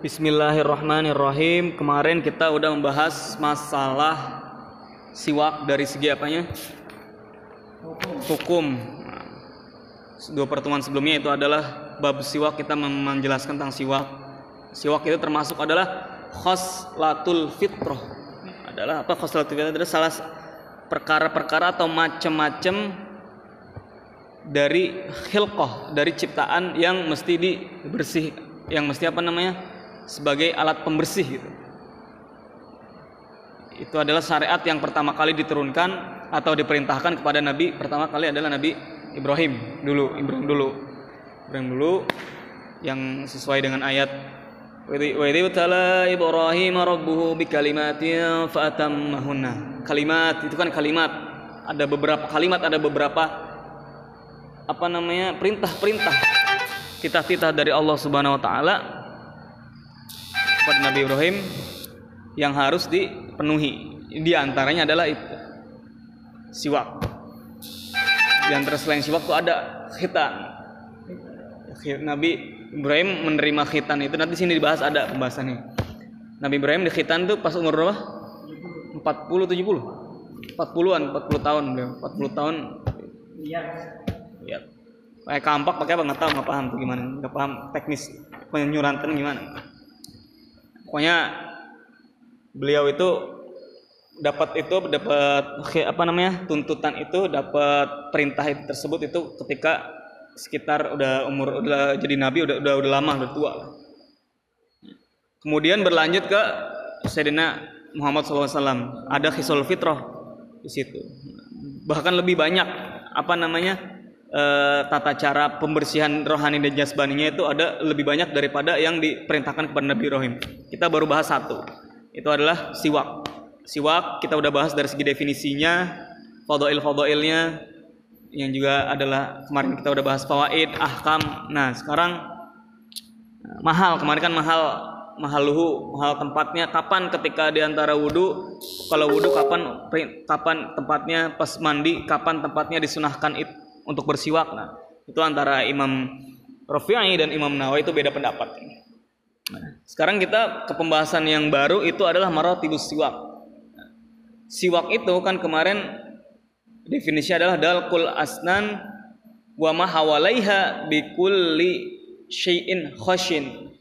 Bismillahirrahmanirrahim. Kemarin kita udah membahas masalah siwak dari segi apanya? Hukum. Dua pertemuan sebelumnya itu adalah bab siwak kita menjelaskan tentang siwak. Siwak itu termasuk adalah khoslatul fitrah. Adalah apa khoslatul fitrah? Adalah salah perkara-perkara atau macam-macam dari khilqah, dari ciptaan yang mesti dibersih, yang mesti apa namanya? sebagai alat pembersih gitu. Itu adalah syariat yang pertama kali diturunkan atau diperintahkan kepada Nabi pertama kali adalah Nabi Ibrahim dulu, Ibrahim dulu. Ibrahim dulu yang sesuai dengan ayat Ibrahim rabbuhu bikalimatin fa'atammahunna. Kalimat itu kan kalimat. Ada beberapa kalimat, ada beberapa apa namanya? perintah-perintah titah-titah dari Allah Subhanahu wa taala kepada Nabi Ibrahim yang harus dipenuhi. Di antaranya adalah itu siwak. Di antara selain siwak itu ada khitan. Nabi Ibrahim menerima khitan itu nanti sini dibahas ada pembahasannya. Nabi Ibrahim di khitan itu pas umur berapa? 40 70. 40-an, 40 tahun beliau. 40 tahun. Iya. Ya. Pakai kampak pakai apa? Nggak tahu nggak paham tuh gimana. Nggak paham teknis penyurantan gimana. Pokoknya beliau itu dapat itu dapat apa namanya tuntutan itu dapat perintah itu tersebut itu ketika sekitar udah umur udah jadi nabi udah udah udah lama udah tua kemudian berlanjut ke Sayyidina Muhammad SAW ada khisul fitrah di situ. Bahkan lebih banyak apa namanya eh, tata cara pembersihan rohani dan jasmaninya itu ada lebih banyak daripada yang diperintahkan kepada Nabi Ibrahim. Kita baru bahas satu. Itu adalah siwak. Siwak kita udah bahas dari segi definisinya, fadail-fadailnya yang juga adalah kemarin kita udah bahas fawaid, ahkam. Nah, sekarang nah, mahal. Kemarin kan mahal mahal luhu, mahal tempatnya kapan ketika di antara wudhu kalau wudhu kapan kapan tempatnya pas mandi kapan tempatnya disunahkan itu untuk bersiwak. Nah itu antara Imam Rafi'i dan Imam Nawawi itu beda pendapat. Nah, sekarang kita ke pembahasan yang baru itu adalah maratibus siwak. Siwak itu kan kemarin definisi adalah dalkul asnan wa ma hawalaiha bikulli syai'in khashin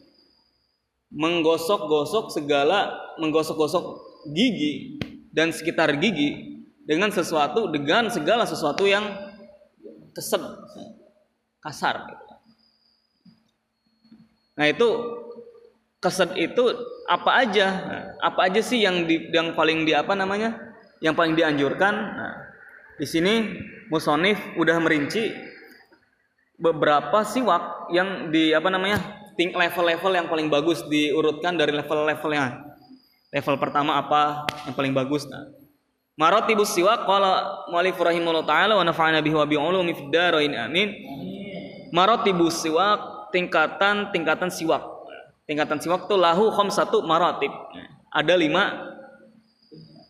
menggosok-gosok segala menggosok-gosok gigi dan sekitar gigi dengan sesuatu dengan segala sesuatu yang kesed kasar. Nah itu kesed itu apa aja? Nah, apa aja sih yang di, yang paling di apa namanya? Yang paling dianjurkan? Nah, di sini musonif udah merinci beberapa siwak yang di apa namanya? level-level yang paling bagus diurutkan dari level-levelnya. Level pertama apa yang paling bagus? Nah, Maratibus siwak qala mu'allif rahimahullah taala wa nafa'ana bihi wa bi fid dharain amin. Maratibus siwak tingkatan-tingkatan siwak. Tingkatan siwak itu lahu khamsatu maratib. Ada lima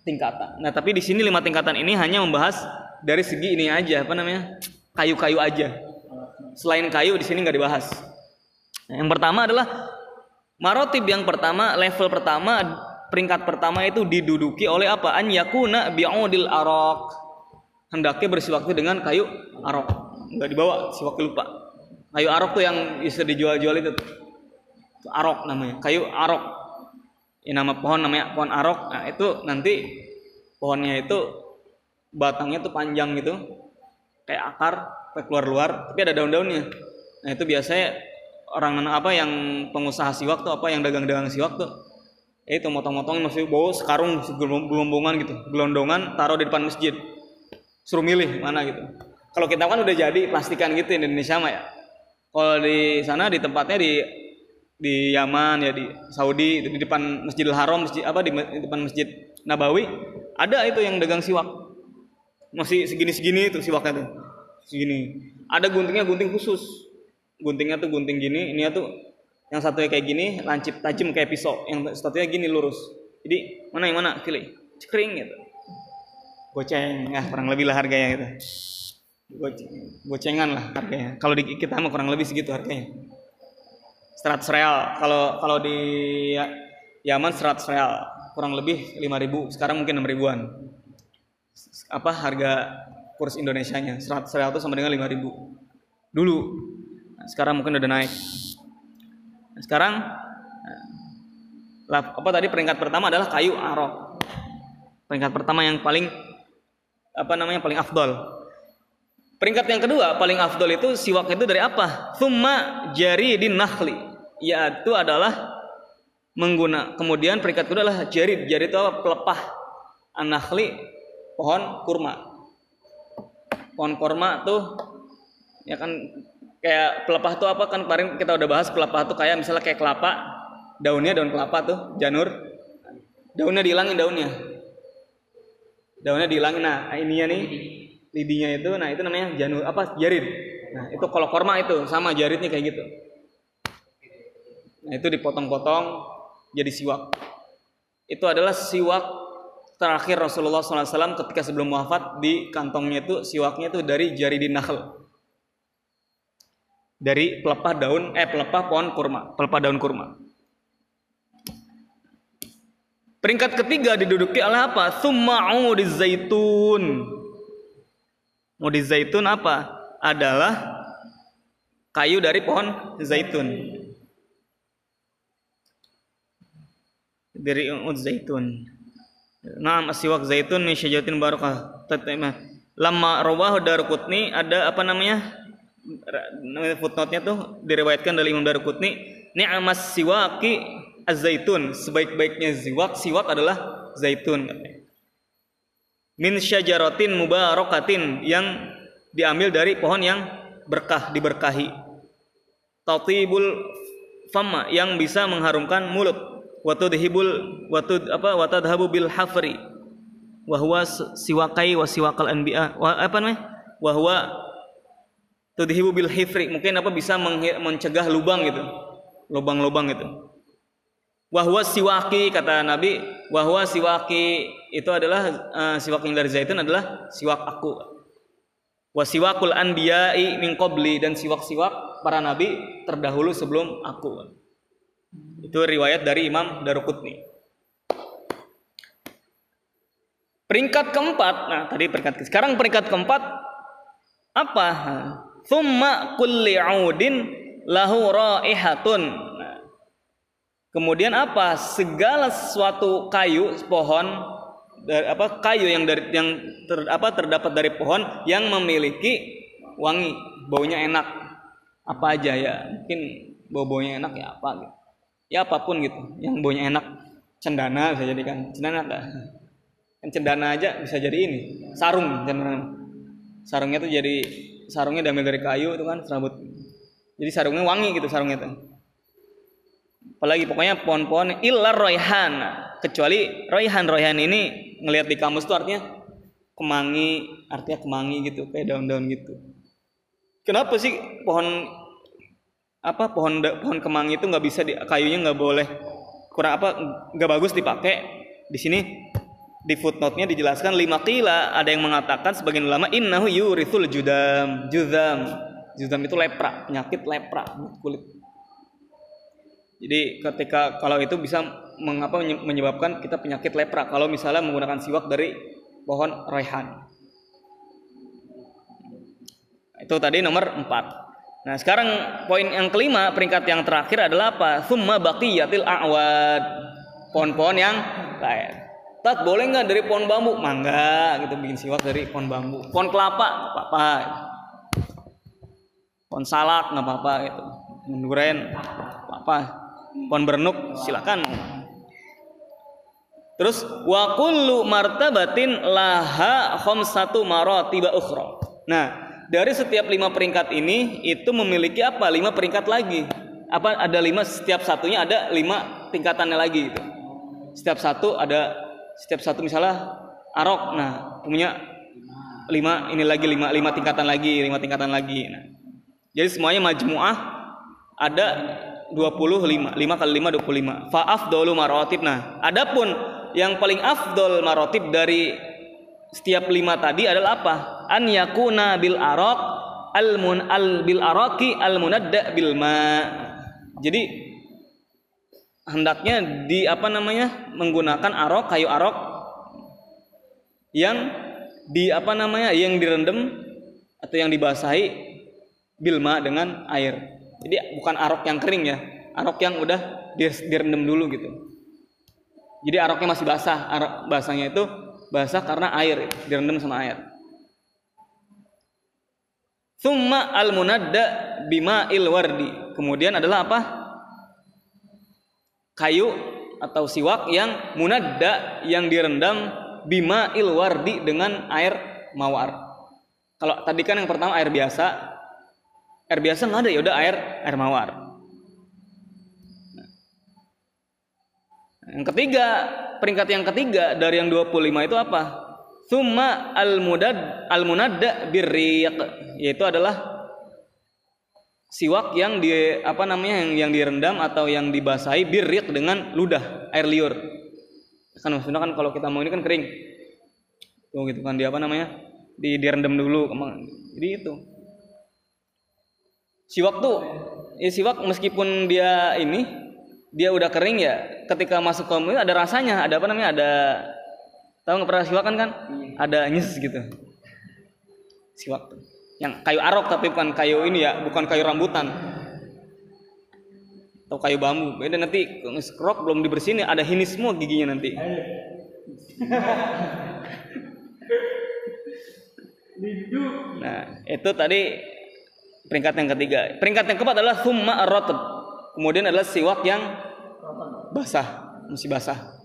tingkatan. Nah, tapi di sini lima tingkatan ini hanya membahas dari segi ini aja, apa namanya? kayu-kayu aja. Selain kayu di sini nggak dibahas. Nah, yang pertama adalah marotib yang pertama, level pertama peringkat pertama itu diduduki oleh apa? An yakuna bi'udil arok. Hendaknya bersiwak itu dengan kayu arok. Enggak dibawa, siwak lupa. Kayu arok tuh yang bisa dijual-jual itu. arok namanya, kayu arok. Ini nama pohon namanya pohon arok. Nah, itu nanti pohonnya itu batangnya tuh panjang gitu. Kayak akar, sampai keluar-luar, tapi ada daun-daunnya. Nah, itu biasanya orang apa yang pengusaha siwak tuh apa yang dagang-dagang siwak tuh itu motong-motongin masih bawa sekarung gelombongan gitu. Gelondongan taruh di depan masjid. Suruh milih mana gitu. Kalau kita kan udah jadi plastikan gitu di Indonesia mah ya. Kalau di sana di tempatnya di di Yaman ya di Saudi di depan Masjidil Haram masjid apa di, di depan Masjid Nabawi ada itu yang dagang siwak. Masih segini-segini itu siwaknya tuh. Segini. Ada guntingnya gunting khusus. Guntingnya tuh gunting gini ini tuh yang satunya kayak gini lancip tajam kayak pisau yang satunya gini lurus jadi mana yang mana pilih cekring gitu goceng ya kurang lebih lah harganya gitu Goce- gocengan lah harganya kalau di kita mah kurang lebih segitu harganya 100 real. Kalau kalau di Yaman 100 real, kurang lebih 5000. Sekarang mungkin 6 ribuan. Apa harga kurs Indonesianya? 100 real itu sama dengan 5000. Dulu. Nah, sekarang mungkin udah naik. Sekarang lah, apa tadi peringkat pertama adalah kayu arok. Peringkat pertama yang paling apa namanya paling afdol. Peringkat yang kedua paling afdol itu siwak itu dari apa? Thumma jari din nakhli. Yaitu adalah mengguna. Kemudian peringkat kedua adalah jari. Jari itu apa? Pelepah anakhli pohon kurma. Pohon kurma tuh ya kan kayak pelepah tuh apa? Kan kemarin kita udah bahas pelepah tuh kayak misalnya kayak kelapa. Daunnya daun kelapa tuh janur. Daunnya dihilangin daunnya. Daunnya dihilangin. Nah ininya nih lidinya itu nah itu namanya janur apa? Jarid nah itu kalau korma itu sama jaridnya kayak gitu. Nah itu dipotong-potong jadi siwak. Itu adalah siwak terakhir Rasulullah SAW ketika sebelum wafat di kantongnya itu siwaknya itu dari jaridin nakhl dari pelepah daun eh pelepah pohon kurma pelepah daun kurma peringkat ketiga diduduki oleh apa summa zaitun Mudi zaitun apa? Adalah kayu dari pohon zaitun. Dari ud zaitun. Naam asiwak zaitun min syajaratin barakah. Tatimah. Lama rawahu Darqutni ada apa namanya? Footnote-nya tuh diriwayatkan dari Imam Darqutni, ni'mas siwaki az-zaitun. Sebaik-baiknya siwak, siwak adalah zaitun. Min syajaratin mubarakatin yang diambil dari pohon yang berkah diberkahi. Tatibul fama yang bisa mengharumkan mulut. Watudhibul watud apa watadhabu bil hafri wa huwa siwakai wa siwakal anbiya apa namanya? Wa huwa tudhibu bil hifri mungkin apa bisa mencegah lubang gitu. Lubang-lubang itu. Wahwa siwaki kata Nabi wahwa siwaki itu adalah uh, siwak yang dari zaitun adalah siwak aku. Wasiwakul anbiya'i min qabli dan siwak-siwak para nabi terdahulu sebelum aku. Itu riwayat dari Imam Daruqutni peringkat keempat nah tadi peringkat sekarang peringkat keempat apa thumma kulli audin lahu raihatun Kemudian apa? Segala sesuatu kayu pohon dari apa kayu yang dari yang ter, apa terdapat dari pohon yang memiliki wangi, baunya enak. Apa aja ya? Mungkin bau-baunya enak ya apa gitu. Ya apa pun gitu, yang baunya enak. Cendana bisa jadi kan. Cendana enggak? Kan cendana aja bisa jadi ini. Sarung cendana. Sarungnya tuh jadi sarungnya diambil dari kayu itu kan serabut. Jadi sarungnya wangi gitu sarungnya tuh. Apalagi pokoknya pohon-pohon ilar royhan kecuali royhan royhan ini ngelihat di kamus tuh artinya kemangi artinya kemangi gitu kayak daun-daun gitu. Kenapa sih pohon apa pohon pohon kemangi itu nggak bisa di, kayunya nggak boleh kurang apa nggak bagus dipakai di sini di footnote-nya dijelaskan lima kila ada yang mengatakan sebagian ulama innahu yurithul judam judam judam itu lepra penyakit lepra kulit jadi ketika kalau itu bisa mengapa menyebabkan kita penyakit lepra kalau misalnya menggunakan siwak dari pohon raihan. Itu tadi nomor 4. Nah, sekarang poin yang kelima, peringkat yang terakhir adalah apa? Summa baqiyatil a'wad. Pohon-pohon yang lain. Tat boleh nggak dari pohon bambu? Mangga gitu bikin siwak dari pohon bambu. Pohon kelapa apa-apa. Pohon salak nggak apa-apa gitu. Menduren apa-apa pohon bernuk silakan terus wa kullu martabatin laha khamsatu maratiba ukhra nah dari setiap lima peringkat ini itu memiliki apa lima peringkat lagi apa ada lima setiap satunya ada lima tingkatannya lagi gitu setiap satu ada setiap satu misalnya arok nah punya lima ini lagi lima lima tingkatan lagi lima tingkatan lagi nah. Jadi semuanya majmuah ada 25 5 kali 5 25 fa afdalu marotib nah. Adapun yang paling afdol marotib dari setiap lima tadi adalah apa? An yakuna bil arok al mun al bil araki al munadda bil ma. Jadi hendaknya di apa namanya menggunakan arok kayu arok yang di apa namanya yang direndam atau yang dibasahi bilma dengan air. Jadi bukan arok yang kering ya, arok yang udah direndam dulu gitu. Jadi aroknya masih basah, arok basahnya itu basah karena air direndam sama air. Thumma al munadda bima wardi. Kemudian adalah apa? Kayu atau siwak yang munadda yang direndam bima wardi dengan air mawar. Kalau tadi kan yang pertama air biasa, air biasa nggak ada ya udah air air mawar. Yang ketiga, peringkat yang ketiga dari yang 25 itu apa? Thumma al-mudad al-munadda birriq yaitu adalah siwak yang di apa namanya yang yang direndam atau yang dibasahi birriq dengan ludah air liur. Kan maksudnya kan kalau kita mau ini kan kering. Tuh gitu kan dia apa namanya? Di direndam dulu. Jadi itu. Siwak tuh ya siwak meskipun dia ini dia udah kering ya ketika masuk ke mulut ada rasanya, ada apa namanya? Ada Tahu nggak pernah siwak kan kan? Iya. Ada nyes gitu. Siwak tuh. Yang kayu arok tapi bukan kayu ini ya, bukan kayu rambutan. Atau kayu bambu. Beda nanti ngeskrok belum dibersihin ada hinis semua giginya nanti. Nah, itu tadi peringkat yang ketiga. Peringkat yang keempat adalah summa ar Kemudian adalah siwak yang basah, masih basah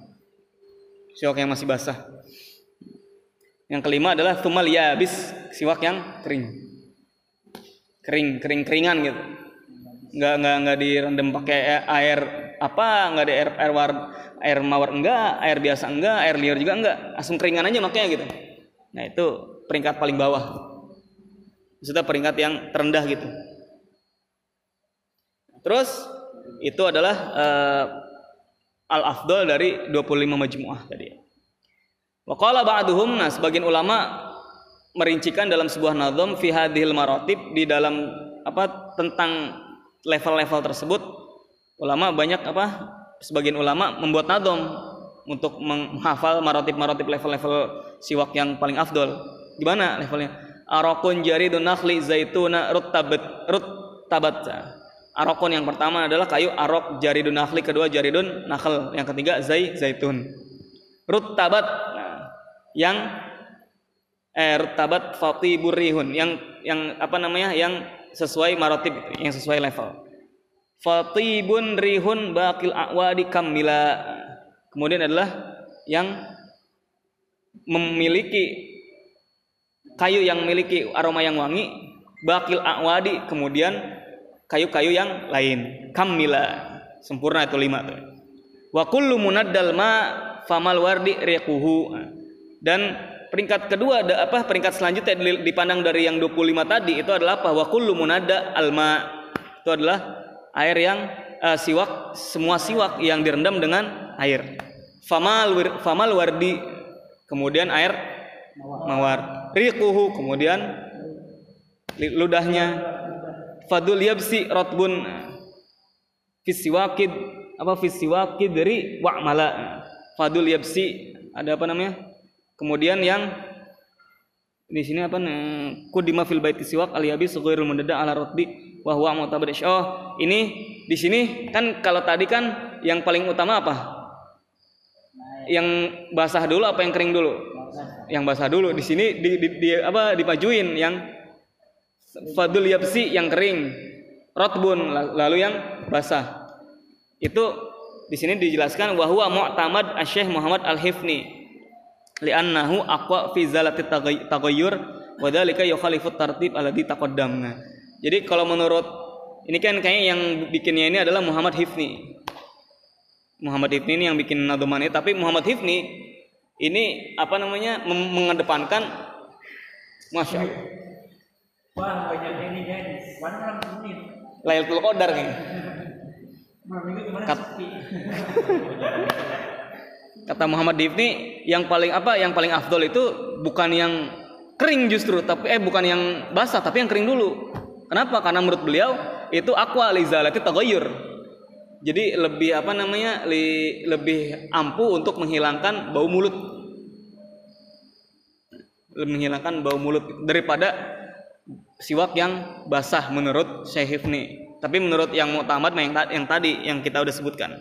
siwak yang masih basah. Yang kelima adalah tumal yabis, siwak yang kering. Kering, kering keringan gitu. Enggak enggak enggak direndam pakai air apa, enggak ada air air war, air mawar enggak, air biasa enggak, air liur juga enggak, langsung keringan aja makanya gitu. Nah, itu peringkat paling bawah. Sudah peringkat yang terendah gitu. Terus itu adalah uh, al-afdal dari 25 majmuah tadi. Wa qala ba'duhum nah sebagian ulama merincikan dalam sebuah nazam fi hadhil maratib di dalam apa tentang level-level tersebut ulama banyak apa sebagian ulama membuat nazam untuk menghafal maratib-maratib level-level siwak yang paling afdol. Di mana levelnya? Arakun jaridun nakhli zaituna ruttabat ruttabat Arokon yang pertama adalah kayu arok jaridun nakhli, kedua jaridun nakhl, yang ketiga zai zaitun. Ruttabat nah, yang eh ruttabat fatiburihun yang yang apa namanya yang sesuai marotib yang sesuai level. Fatibun rihun bakil awadi kamila. Kemudian adalah yang memiliki kayu yang memiliki aroma yang wangi bakil awadi kemudian kayu-kayu yang lain. Kamila sempurna itu lima tuh. Wa kullu munaddal ma famal wardi riquhu. Dan peringkat kedua ada apa? Peringkat selanjutnya dipandang dari yang 25 tadi itu adalah apa? Wa kullu munadda alma. Itu adalah air yang uh, siwak semua siwak yang direndam dengan air. Famal famal wardi kemudian air mawar. Riquhu kemudian ludahnya fadul yabsi rotbun fisiwakid apa fisiwakid dari wa'mala fadul yabsi ada apa namanya kemudian yang di sini apa nih? Kudima fil baiti siwak al yabis ghairul mundada ala rotbi wa huwa mu'tabar oh ini di sini kan kalau tadi kan yang paling utama apa? Yang basah dulu apa yang kering dulu? Yang basah dulu. Di sini di, di, di apa dipajuin yang fadul yapsi yang kering, rotbun lalu yang basah. Itu di sini dijelaskan bahwa mu'tamad Syekh Muhammad Al-Hifni li'annahu aqwa fi zalati taghayyur wa dzalika yukhalifu tartib alladhi taqaddamna. Jadi kalau menurut ini kan kayaknya yang bikinnya ini adalah Muhammad Hifni. Muhammad Hifni ini yang bikin nadoman ini, tapi Muhammad Hifni ini apa namanya mengedepankan Masya Allah Wah banyak ini jadi. One menit. Lailatul Qadar nih. Kat, kata Muhammad Difni yang paling apa yang paling afdol itu bukan yang kering justru tapi eh bukan yang basah tapi yang kering dulu kenapa karena menurut beliau itu aqua lizalati taghayyur Jadi lebih apa namanya? li- lebih ampuh untuk menghilangkan bau mulut. Menghilangkan bau mulut daripada siwak yang basah menurut Syekh Hifni. Tapi menurut yang muktamad yang, yang tadi yang kita udah sebutkan.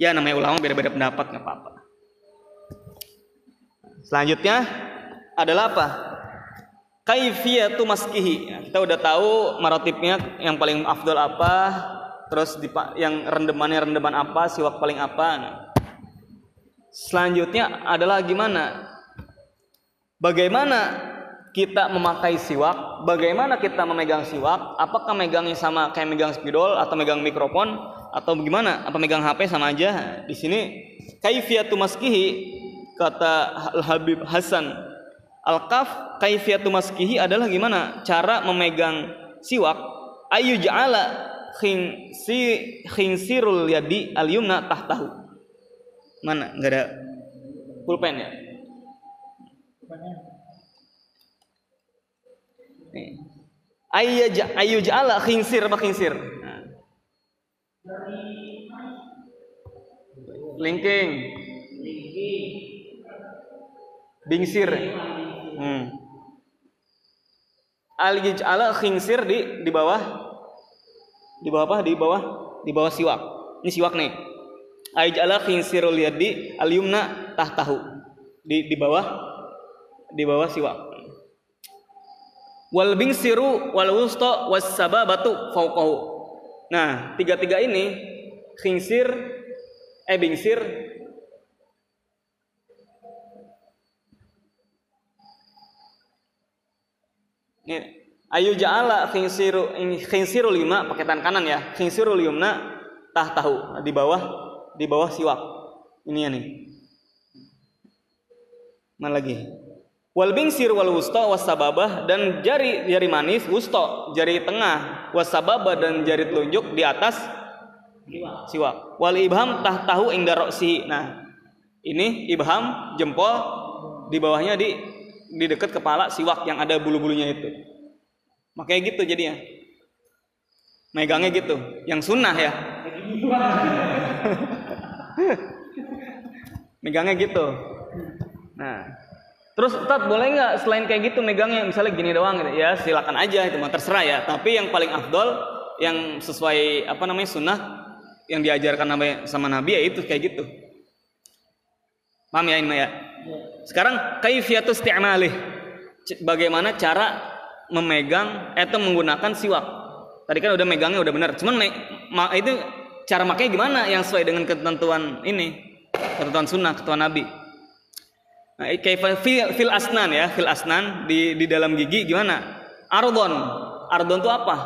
Ya namanya ulama beda-beda pendapat nggak apa-apa. Selanjutnya adalah apa? Kaifiyatu maskihi. Kita udah tahu marotipnya yang paling afdol apa, terus yang rendemannya rendeman apa, siwak paling apa. Nah, selanjutnya adalah gimana? Bagaimana kita memakai siwak? Bagaimana kita memegang siwak? Apakah megangnya sama kayak megang spidol atau megang mikrofon atau bagaimana? Apa megang HP sama aja? Di sini kaifiyatu maskihi kata Al Habib Hasan Al-Kaf kaifiyatu maskihi adalah gimana? Cara memegang siwak. Ayu ja'ala khingsi khinsirul yadi al yumna tahtahu. Mana? Nggak ada pulpen ya. Ayu ja- ayu ja'ala khinsir apa khinsir nah. linking bingsir. Hmm. al yaj'ala khinsir di di bawah. Di bawah apa? Di bawah? Di bawah siwak. Ini siwak nih. Al yaj'ala khinsirul yadi al yumna tahtahu. Di di bawah. Di bawah siwak. Wal bingsiru wal wusta was sababatu fauqahu nah tiga-tiga ini khinsir eh bingsir Ini ayu ja'ala khinsiru khinsiru lima pakai tangan kanan ya. Khinsiru yumna tah tahu di bawah di bawah siwak. Ini ya nih. Mana lagi? Wal bingsir wal wusta was sababah dan jari jari manis wusta jari tengah was sababah dan jari telunjuk di atas siwak. Wal ibham tah tahu roksi. Nah, ini ibham jempol di bawahnya di di dekat kepala siwak yang ada bulu-bulunya itu. Makanya gitu jadinya. Megangnya gitu, yang sunnah ya. Megangnya gitu. Nah, terus Ustaz boleh nggak selain kayak gitu megangnya misalnya gini doang gitu ya silakan aja itu mah terserah ya. Tapi yang paling afdol yang sesuai apa namanya sunnah yang diajarkan sama- Nabi ya itu kayak gitu. Paham ya ini ya? Sekarang kaifiyatu isti'malih. C- Bagaimana cara memegang atau menggunakan siwak. Tadi kan udah megangnya udah benar. Cuman itu cara makanya gimana yang sesuai dengan ketentuan ini, ketentuan sunnah, ketentuan Nabi. Nah, fil, fil asnan ya, fil asnan di di dalam gigi gimana? Ardon. Ardon itu apa?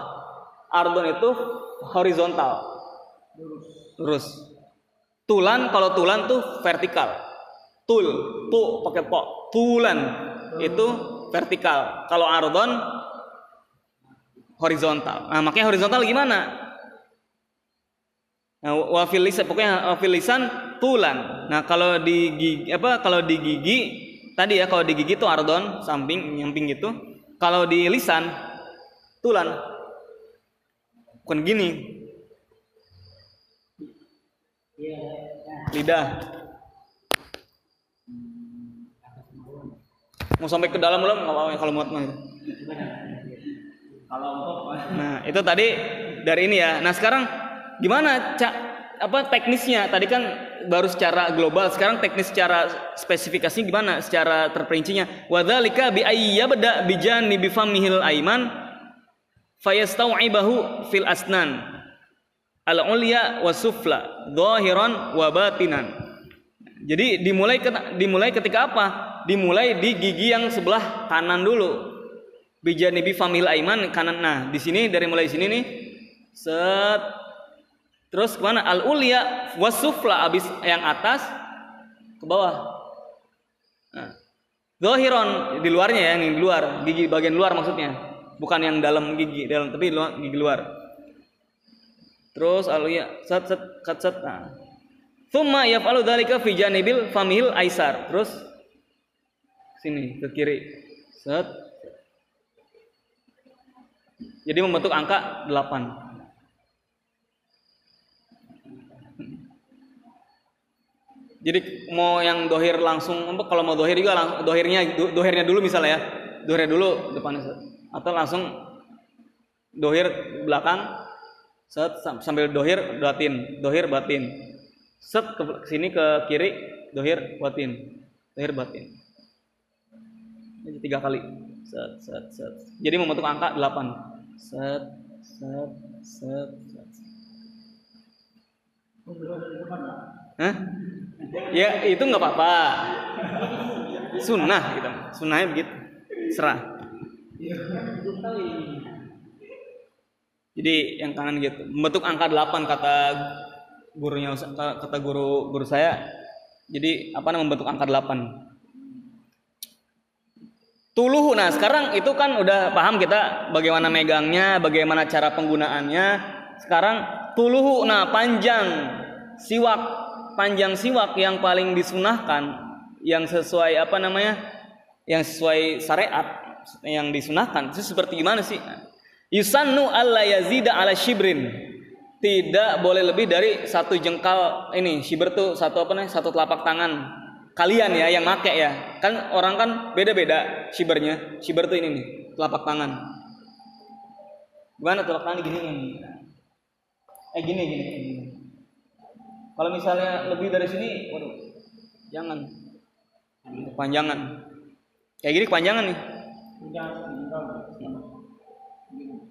Ardon itu horizontal. Lurus. Tulan kalau tulan tuh vertikal. Tul, tu pakai po. Tulan itu vertikal. Kalau ardon horizontal. Nah, makanya horizontal gimana? Nah, wafil lisan pokoknya wafil lisan tulan. Nah, kalau di gigi apa kalau di gigi tadi ya kalau di gigi itu ardon samping nyamping gitu. Kalau di lisan tulan. Bukan gini. Lidah. Mau sampai ke dalam belum? Nggak apa-apa kalau muat mah. Kalau Nah, itu tadi dari ini ya. Nah, sekarang gimana cak apa teknisnya? Tadi kan baru secara global, sekarang teknis secara spesifikasi gimana? Secara terperincinya. Wadzalika bi ayyabda bi janibi famihil aiman fayastau'ibahu fil asnan al-ulya wa sufla dhahiran wa batinan. Jadi dimulai dimulai ketika apa? Dimulai di gigi yang sebelah kanan dulu. Bijanibi famil aiman kanan. Nah, di sini dari mulai sini nih. Set. Terus ke mana? Al ulya wasufla abis yang atas ke bawah. Nah. Zohiron di luarnya ya, yang di luar, gigi bagian luar maksudnya. Bukan yang dalam gigi, dalam tapi luar, gigi luar. Terus al ulya set set kat set. Nah. Thumma yaf'alu dzalika fi janibil famihil aisar. Terus sini ke kiri. Set. Jadi membentuk angka 8. Jadi mau yang dohir langsung, kalau mau dohir juga dohirnya do- dohirnya dulu misalnya ya, dohirnya dulu set. atau langsung dohir belakang, set sam- sambil dohir batin, dohir batin, set ke sini ke kiri dohir batin, dohir batin. Jadi tiga kali, set set set. Jadi membentuk angka 8 set set set set. Hah? Ya itu nggak apa-apa. Sunnah gitu. Sunnahnya begitu. Serah. Jadi yang kanan gitu. Membentuk angka 8 kata gurunya kata guru guru saya. Jadi apa namanya membentuk angka 8. Tuluhu. Nah, sekarang itu kan udah paham kita bagaimana megangnya, bagaimana cara penggunaannya. Sekarang tuluhu. Nah, panjang siwak, panjang siwak yang paling disunahkan, yang sesuai apa namanya? Yang sesuai syariat yang disunahkan. Itu seperti gimana sih? Yusannu alla yazida ala shibrin. Tidak boleh lebih dari satu jengkal ini. Shibr tuh satu apa nih? Satu telapak tangan kalian ya yang make ya. Kan orang kan beda-beda shibernya shiber tuh ini nih telapak tangan. Gimana telapak tangan gini nih? Eh gini gini, gini. kalau misalnya lebih dari sini waduh jangan. Kepanjangan. Kayak gini kepanjangan nih.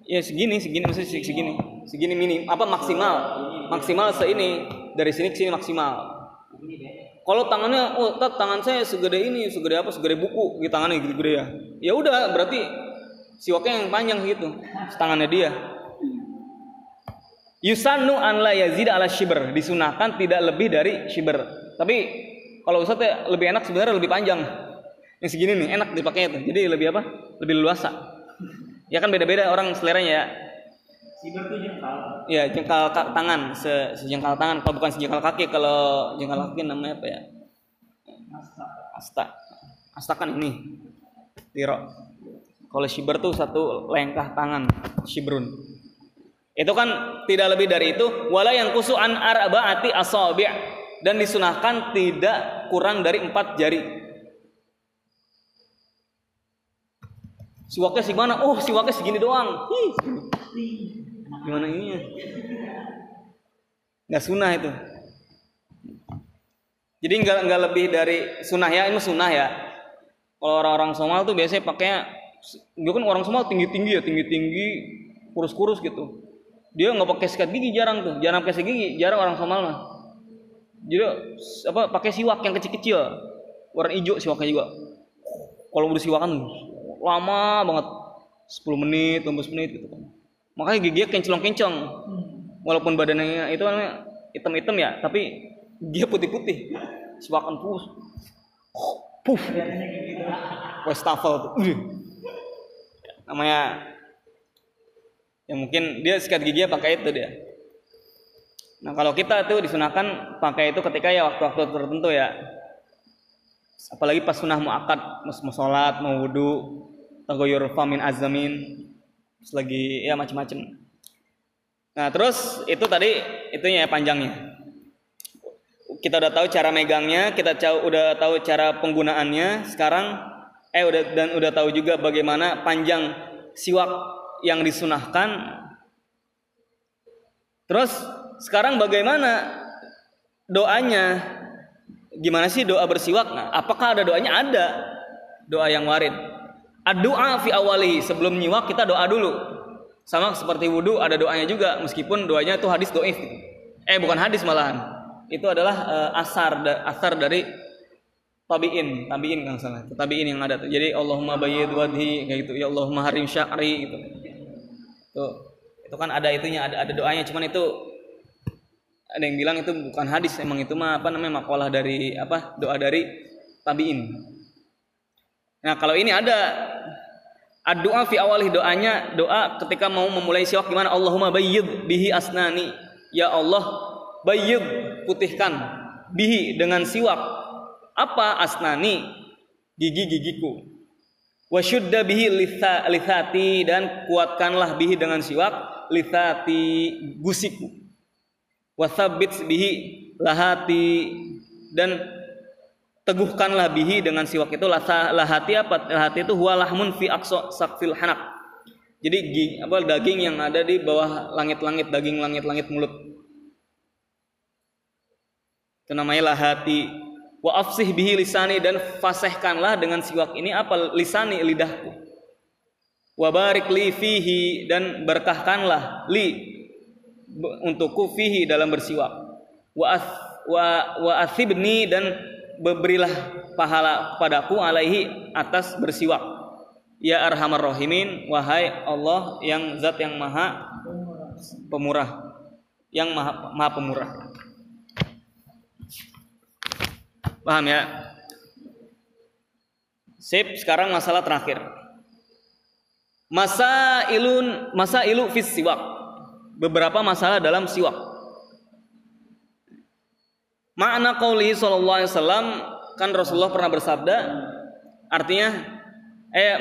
Ya segini segini maksudnya seg- segini. Segini minim apa maksimal. Maksimal seini dari sini ke sini maksimal kalau tangannya oh tat, tangan saya segede ini segede apa segede buku di tangannya gitu gede ya. Ya udah berarti siwaknya yang panjang gitu tangannya dia. Yusannu an la yazid ala shibr. Disunahkan tidak lebih dari shibr. Tapi kalau Ustaz ya lebih enak sebenarnya lebih panjang. Yang segini nih enak dipakainya tuh. Jadi lebih apa? Lebih luasa ya kan beda-beda orang seleranya ya Siber tuh jengkal. ya jengkal ka- tangan se sejengkal tangan. Kalau bukan sejengkal kaki kalau jengkal kaki namanya apa ya? Asta. Asta. Kan ini tiro. Kalau shiber tuh satu lengkah tangan shibrun. Itu kan tidak lebih dari itu wala yang kusuan arbaati asabi' dan disunahkan tidak kurang dari empat jari. Siwaknya segimana? Oh siwaknya segini doang. Ih, gimana ininya? Nggak sunnah itu. Jadi nggak nggak lebih dari sunnah ya ini sunnah ya. Kalau orang-orang Somal tuh biasanya pakainya dia kan orang Somal tinggi tinggi ya tinggi tinggi kurus kurus gitu. Dia nggak pakai sikat gigi jarang tuh. Jarang pakai sikat gigi jarang orang Somal mah. Jadi apa pakai siwak yang kecil-kecil. Warna hijau siwaknya juga. Kalau udah siwakan lama banget. 10 menit 15 menit gitu kan makanya giginya kenclong-kencong walaupun badannya itu namanya hitam-hitam ya tapi dia putih-putih. Siwakan pus puff wastafel. Tuh Udah. namanya ya mungkin dia sikat giginya pakai itu dia. Nah kalau kita tuh disunahkan pakai itu ketika ya waktu-waktu tertentu ya. Apalagi pas sunah mau mau sholat mau wudhu tagoyur famin azamin terus lagi ya macam-macam nah terus itu tadi itunya ya panjangnya. Kita udah tahu cara megangnya kita udah tahu cara penggunaannya. Sekarang eh udah dan udah tahu juga bagaimana panjang siwak yang disunahkan. Terus sekarang bagaimana doanya? Gimana sih doa bersiwak? Nah, apakah ada doanya? Ada doa yang warid doa fi awali. Sebelum nyiwak kita doa dulu. Sama seperti wudhu ada doanya juga. Meskipun doanya itu hadis doif. Eh bukan hadis malahan. Itu adalah eh, asar asar dari tabiin. Tabiin kan salah. Tabiin yang ada jadi Allahumma bayyid wadhi kayak gitu. Ya Allahumma harim sya'ri gitu. Tuh. Itu kan ada itunya ada ada doanya. Cuman itu ada yang bilang itu bukan hadis. Emang itu mah apa namanya makalah dari apa doa dari tabiin nah kalau ini ada doa fi awalih doanya doa ketika mau memulai siwak gimana? Allahumma bayyid bihi asnani. Ya Allah bayyid putihkan bihi dengan siwak. Apa asnani? Gigi-gigiku wasyudda bihi litha, lithati dan kuatkanlah bihi dengan siwak lithati gusiku. Wasabit bihi lahati dan teguhkanlah bihi dengan siwak itu. Lahati apa? Lahati itu huwa lahmun fi aqsa sakfil hanak. Jadi apa daging yang ada di bawah langit-langit daging langit-langit mulut. Itu namanya lahati wa afsih bihi lisani dan fasehkanlah dengan siwak ini apa? Lisani lidahku. Wa barik li fihi dan berkahkanlah li untukku fihi dalam bersiwak. Wa wa wa asibni dan berilah pahala padaku alaihi atas bersiwak ya arhamar rahimin wahai Allah yang zat yang maha pemurah yang maha, maha pemurah Paham ya? Sip, sekarang masalah terakhir. Masa ilun, masa ilu fis siwak. Beberapa masalah dalam siwak. Makna qauli sallallahu alaihi wasallam kan Rasulullah pernah bersabda artinya eh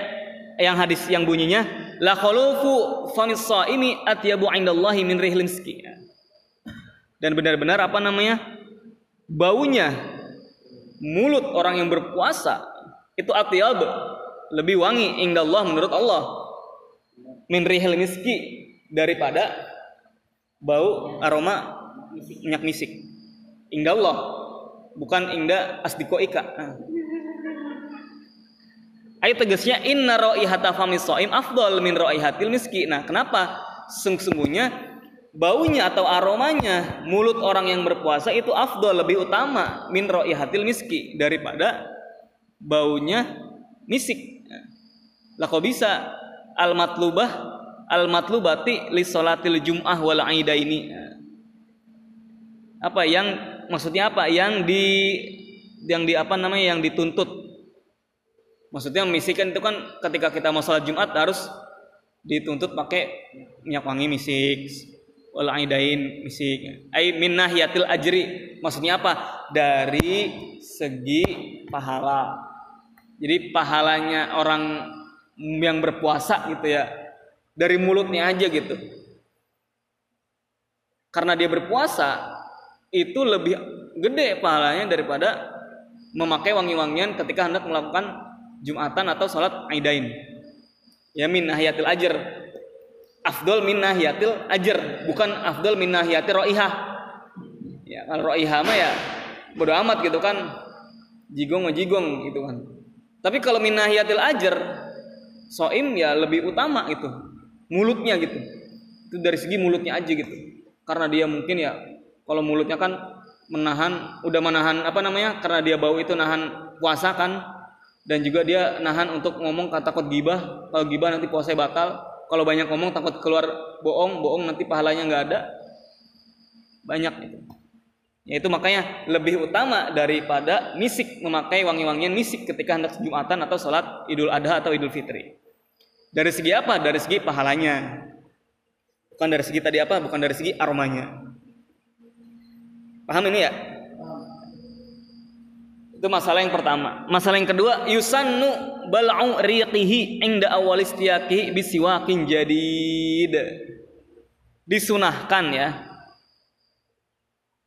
yang hadis yang bunyinya la khalufu famis shaimi atyabu indallahi min rihlin Dan benar-benar apa namanya? Baunya mulut orang yang berpuasa itu atyab lebih wangi Allah menurut Allah min rihil miski daripada bau aroma minyak misik Allah bukan ingda asdikoika ayat tegasnya inna raihata famis soim afdol min raihatil miski. Nah kenapa? Sesungguhnya baunya atau aromanya mulut orang yang berpuasa itu afdol lebih utama min hatil miski daripada baunya misik. Lah kok bisa? Al matlubah al matlubati li salatil jum'ah wal ini. Apa yang maksudnya apa? Yang di yang di apa namanya? Yang dituntut. Maksudnya misikan itu kan ketika kita mau sholat Jumat harus dituntut pakai minyak wangi misik, wal aidain misik. Ai min nahiyatil ajri. Maksudnya apa? Dari segi pahala. Jadi pahalanya orang yang berpuasa gitu ya dari mulutnya aja gitu. Karena dia berpuasa itu lebih gede pahalanya daripada memakai wangi-wangian ketika hendak melakukan jumatan atau sholat aidain. Ya min nahiyatil ajr. Afdol min nahiyatil ajar bukan afdol min nahiyati roihah. Ya kalau roihah mah ya bodo amat gitu kan. Jigong jigong gitu kan. Tapi kalau min nahiyatil ajar soim ya lebih utama itu mulutnya gitu. Itu dari segi mulutnya aja gitu. Karena dia mungkin ya kalau mulutnya kan menahan udah menahan apa namanya karena dia bau itu nahan puasa kan. Dan juga dia nahan untuk ngomong kata takut gibah. Kalau gibah nanti puasa batal. Kalau banyak ngomong takut keluar bohong. Bohong nanti pahalanya nggak ada. Banyak itu. Ya itu makanya lebih utama daripada misik memakai wangi-wangian misik ketika hendak jumatan atau sholat idul adha atau idul fitri. Dari segi apa? Dari segi pahalanya. Bukan dari segi tadi apa bukan dari segi aromanya paham ini ya itu masalah yang pertama. Masalah yang kedua, yusannu bal'u riqihi inda awal istiyaqi bisiwakin jadid. Disunahkan ya.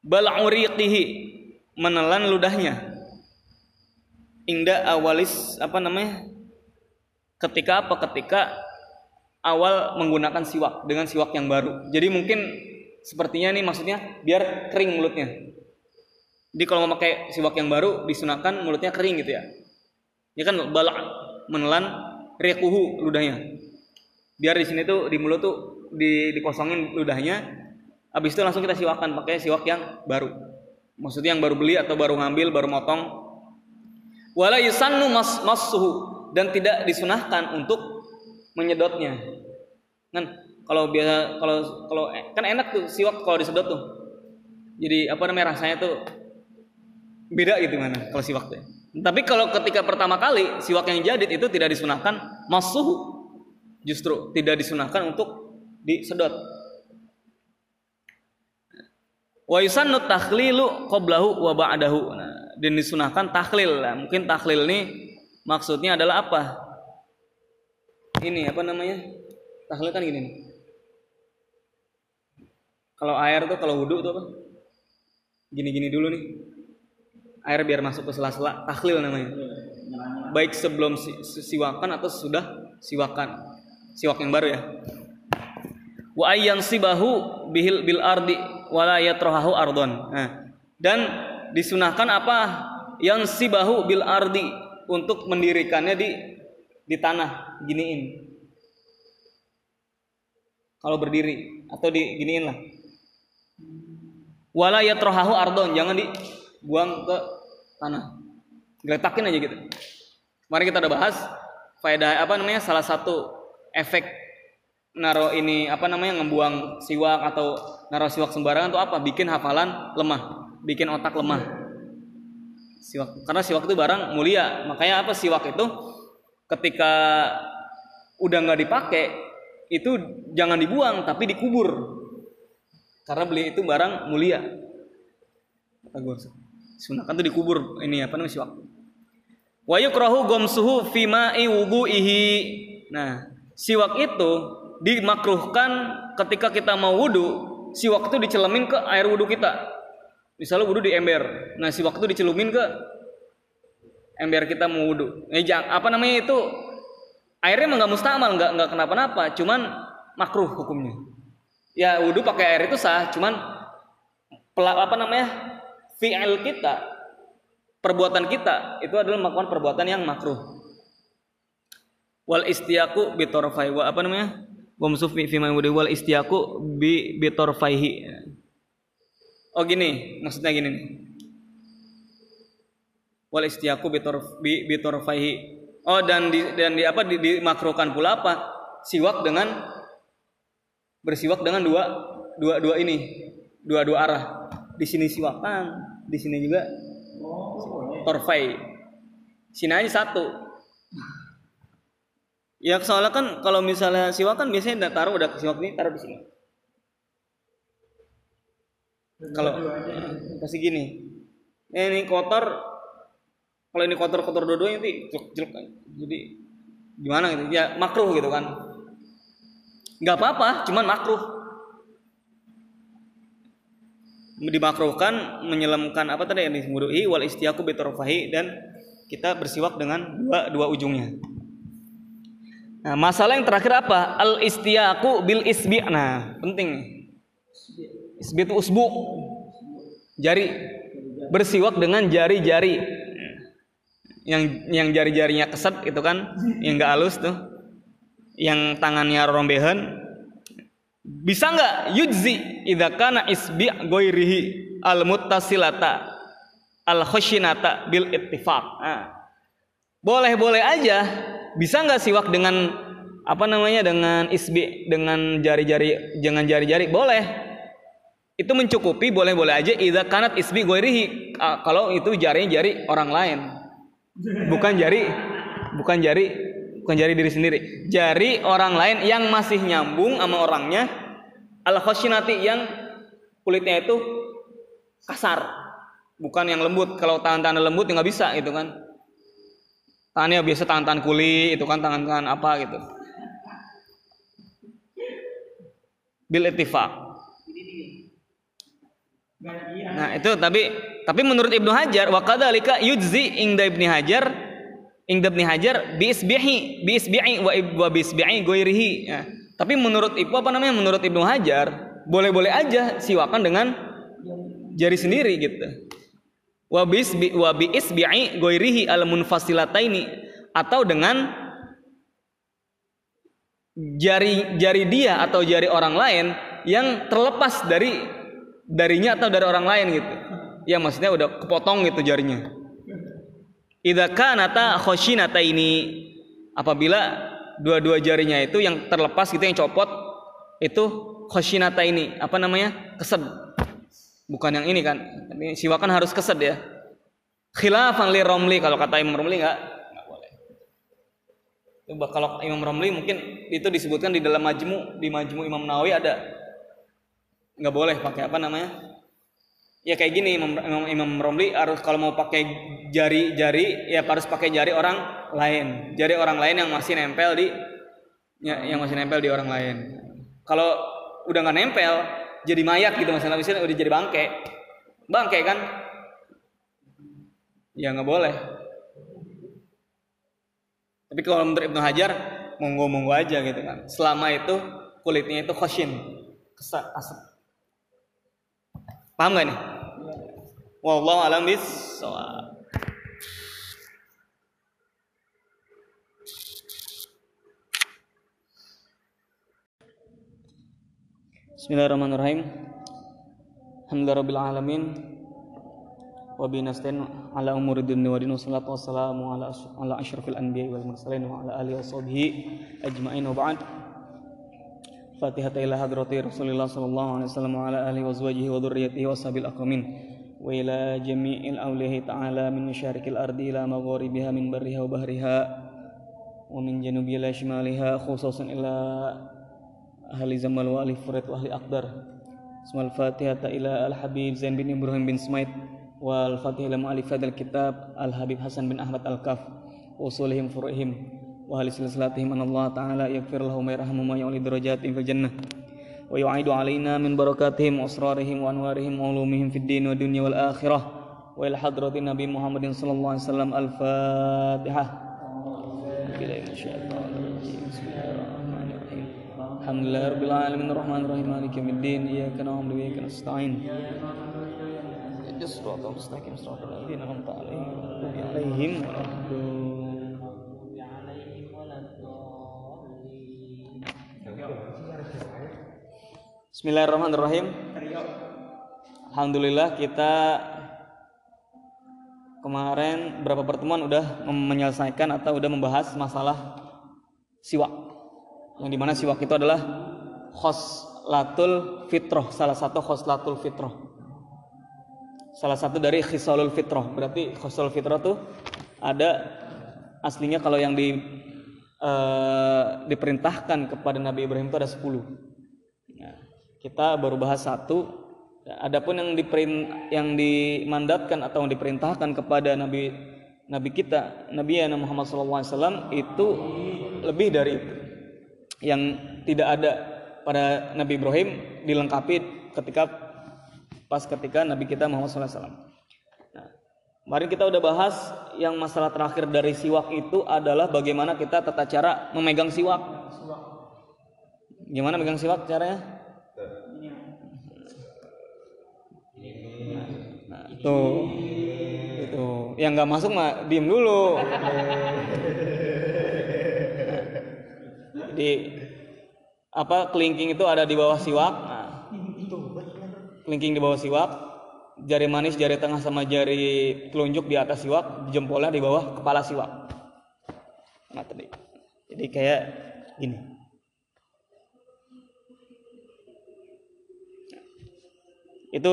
Bal'u riqihi menelan ludahnya. Inda awalis apa namanya? Ketika apa? Ketika awal menggunakan siwak dengan siwak yang baru. Jadi mungkin sepertinya nih maksudnya biar kering mulutnya jadi kalau mau pakai siwak yang baru disunahkan mulutnya kering gitu ya. Ya kan balak menelan rekuhu ludahnya. Biar di sini tuh di mulut tuh di dikosongin ludahnya. Habis itu langsung kita siwakan pakai siwak yang baru. Maksudnya yang baru beli atau baru ngambil, baru motong. Wala yusannu mas masuhu dan tidak disunahkan untuk menyedotnya. Kan kalau biasa kalau kalau kan enak tuh siwak kalau disedot tuh. Jadi apa namanya rasanya tuh beda gitu mana kalau siwak tuh. Tapi kalau ketika pertama kali siwak yang jadid itu tidak disunahkan masuh justru tidak disunahkan untuk disedot. Wa yusannu takhlilu qablahu wa ba'dahu. Nah, dan disunahkan tahlil. Nah, mungkin tahlil ini maksudnya adalah apa? Ini apa namanya? Tahlil kan gini nih. Kalau air tuh kalau wudhu tuh apa? Gini-gini dulu nih. Air biar masuk ke sela-sela tahlil namanya. Baik sebelum si, si- siwakan atau sudah siwakan. Siwak yang baru ya. Wa ayyan sibahu bihil bil ardi wala yatrahu ardon. Nah, dan disunahkan apa? Yang sibahu bil ardi untuk mendirikannya di di tanah giniin. Kalau berdiri atau diginiin lah wala yatrahu ardon. Jangan dibuang ke tanah. Geletakin aja gitu. Mari kita udah bahas faedah apa namanya salah satu efek naro ini apa namanya ngebuang siwak atau naro siwak sembarangan tuh apa? Bikin hafalan lemah. Bikin otak lemah. Siwak. Karena siwak itu barang mulia. Makanya apa siwak itu ketika udah nggak dipakai itu jangan dibuang tapi dikubur karena beli itu barang mulia. Kata gue sunahkan tuh dikubur ini apa namanya siwak wa yukrahu gomsuhu fi ma'i wudu'ihi. Nah siwak itu dimakruhkan ketika kita mau wudhu siwak itu dicelemin ke air wudhu kita. Misalnya wudhu di ember. Nah siwak itu dicelumin ke ember kita mau wudhu eh, jang- apa namanya itu? Airnya emang nggak mustamal nggak nggak kenapa-napa cuman makruh hukumnya ya wudhu pakai air itu sah cuman pela- apa namanya fi'il kita perbuatan kita itu adalah melakukan perbuatan yang makruh. Wal istiaku bitorfai wa apa namanya wa musufi fi wal istiaku bi bitorfaihi. Oh gini maksudnya gini wal istiaku bitorf bi bitorfaihi. Oh dan di dan di apa di, dimakruhkan pula apa? Siwak dengan bersiwak dengan dua dua dua ini. Dua dua arah. Di sini siwakan di sini juga torfai. Sini aja satu. Ya soalnya kan kalau misalnya siwak kan biasanya udah taruh udah siwak ini taruh di sini. Kalau kasih gini. Eh, ini kotor. Kalau ini kotor kotor dua-duanya nanti jelek jelek jadi gimana gitu? Ya makruh gitu kan nggak apa-apa cuman makruh dimakruhkan menyelamkan apa tadi yang disebut wal istiaku bitorfahi dan kita bersiwak dengan dua dua ujungnya. Nah, masalah yang terakhir apa? Al istiaku bil isbi. Nah, penting. Isbi itu usbu. Jari. Bersiwak dengan jari-jari. Yang yang jari-jarinya keset itu kan, yang enggak halus tuh. Yang tangannya rombehan, bisa nggak yujzi idza kana isbi goirihi al muttasilata al khushinata bil ittifaq? Nah, boleh boleh aja. Bisa nggak siwak dengan apa namanya dengan isbi dengan jari-jari jangan jari-jari? Boleh. Itu mencukupi boleh boleh aja. Idza kanat isbi goirihi kalau itu jarinya jari orang lain. Bukan jari bukan jari bukan jari diri sendiri. Jari orang lain yang masih nyambung sama orangnya al khoshinati yang kulitnya itu kasar. Bukan yang lembut. Kalau tangan-tangan lembut ya nggak bisa gitu kan. Tangannya biasa tangan-tangan kuli itu kan tangan-tangan apa gitu. Bil ittifaq. Nah, itu tapi tapi menurut Ibnu Hajar wa kadzalika yujzi ingda Ibnu Hajar ingda Ibnu Hajar bi isbihi bi isbi'i wa wa bi isbi'i ghairihi. Ya. Tapi menurut Ibnu apa namanya? Menurut Ibnu Hajar boleh-boleh aja siwakan dengan jari sendiri gitu. Wa bi isbi wa bi isbi'i ghairihi al munfasilataini atau dengan jari jari dia atau jari orang lain yang terlepas dari darinya atau dari orang lain gitu. Ya maksudnya udah kepotong gitu jarinya. Idza kanata khoshinata ini apabila dua-dua jarinya itu yang terlepas gitu yang copot itu khoshinata ini apa namanya? kesed. Bukan yang ini kan. Ini siwakan harus kesed ya. Khilafan li Romli kalau kata Imam Romli enggak enggak boleh. Coba kalau Imam Romli mungkin itu disebutkan di dalam majmu di majmu Imam Nawawi ada nggak boleh pakai apa namanya ya kayak gini Imam, Imam, Romli harus kalau mau pakai jari-jari ya harus pakai jari orang lain. Jari orang lain yang masih nempel di ya, yang masih nempel di orang lain. Kalau udah nggak nempel jadi mayat gitu masalah misalnya udah jadi bangke. Bangke kan? Ya nggak boleh. Tapi kalau menurut Ibnu Hajar monggo monggo aja gitu kan. Selama itu kulitnya itu khoshin kesak asap paham gak nih wallahu alam bis Bismillahirrahmanirrahim. Alhamdulillahirabbil alamin. Wa bi nastain ala umuri dunya wa dinu salatu wassalamu ala ala asyrafil anbiya'i wal mursalin wa ala alihi washabihi ajmain wa ba'd. Fatihah ila hadrati Rasulillah sallallahu alaihi wasallam wa ala alihi wa azwajihi wa dhurriyyatihi wa sahabil aqwamin. Wa ila jami'il awlihi ta'ala min masyarikil ardi ila magharibiha min barriha wa bahriha wa min janubiha ila shimaliha khususan ila ahli zamal wa ahli furat wa ahli akdar Ismal Fatihah ila Al-Habib Zain bin Ibrahim bin Smait wal Fatihah ila mu'alif hadal kitab Al-Habib Hasan bin Ahmad Al-Kaf usulihim furu'ihim wa ahli silsilatihim an Allah Ta'ala ويعيد علينا من بركاتهم وأسرارهم وأنوارهم وعلومهم في الدين والدنيا والآخرة وإلى حضرة النبي محمد صلى الله عليه وسلم الفاتحة. الحمد لله رب العالمين الرحمن الرحيم مالك يوم الدين إياك نعبد وإياك نستعين. الصراط المستقيم صراط الذين أنعمت عليهم ولا عليهم ولا Bismillahirrahmanirrahim. Alhamdulillah kita kemarin berapa pertemuan udah menyelesaikan atau udah membahas masalah siwak. Yang di mana siwak itu adalah khoslatul fitroh salah satu khoslatul fitroh. Salah satu dari khisalul fitroh. Berarti khoslatul fitroh tuh ada aslinya kalau yang di eh, diperintahkan kepada Nabi Ibrahim itu ada 10 Nah, kita baru bahas satu adapun yang diperin yang dimandatkan atau yang diperintahkan kepada Nabi Nabi kita Nabi Muhammad SAW itu lebih dari itu yang tidak ada pada Nabi Ibrahim dilengkapi ketika pas ketika Nabi kita Muhammad SAW. Nah, kemarin kita udah bahas yang masalah terakhir dari siwak itu adalah bagaimana kita tata cara memegang siwak. Gimana megang siwak caranya? Nah, tuh, itu yang nggak masuk mah diem dulu. Jadi apa kelingking itu ada di bawah siwak. Nah, kelingking di bawah siwak, jari manis, jari tengah sama jari telunjuk di atas siwak, jempolnya di bawah kepala siwak. Nah tadi. Jadi kayak gini. Itu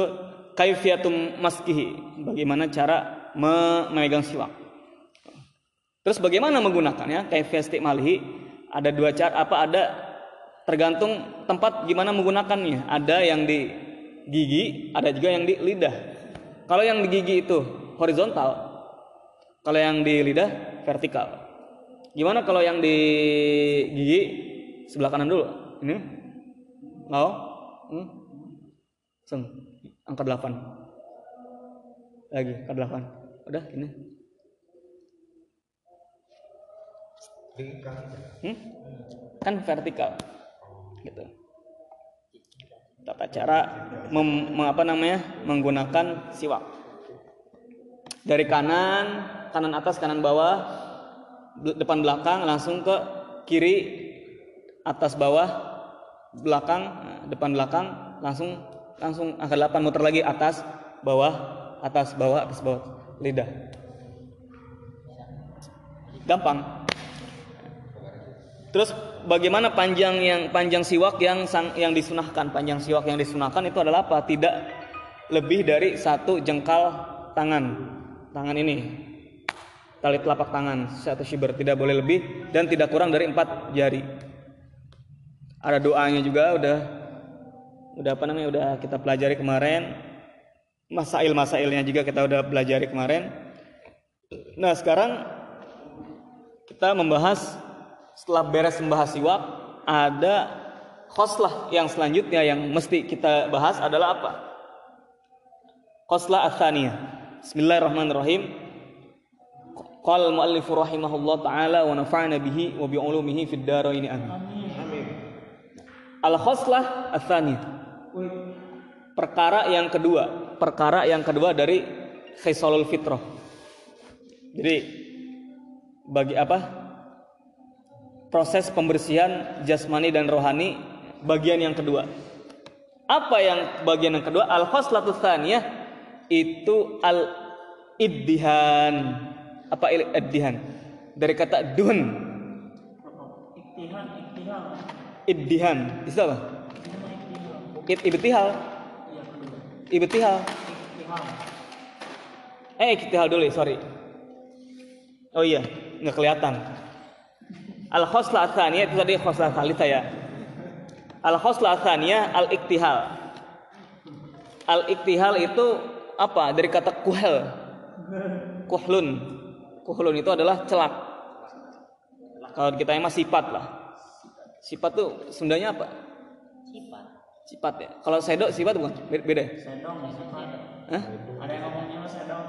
kaifiatum maskihi, bagaimana cara memegang siwak. Terus bagaimana menggunakannya? Kaifiyat istimalihi ada dua cara apa ada tergantung tempat gimana menggunakannya. Ada yang di gigi, ada juga yang di lidah. Kalau yang di gigi itu horizontal, kalau yang di lidah vertikal. Gimana kalau yang di gigi sebelah kanan dulu? Ini, mau? Hmm? Angka 8 Lagi, angka 8 Udah, ini. Hmm? Kan vertikal. Gitu. Tata cara mem, apa namanya? menggunakan siwak. Dari kanan, kanan atas, kanan bawah, depan belakang langsung ke kiri, atas bawah, belakang, nah, depan belakang langsung langsung angka 8 muter lagi atas, bawah, atas, bawah, atas, bawah, lidah. Gampang. Terus bagaimana panjang yang panjang siwak yang sang, yang disunahkan? Panjang siwak yang disunahkan itu adalah apa? Tidak lebih dari satu jengkal tangan. Tangan ini. Tali telapak tangan satu shiber tidak boleh lebih dan tidak kurang dari empat jari. Ada doanya juga udah udah apa namanya udah kita pelajari kemarin. Masail-masailnya juga kita udah pelajari kemarin. Nah, sekarang kita membahas setelah beres membahas siwak ada khoslah yang selanjutnya yang mesti kita bahas adalah apa? Khoslah atsaniyah. Bismillahirrahmanirrahim. Qala al-muallif rahimahullah taala wa nafa'ana bihi wa bi ulumihi fid dharain amin. Amin. Al-khoslah ats-tsaniyah. Perkara yang kedua, perkara yang kedua dari khisalul fitrah. Jadi bagi apa? Proses pembersihan jasmani dan rohani bagian yang kedua. Apa yang bagian yang kedua? Al-khoslatu tsaniyah itu al-iddihan. Apa il- iddihan? Dari kata dun, Iktihan, iktihal. iddihan. Itu apa? Ibtihal. Ibtihal. Iktihal. Eh, iktihal dulu, sorry. Oh iya, nggak kelihatan. Al tsaniyah itu tadi khoslah tsalitsah ya. Al tsaniyah al iktihal. Al iktihal itu apa? Dari kata kuhel. Kuhlun. Kuhlun itu adalah celak. Kalau kita emang sifat lah. Sifat tuh Sundanya apa? Sifat. Ya. Kalau sedok sifat bukan? Beda. beda. Sedong, sifat. Hah? Ada yang ngomongnya mas sedong.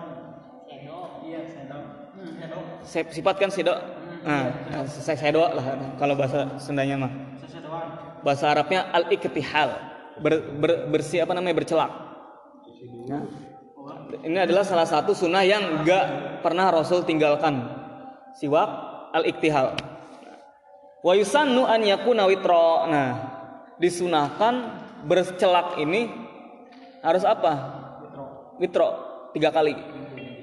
Sedong. Iya, sedong. Hmm, sedong. Se- Sifat kan sedok. Nah, saya sedok lah kalau bahasa Sundanya mah. Bahasa Arabnya al iktihal ber, ber- bersih apa namanya bercelak Nah, ini adalah salah satu sunnah yang enggak pernah Rasul tinggalkan siwak al iktihal wa yusannu an yakuna witra nah disunahkan bercelak ini harus apa? Witro. Tiga kali.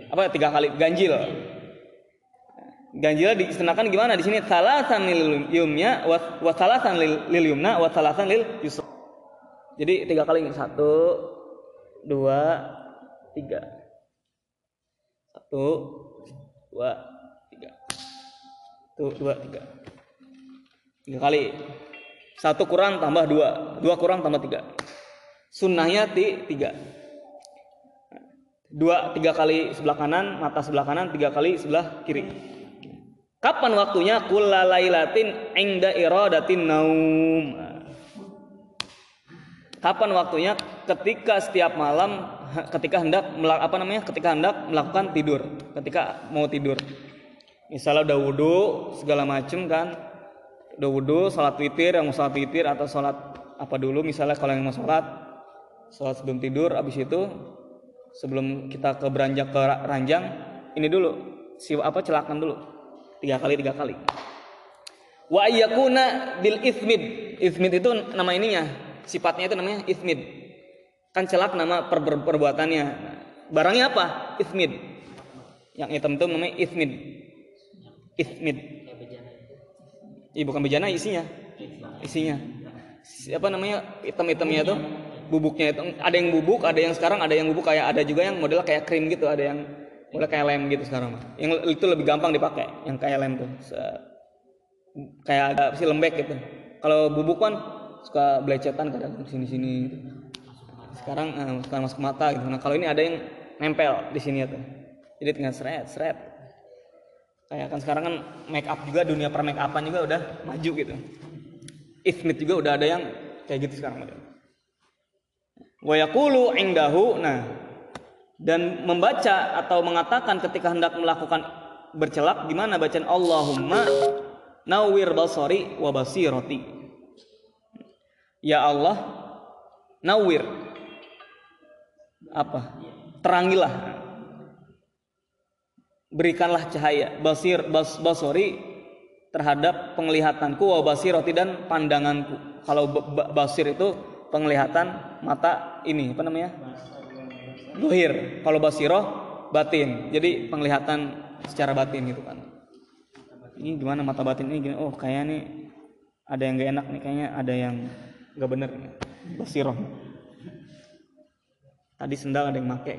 Apa ya, tiga kali. Ganjil. Ganjil disunahkan gimana? Di sini salasan lil yumnya wa, salasan lil, yumna salasan lil yusra. Jadi tiga kali. Satu dua tiga. Satu dua tiga. Satu dua tiga. Tiga kali satu kurang tambah dua. Dua kurang tambah tiga. Sunnahnya ti tiga. Dua tiga kali sebelah kanan mata sebelah kanan tiga kali sebelah kiri. Kapan waktunya? Kulalailatin inda iradatin naum. Kapan waktunya? Ketika setiap malam ketika hendak apa namanya? Ketika hendak melakukan tidur. Ketika mau tidur. Misalnya udah wudhu segala macem kan udah wudhu sholat witir yang mau sholat witir atau sholat apa dulu misalnya kalau yang mau sholat sholat sebelum tidur abis itu sebelum kita ke beranjak ke ra- ranjang ini dulu si apa celakan dulu tiga kali tiga kali. Wa ayyakuna bil ismid ismid itu nama ininya sifatnya itu namanya ismid kan celak nama per- perbuatannya. Barangnya apa? Ismid yang hitam itu namanya ismid ismid Iya bukan bejana isinya. Isinya. Si- apa namanya? Hitam-hitamnya tuh bubuknya itu ada yang bubuk ada yang sekarang ada yang bubuk kayak ada juga yang model kayak krim gitu ada yang model kayak lem gitu sekarang mah. yang itu lebih gampang dipakai yang kayak lem tuh Se- kayak agak si lembek gitu. Kalau bubuk kan suka belecetan kadang sini sini gitu. sekarang eh, suka masuk mata gitu. Nah kalau ini ada yang nempel di sini tuh. Jadi tinggal seret seret kayak kan sekarang kan make up juga dunia per make upan juga udah maju gitu. Ismit juga udah ada yang kayak gitu sekarang. Model wa yaqulu indahu nah dan membaca atau mengatakan ketika hendak melakukan bercelak gimana bacaan Allahumma nawwir basari wa basirati. Ya Allah nawwir. Apa? Terangilah berikanlah cahaya basir bas, basori terhadap penglihatanku wa basirati dan pandanganku kalau ba- ba- basir itu penglihatan mata ini apa namanya Dohir. Kalau basiroh batin. Jadi penglihatan secara batin gitu kan. Ini gimana mata batin ini gini. Oh kayak nih ada yang gak enak nih kayaknya ada yang gak bener nih. Basiroh. Tadi sendal ada yang make.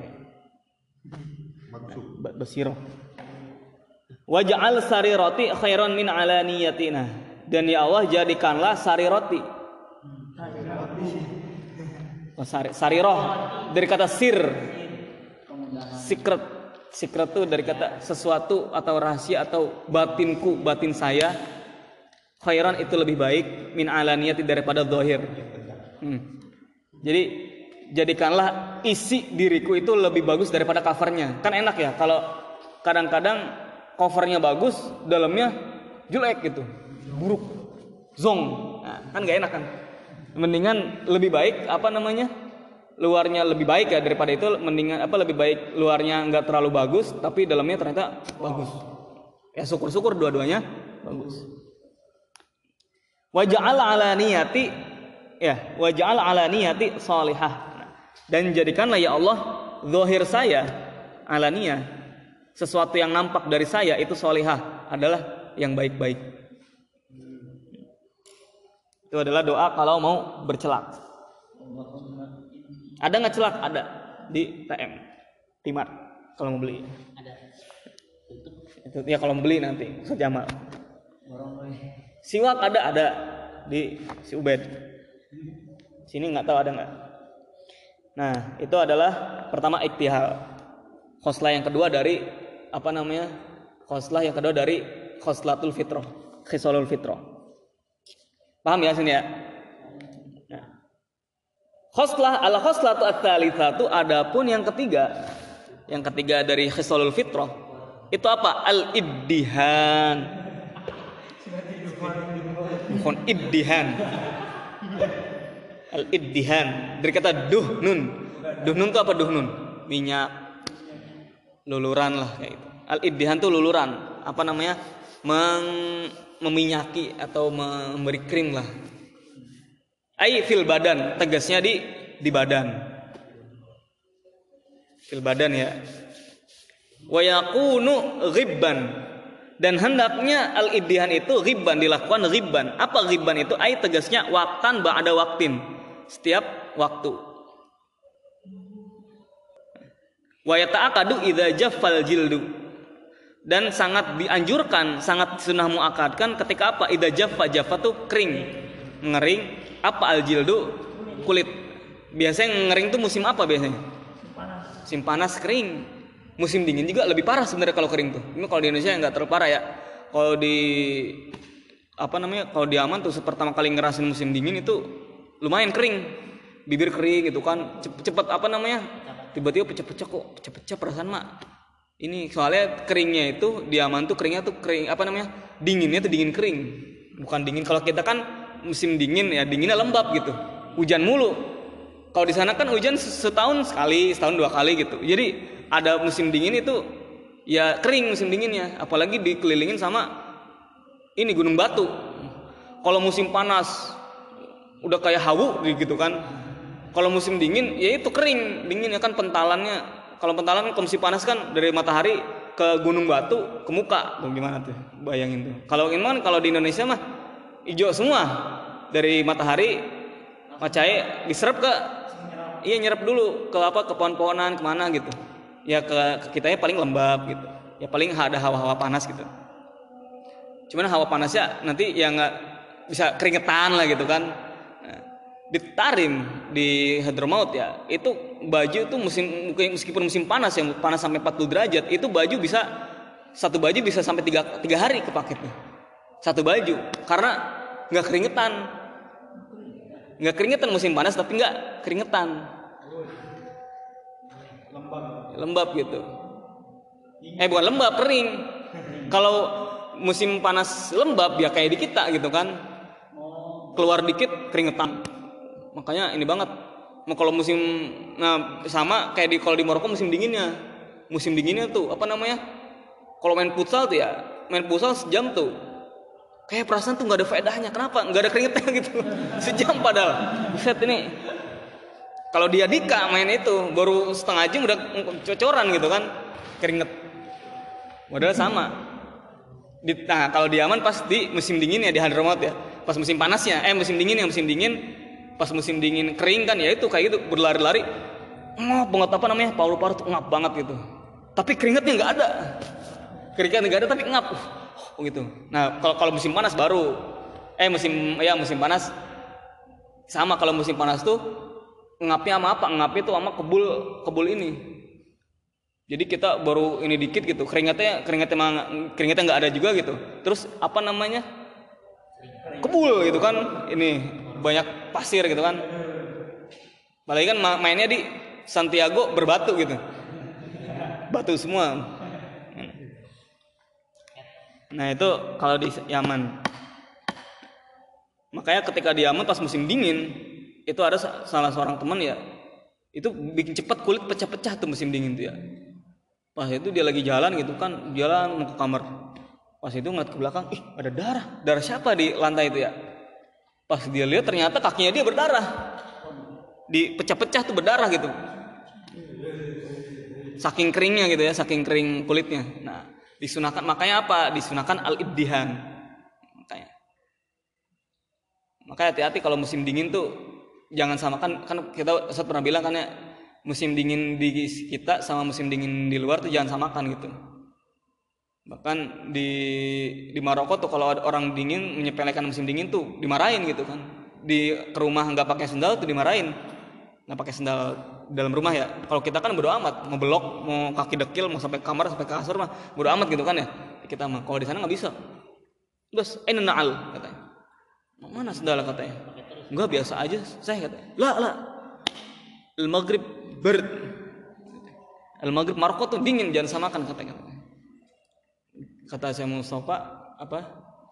Waj'al sarirati khairan min alaniyatina. Dan ya Allah jadikanlah sariroti Oh, sari, sariroh dari kata sir. Secret. Secret tuh dari kata sesuatu atau rahasia atau batinku batin saya. Khairan itu lebih baik min alaniyati daripada zahir. Hmm. jadi jadikanlah isi diriku itu lebih bagus daripada covernya. Kan enak ya kalau kadang-kadang covernya bagus dalamnya jelek gitu. Buruk. Zong. Nah, kan gak enak kan? Mendingan lebih baik apa namanya? Luarnya lebih baik ya daripada itu mendingan apa lebih baik luarnya nggak terlalu bagus tapi dalamnya ternyata bagus. Ya syukur-syukur dua-duanya bagus. Waja'al ala niyati ya waja'al ala niyati salihah dan jadikanlah ya Allah zahir saya alaniyah. Sesuatu yang nampak dari saya itu solihah adalah yang baik-baik. Itu adalah doa kalau mau bercelak. Ada nggak celak? Ada. Di TM Timar kalau mau beli. Ada. Itu ya kalau mau beli nanti Ustaz Jamal. Siwak ada ada. Di si Ubed. Sini nggak tahu ada nggak nah itu adalah pertama iktihal. Khoslah yang kedua dari apa namanya khoslah yang kedua dari khoslatul fitrah khisalul fitrah. Paham ya sini ya? Nah. khoslah al khoslatu at-thalitsatu adapun yang ketiga yang ketiga dari khisalul fitrah itu apa? Al iddihan bukan iddihan al iddihan dari kata duhnun duhnun itu apa duhnun minyak. Luluran lah kayak itu al iddihan tuh luluran. Apa namanya? Meng, meminyaki atau memberi krim lah. Ai fil badan. Tegasnya di di badan. Fil badan ya. Wa yakunu ghibban. Dan hendaknya al iddihan itu ghibban dilakukan ghibban. Apa ghibban itu? Ai tegasnya waktan ba'da waktin setiap waktu. Wa yata'aqadu idza jaffal jildu. Dan sangat dianjurkan sangat sunnah muakadkan ketika apa? Idza jaffa jaffa tuh kering. Ngering apa al jildu? Kulit. Biasanya ngering tuh musim apa biasanya? Musim panas. Kering. Musim dingin juga lebih parah sebenarnya kalau kering tuh. Ini kalau di Indonesia nggak terlalu parah ya. Kalau di apa namanya kalau di aman tuh pertama kali ngerasin musim dingin itu lumayan kering. Bibir kering gitu kan. Cepet, cepet apa namanya? Tiba-tiba pecah-pecah kok. Pecah-pecah perasaan mak. Ini soalnya keringnya itu di aman tuh keringnya tuh kering apa namanya? Dinginnya tuh dingin kering. Bukan dingin. Kalau kita kan musim dingin ya dinginnya lembab gitu. Hujan mulu. Kalau di sana kan hujan setahun sekali setahun dua kali gitu. Jadi ada musim dingin itu ya kering musim dinginnya. Apalagi dikelilingin sama ini gunung batu. Kalau musim panas udah kayak hawu gitu kan. Kalau musim dingin ya itu kering. Dingin ya kan pentalannya. Kalau pentalan kan panas kan dari matahari ke gunung batu ke muka. Tuh gimana tuh? Bayangin tuh. Kalau gimana kalau di Indonesia mah hijau semua. Dari matahari macai diserap ke iya nyerap dulu ke apa ke pohon-pohonan ke mana gitu. Ya ke, ke kitanya paling lembab gitu. Ya paling ada hawa-hawa panas gitu. Cuman hawa panasnya nanti ya nggak bisa keringetan lah gitu kan di Tarim di Hadramaut ya itu baju tuh musim meskipun musim panas yang panas sampai 40 derajat itu baju bisa satu baju bisa sampai tiga, tiga hari kepaketnya. Satu baju karena nggak keringetan. Nggak keringetan musim panas tapi nggak keringetan. Lembab gitu. Eh bukan lembab kering. Kalau musim panas lembab ya kayak di kita gitu kan. Keluar dikit keringetan makanya ini banget. Kalau musim nah sama kayak di kalau di Maroko musim dinginnya. Musim dinginnya tuh apa namanya? Kalau main futsal tuh ya main futsal sejam tuh. Kayak perasaan tuh nggak ada faedahnya. Kenapa? Nggak ada keringetnya gitu. Sejam padahal. Set ini. Kalau dia Dika main itu baru setengah jam udah cocoran gitu kan. Keringet. Modal sama. Nah kalau di aman pas di musim dingin ya di Hadramaut ya. Pas musim panasnya. Eh musim dingin ya musim dingin pas musim dingin kering kan ya itu kayak gitu berlari-lari. Ngap banget apa namanya paru-paru tuh ngap banget gitu. Tapi keringetnya nggak ada. Keringetnya nggak ada tapi ngap. Uh, gitu. Nah kalau kalau musim panas baru. Eh musim ya musim panas. Sama kalau musim panas tuh ngapnya sama apa? Ngapnya tuh sama kebul kebul ini. Jadi kita baru ini dikit gitu. Keringatnya keringatnya keringatnya nggak ada juga gitu. Terus apa namanya? Kebul gitu kan ini banyak pasir gitu kan apalagi kan mainnya di Santiago berbatu gitu batu semua Nah itu kalau di Yaman. Makanya ketika di Yaman pas musim dingin itu ada salah seorang teman ya itu bikin cepat kulit pecah-pecah tuh musim dingin tuh ya. Pas itu dia lagi jalan gitu kan jalan mau ke kamar. Pas itu ngeliat ke belakang, ih ada darah. Darah siapa di lantai itu ya? Pas dia lihat ternyata kakinya dia berdarah. Di pecah-pecah tuh berdarah gitu. Saking keringnya gitu ya, saking kering kulitnya. Nah, disunahkan makanya apa disunahkan al ibdihan makanya makanya hati-hati kalau musim dingin tuh jangan samakan kan kita saat pernah bilang kan ya musim dingin di kita sama musim dingin di luar tuh jangan samakan gitu bahkan di di Maroko tuh kalau ada orang dingin menyepelekan musim dingin tuh dimarahin gitu kan. Di ke rumah nggak pakai sendal tuh dimarahin. Nggak pakai sendal dalam rumah ya. Kalau kita kan berdoa amat mau belok mau kaki dekil mau sampai kamar sampai kasur mah berdoa amat gitu kan ya. Kita mah kalau di sana nggak bisa. Bos eh naal katanya. Mana sendal? katanya. Nggak biasa aja saya katanya. Lah lah. Al maghrib bird al maghrib Maroko tuh dingin jangan samakan katanya kata saya Mustafa apa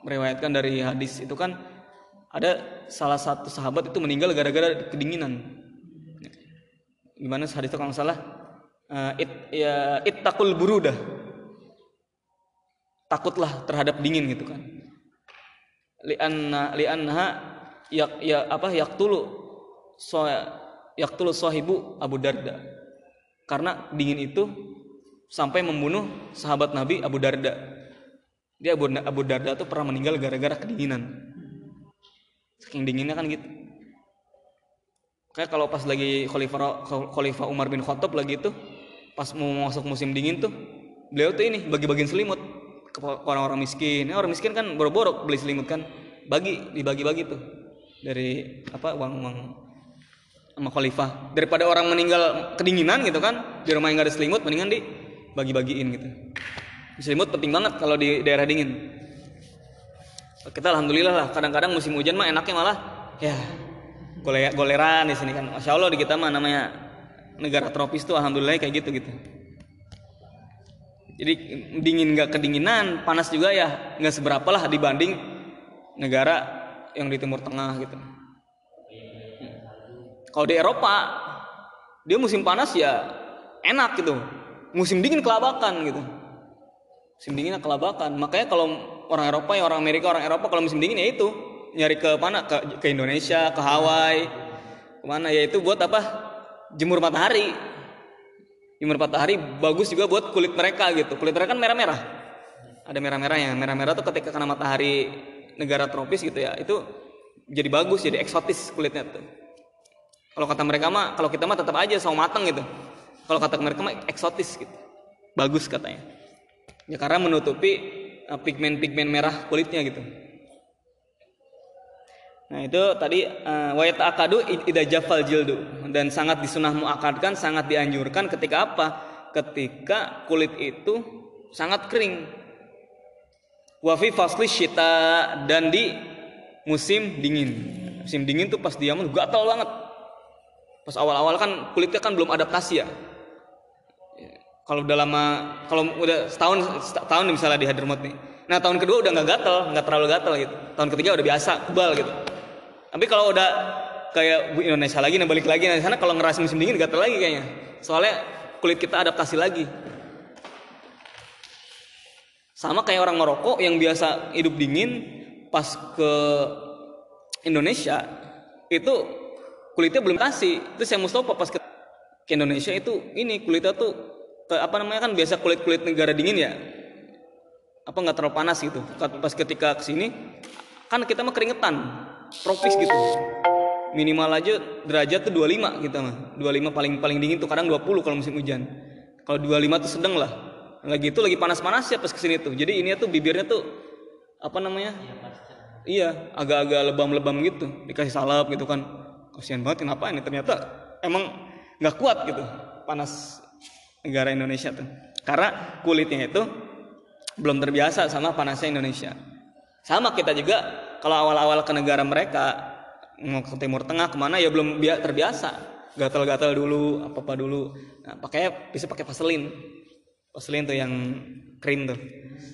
meriwayatkan dari hadis itu kan ada salah satu sahabat itu meninggal gara-gara kedinginan. Gimana hadis itu kalau salah? Uh, it ya takul burudah. Takutlah terhadap dingin gitu kan. Lianna lianha yak ya apa yaktulu so yaktulu sahibu Abu Darda. Karena dingin itu sampai membunuh sahabat Nabi Abu Darda dia Abu, Abu Darda tuh pernah meninggal gara-gara kedinginan. Saking dinginnya kan gitu. Kayak kalau pas lagi Khalifah Khalifah Umar bin Khattab lagi itu pas mau masuk musim dingin tuh beliau tuh ini bagi-bagiin selimut ke orang-orang miskin. Nah, orang miskin kan boro-boro beli selimut kan, bagi dibagi-bagi tuh dari apa uang-uang sama khalifah daripada orang meninggal kedinginan gitu kan di rumah yang gak ada selimut mendingan di bagi-bagiin gitu selimut penting banget kalau di daerah dingin. Kita alhamdulillah lah kadang-kadang musim hujan mah enaknya malah ya gole goleran di sini kan. Masya allah di kita mah namanya negara tropis tuh alhamdulillah kayak gitu gitu. Jadi dingin nggak kedinginan panas juga ya nggak seberapa lah dibanding negara yang di timur tengah gitu. Kalau di Eropa dia musim panas ya enak gitu. Musim dingin kelabakan gitu musim dinginnya kelabakan. Makanya kalau orang Eropa ya orang Amerika orang Eropa kalau musim dingin ya itu. Nyari ke mana? Ke, ke Indonesia ke Hawaii. Ke mana ya itu buat apa? Jemur matahari. Jemur matahari bagus juga buat kulit mereka gitu. Kulit mereka kan merah-merah. Ada merah-merahnya merah-merah tuh ketika kena matahari negara tropis gitu ya itu jadi bagus jadi eksotis kulitnya tuh. Kalau kata mereka mah kalau kita mah tetap aja sawo matang gitu. Kalau kata mereka mah eksotis gitu. Bagus katanya ya karena menutupi uh, pigmen-pigmen merah kulitnya gitu Nah itu tadi uh, wayat akadu ida jafal jildu dan sangat disunah muakadkan sangat dianjurkan ketika apa? Ketika kulit itu sangat kering. Wafi fasli shita dan di musim dingin. Musim dingin tuh pas diaman gatal banget. Pas awal-awal kan kulitnya kan belum adaptasi ya. Kalau udah lama, kalau udah setahun setahun misalnya di Hadramaut nih. Nah tahun kedua udah nggak gatal, nggak terlalu gatal gitu. Tahun ketiga udah biasa, kebal gitu. Tapi kalau udah kayak Indonesia lagi, nah balik lagi, nah sana kalau ngerasain musim dingin gatel lagi kayaknya. Soalnya kulit kita adaptasi lagi. Sama kayak orang Maroko yang biasa hidup dingin, pas ke Indonesia itu kulitnya belum kasih. Itu saya Mustafa pas ke, Indonesia itu ini kulitnya tuh apa namanya kan biasa kulit kulit negara dingin ya. Apa nggak terlalu panas gitu. Pas ketika ke sini kan kita mah keringetan tropis gitu. Minimal aja derajat tuh 25 gitu mah. 25 paling paling dingin tuh kadang 20 kalau musim hujan. Kalau 25 tuh sedang lah. Lagi itu lagi panas-panas ya pas ke sini tuh. Jadi ini tuh bibirnya tuh apa namanya? Iya agak-agak lebam-lebam gitu. Dikasih salep gitu kan. Kasihan banget kenapa ini? Ternyata emang nggak kuat gitu. Panas negara Indonesia tuh karena kulitnya itu belum terbiasa sama panasnya Indonesia sama kita juga kalau awal-awal ke negara mereka mau ke Timur Tengah ke mana ya belum terbiasa gatal-gatal dulu apa apa dulu nah, pakai bisa pakai vaselin Vaselin tuh yang krim tuh.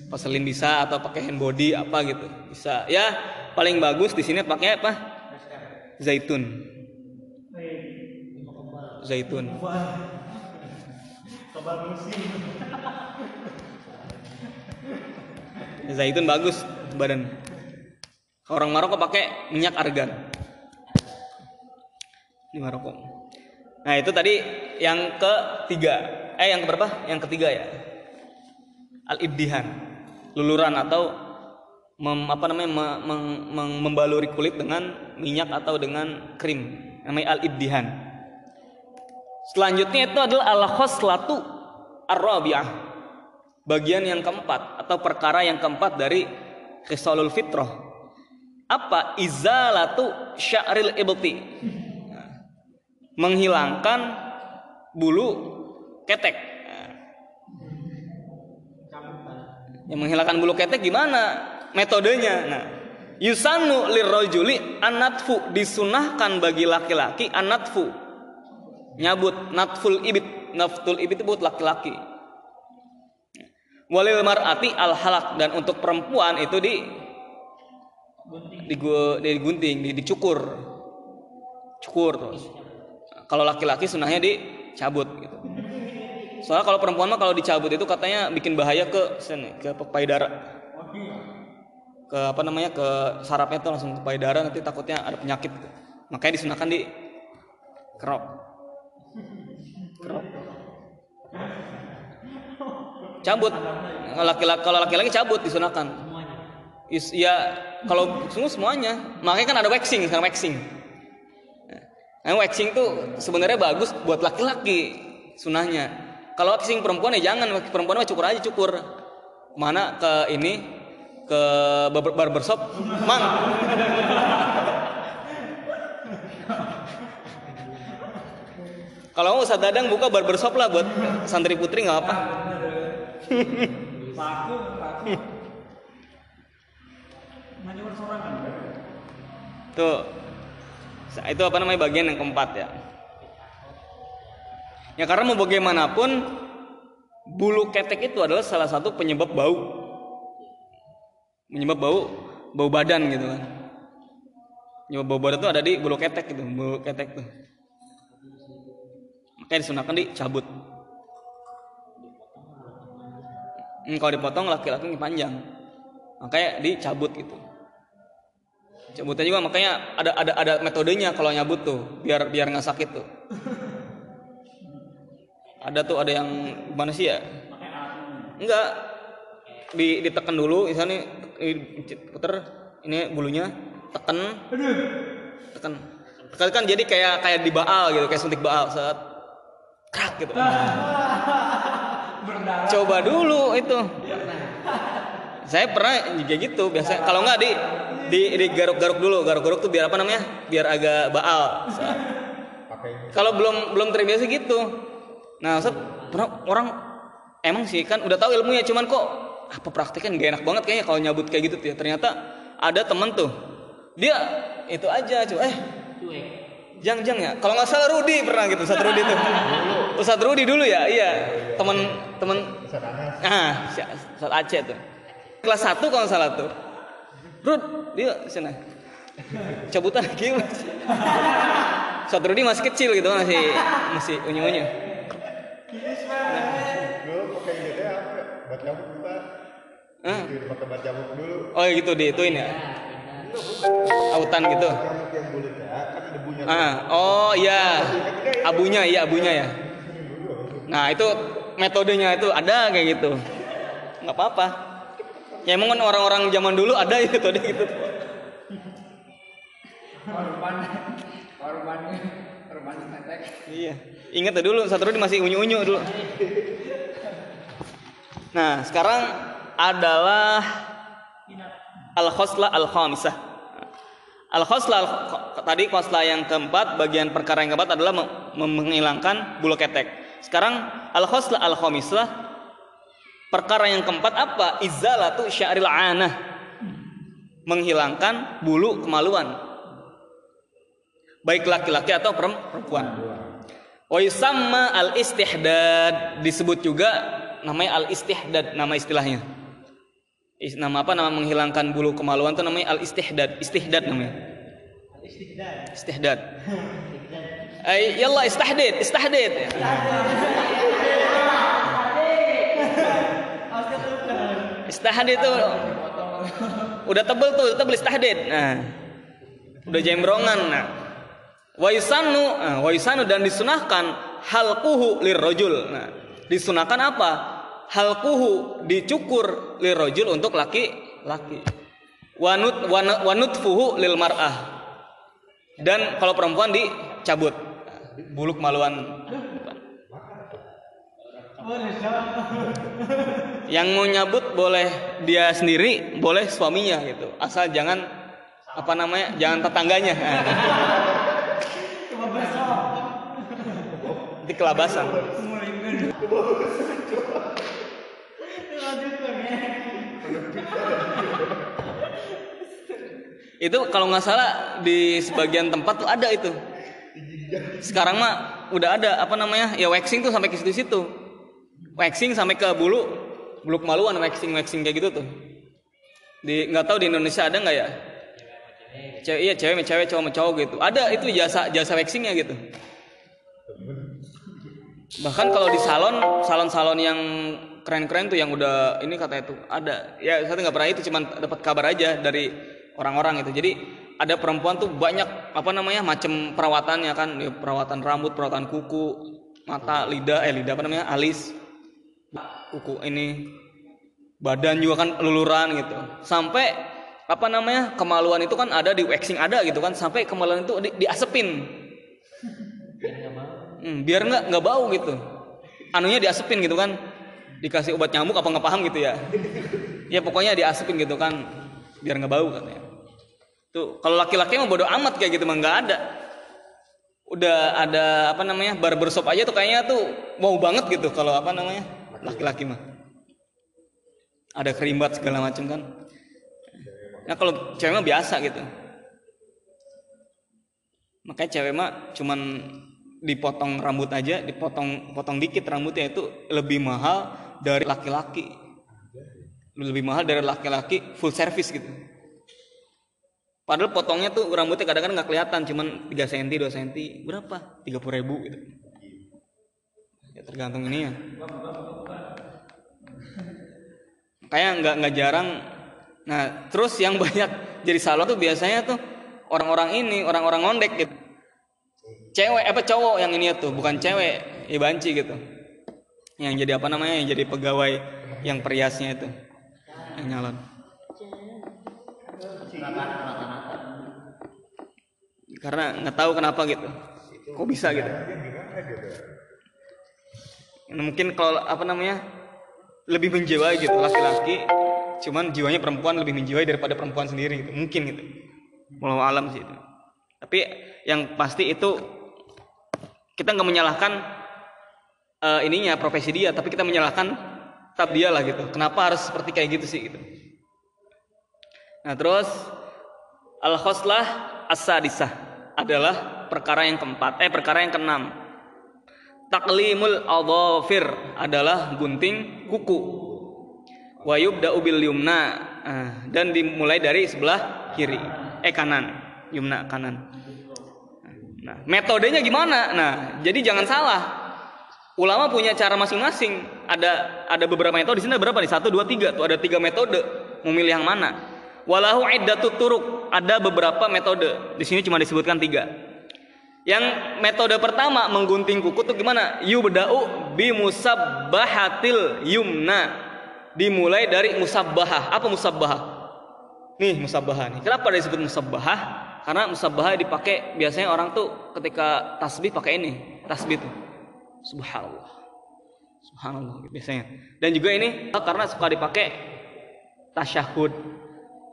Vaselin bisa atau pakai hand body apa gitu. Bisa. Ya, paling bagus di sini pakai apa? Zaitun. Zaitun. Zaitun bagus badan. Orang Maroko pakai minyak argan. Di Maroko. Nah, itu tadi yang ketiga. Eh, yang keberapa? Yang ketiga ya. Al-ibdihan. Luluran atau mem, apa namanya me- meng- meng- membaluri kulit dengan minyak atau dengan krim. Namanya al-ibdihan. Selanjutnya itu adalah al-khoslatu ar-rabi'ah. Bagian yang keempat atau perkara yang keempat dari khisalul fitrah. Apa? Izalatu sya'ril ibti. Menghilangkan bulu ketek. Yang menghilangkan bulu ketek gimana? Metodenya. Nah, yusanu lirrajuli anatfu disunahkan bagi laki-laki anatfu nyabut natful ibit. Naftul ibit itu buat laki-laki. Walil mar'ati al halak dan untuk perempuan itu di digu- digunting di, dicukur. Cukur terus kalau laki-laki sunahnya dicabut gitu. Soalnya kalau perempuan mah kalau dicabut itu katanya bikin bahaya ke sini ke payudara ke apa namanya ke sarafnya tuh langsung ke payudara nanti takutnya ada penyakit gitu. makanya disunahkan di kerok cabut. Laki-laki kalau laki-laki cabut disunahkan. Is, ya kalau semua semuanya. Makanya kan ada waxing sekarang waxing. Nah, waxing tuh sebenarnya bagus buat laki-laki sunahnya. Kalau waxing perempuan ya jangan perempuan mah cukur aja cukur. Mana ke ini ke barber- barbershop? Mang kalau Ustaz Dadang buka barbershop lah buat santri putri nggak apa. Tuh. Itu apa namanya bagian yang keempat ya. Ya karena mau bagaimanapun bulu ketek itu adalah salah satu penyebab bau. Penyebab bau bau badan gitu kan. Penyebab bau badan itu ada di bulu ketek gitu, bulu ketek tuh. Makanya disunahkan dicabut. Hmm, kalau dipotong laki-laki ini panjang. Makanya dicabut gitu. Cabutnya juga makanya ada ada ada metodenya kalau nyabut tuh biar biar nggak sakit tuh. Ada tuh ada yang gimana sih ya? Enggak di ditekan dulu misalnya di- puter ini bulunya tekan tekan tekan kan jadi kayak kayak di baal gitu kayak suntik baal saat krak gitu. Coba dulu itu. Saya pernah juga gitu biasa kalau nggak di di di garuk-garuk dulu. Garuk-garuk tuh biar apa namanya? Biar agak baal. Kalau belum belum terbiasa gitu. Nah Ustaz, pernah orang emang sih kan udah tahu ilmunya cuman kok apa prakteknya gak enak banget kayaknya kalau nyabut kayak gitu. Tuh ya ternyata ada temen tuh. Dia itu aja coba eh Jang Jang ya. Kalau nggak salah Rudi pernah gitu, Ustadz Rudi tuh. Ustadz Rudi dulu ya, iya. Temen temen ah, Aceh tuh. Kelas 1 kalau nggak salah tuh. Rud, dia sana. Cabutan lagi mas. Ustadz Rudi masih kecil gitu, masih masih unyu-unyu. Gitu ya. Hah? Gitu, pakai dulu. Oh gitu diituin ya. Autan gitu. Yang bulat ya, kan debunya. Ah, oh iya. Abunya iya abunya ya. Nah, itu metodenya itu ada kayak gitu. nggak apa-apa. Ya emang kan orang-orang zaman dulu ada ya metode gitu. Korban, korban, korban. Iya. Ingat ya dulu masih unyu-unyu dulu. Nah, sekarang adalah al-khosla al-khamisah. Al-khosla al tadi khosla yang keempat, bagian perkara yang keempat adalah menghilangkan bulu ketek. Sekarang al-khosla al-khamisah perkara yang keempat apa? Izalatu sya'ril anah. Menghilangkan bulu kemaluan. Baik laki-laki atau perempuan. Wa al istihdad disebut juga namanya al istihdad nama istilahnya Is- nama apa nama menghilangkan bulu kemaluan tuh namanya al istihdad istihdad namanya Istiqdad. istihdad. Ay yalla istahdid istahdid. Istahdid itu udah tebel tuh udah tebel istahdid. Nah. Udah jembrongan nah. Wa yusanu nah, wa yusanu dan disunahkan halquhu lirrajul nah disunahkan apa? Halquhu dicukur lirrajul untuk laki laki wanut wan- wanutfuhu lil mar'ah dan kalau perempuan dicabut. Bulu kemaluan yang mau nyabut boleh dia sendiri boleh suaminya gitu. Asal jangan apa namanya jangan tetangganya. Di kelabasan itu kalau nggak salah di sebagian tempat tuh ada itu. Sekarang mah udah ada apa namanya? Ya waxing tuh sampai ke situ-situ. Waxing sampai ke bulu bulu kemaluan waxing waxing kayak gitu tuh. Di nggak tahu di Indonesia ada nggak ya? Cewek iya cewek cewek cowok cowok gitu. Ada itu jasa jasa waxingnya gitu. Bahkan kalau di salon salon salon yang keren-keren tuh yang udah ini katanya tuh ada. Ya saya nggak pernah itu cuman dapat kabar aja dari orang-orang itu jadi ada perempuan tuh banyak apa namanya macam perawatannya kan. Ya, perawatan rambut perawatan kuku mata lidah eh lidah apa namanya alis kuku ini badan juga kan luluran gitu. Sampai apa namanya kemaluan itu kan ada di waxing ada gitu kan. Sampai kemaluan itu di, diasepin. Hmm, biar nggak nggak bau gitu. Anunya diasepin gitu kan. Dikasih obat nyamuk apa nggak paham gitu ya. Ya pokoknya diasepin gitu kan biar nggak bau katanya tuh kalau laki-laki mah bodoh amat kayak gitu mah nggak ada. Udah ada apa namanya barbershop aja tuh kayaknya tuh mau banget gitu kalau apa namanya laki-laki mah. Ada kerimbat segala macam kan. Nah kalau cewek mah biasa gitu. Makanya cewek mah cuman dipotong rambut aja dipotong potong dikit rambutnya itu lebih mahal dari laki-laki. Lebih mahal dari laki-laki full service gitu padahal potongnya tuh rambutnya kadang-kadang nggak kelihatan cuman 3 cm 2 cm berapa? 30 ribu gitu. Ya tergantung ini ya. Kayak nggak nggak jarang. Nah terus yang banyak jadi salon tuh biasanya tuh orang-orang ini orang-orang ngondek gitu. Cewek apa cowok yang ini tuh bukan cewek ya banci gitu. Yang jadi apa namanya yang jadi pegawai yang periasnya itu yang nyalon karena nggak tahu kenapa gitu. Kok bisa gitu? Nah, mungkin kalau apa namanya lebih menjiwai gitu laki-laki cuman jiwanya perempuan lebih menjiwai daripada perempuan sendiri gitu. mungkin gitu. Walau alam sih itu. Tapi yang pasti itu kita nggak menyalahkan eh, ininya profesi dia tapi kita menyalahkan tab dia lah gitu. Kenapa harus seperti kayak gitu sih gitu nah terus al khoslah as-sadisah adalah perkara yang keempat eh perkara yang keenam. Taklimul adhafir adalah gunting kuku. Wa yubda'u bil yumna Ah, dan dimulai dari sebelah kiri eh kanan yumna kanan. Nah metodenya gimana? Nah jadi jangan salah. Ulama punya cara masing-masing. Ada ada beberapa metode di sini ada berapa nih? Satu dua tiga tuh ada tiga metode. Memilih yang mana walahu iddatut turuk ada beberapa metode di sini cuma disebutkan tiga yang metode pertama menggunting kuku tuh gimana? Yubda'u bi musabbahatil yumna. Dimulai dari musabbahah. Apa musabbahah? Nih musabbahah nih. Kenapa disebut musabbahah? Karena musabbahah dipakai biasanya orang tuh ketika tasbih pakai ini, tasbih tuh. Subhanallah. Subhanallah biasanya. Dan juga ini karena suka dipakai tasyahud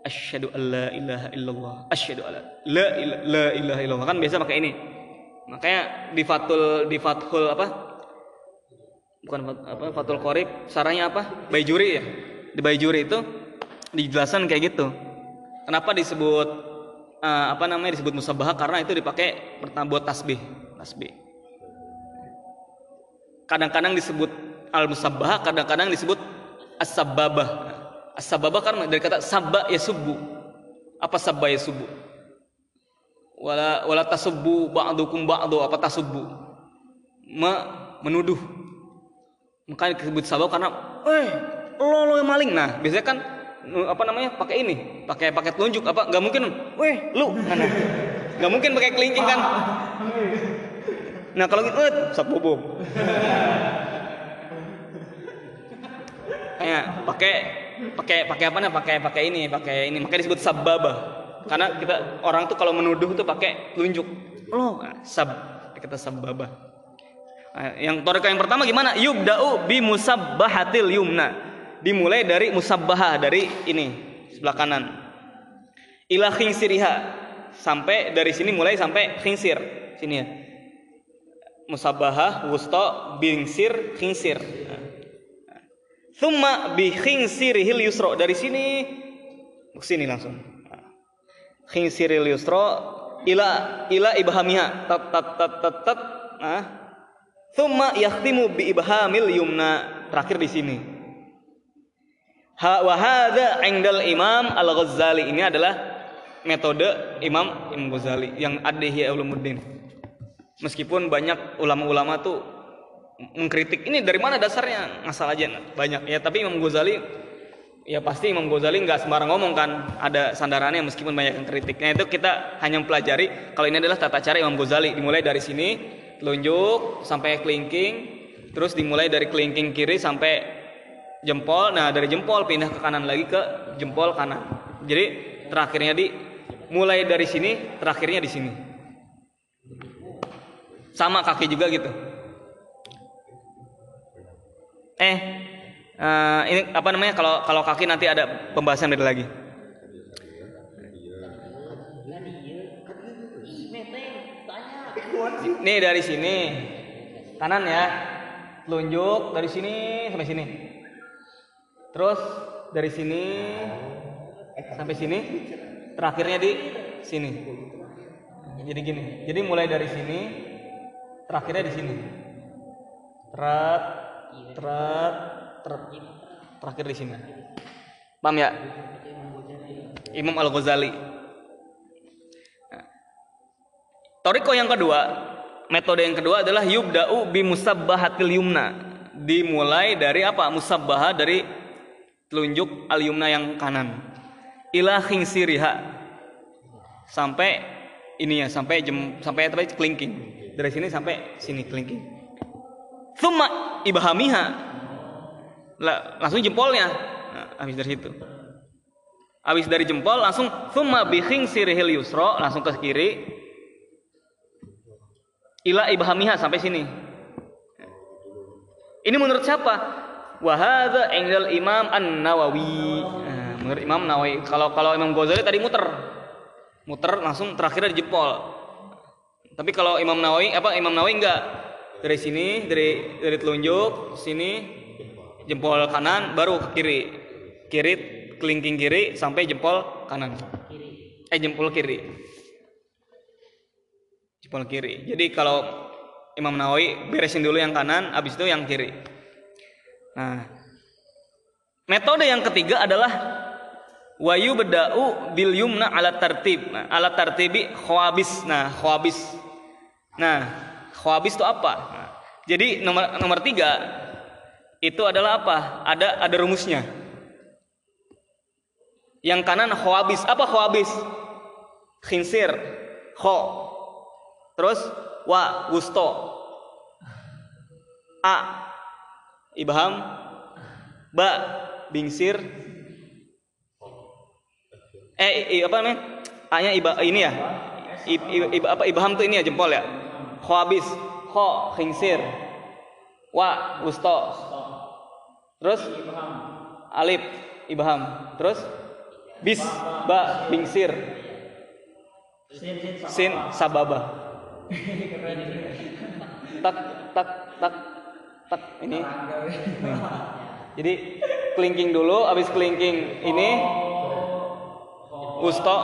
asyhadu alla ilaha illallah. Asyhadu alla la ila- la ilaha illallah. Kan biasa pakai ini. Makanya di fatul di fathul apa? Bukan fat- apa? Fatul qorib sarahnya apa? Bayjuri ya? Di bayjuri itu dijelaskan kayak gitu. Kenapa disebut eh, apa namanya disebut musabahah karena itu dipakai pertama buat tasbih. Tasbih. Kadang-kadang disebut al musabbah kadang-kadang disebut as-sababah. As-sababah karena dari kata sabba ya subuh. Apa sabba ya subuh? Wala wala tasubbu ba'dukum ba'du apa tasubbu? Me, menuduh. Makanya disebut sabab karena eh lo lo yang maling. Nah, biasanya kan apa namanya? pakai ini, pakai pakai telunjuk apa? Gak mungkin, weh lu. Nah, nah. Gak mungkin pakai kelingking kan? Nah kalau gitu, eh, sabobo. Kayak pakai pakai pakai apa nih? Pakai pakai ini, pakai ini. Makanya disebut sababa. Karena kita orang tuh kalau menuduh tuh pakai telunjuk. Lo sab kata sababa. Nah, yang torika yang pertama gimana? Yubda'u bi musabbahatil yumna. Dimulai dari musabbaha dari ini sebelah kanan. Ila khinsiriha sampai dari sini mulai sampai khinsir sini ya. Musabbaha, wusta, bingsir, khinsir. Thumma bi khinsirihil yusra dari sini ke sini langsung. Khinsiril yusra ila ila ibhamiha tat tat tat tat tat. Nah, Thumma yakhtimu bi ibhamil yumna terakhir di sini. Ha wa hadza indal Imam Al-Ghazali ini adalah metode Imam Imam Ghazali yang Ihya Ulumuddin. Meskipun banyak ulama-ulama tuh mengkritik ini dari mana dasarnya? Ngasal aja banyak. Ya tapi Imam Ghazali ya pasti Imam Ghazali nggak sembarang ngomong kan. Ada sandarannya meskipun banyak yang kritik. Nah itu kita hanya mempelajari kalau ini adalah tata cara Imam Ghazali. Dimulai dari sini telunjuk sampai kelingking terus dimulai dari kelingking kiri sampai jempol. Nah dari jempol pindah ke kanan lagi ke jempol kanan. Jadi terakhirnya di mulai dari sini terakhirnya di sini. Sama kaki juga gitu eh eh, ini apa namanya? Kalau kalau kaki nanti ada pembahasan beda lagi. Nih dari sini. Kanan ya. Telunjuk dari sini sampai sini. Terus dari sini sampai sini. Terakhirnya di sini. Jadi gini. Jadi mulai dari sini terakhirnya di sini. Teret teret teret terakhir di sini paham ya Imam Al Ghazali Toriko yang kedua, metode yang kedua adalah yubda'u bi musabbahatil yumna. Dimulai dari apa? Musabbaha dari telunjuk al yumna yang kanan. Ila khinsiriha. Sampai ini ya, sampai jem, sampai apa kelingking. Dari sini sampai sini kelingking. Thumma ibhamiha. Langsung jempolnya. Nah, habis dari situ. Habis dari jempol langsung thumma bi khinsirihil yusra, langsung ke kiri, ila ibhamiha sampai sini. Ini menurut siapa? Wahada enggal Imam An Nawawi. Nah, menurut Imam Nawawi. Kalau kalau Imam Ghazali tadi muter, muter langsung terakhirnya di jempol. Tapi kalau Imam Nawawi apa Imam Nawawi enggak dari sini dari dari telunjuk sini jempol kanan baru ke kiri kiri kelingking kiri sampai jempol kanan eh jempol kiri jempol kiri. Jadi kalau Imam Nawawi beresin dulu yang kanan, habis itu yang kiri. Nah, metode yang ketiga adalah wayu bedau bil yumna tertib. Nah, ala khawabis. Nah, khawabis. Nah, khawabis itu apa? Jadi nomor nomor tiga itu adalah apa? Ada ada rumusnya. Yang kanan khawabis. Apa khawabis? Khinsir. Kho Terus wa gusto. A ibham ba bingsir eh i, apa namanya? A-nya iba ini ya. I, i, i- apa ibham tuh ini ya jempol ya. Kho habis. Kho khingsir. Wa gusto. Terus alif ibham. Terus bis ba bingsir. Sin sababa. tak tak tak tak ini jadi kelingking dulu habis kelingking ini usto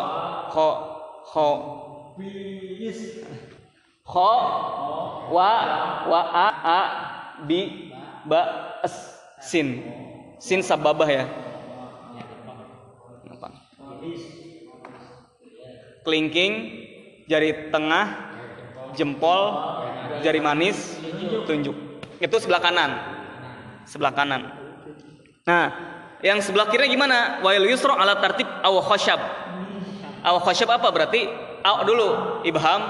kho kho kho wa wa a a bi ba es, sin. Sin sababah ya. Apa? Kelingking, jari tengah, jempol, jari manis, tunjuk. Itu sebelah kanan. Sebelah kanan. Nah, yang sebelah kiri gimana? Wail yusra ala tartib aw khasyab. Aw khasyab apa berarti? Aw dulu ibham,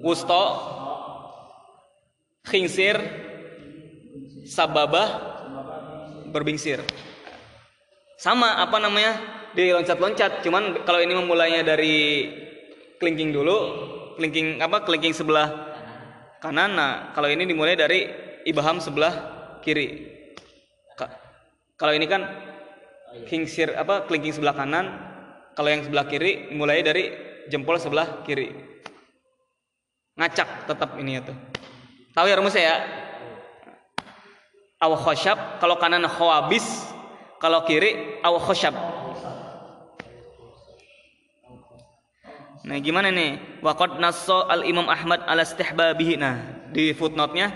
wusto, khinsir, sababah, berbingsir. Sama apa namanya? Di loncat-loncat. Cuman kalau ini memulainya dari kelingking dulu, kelingking apa? Kelingking sebelah kanan. Nah, kalau ini dimulai dari ibham sebelah kiri. Ka- Kalau ini kan kingsir apa? Kelingking sebelah kanan. Kalau yang sebelah kiri mulai dari jempol sebelah kiri. Ngacak tetap ini itu. Tahu ya rumusnya ya? Aw khosyab kalau kanan khawabis, kalau kiri aw khosyab. Nah, gimana nih? Waqad nasso al Imam Ahmad ala istihbabihi. Nah, di footnote-nya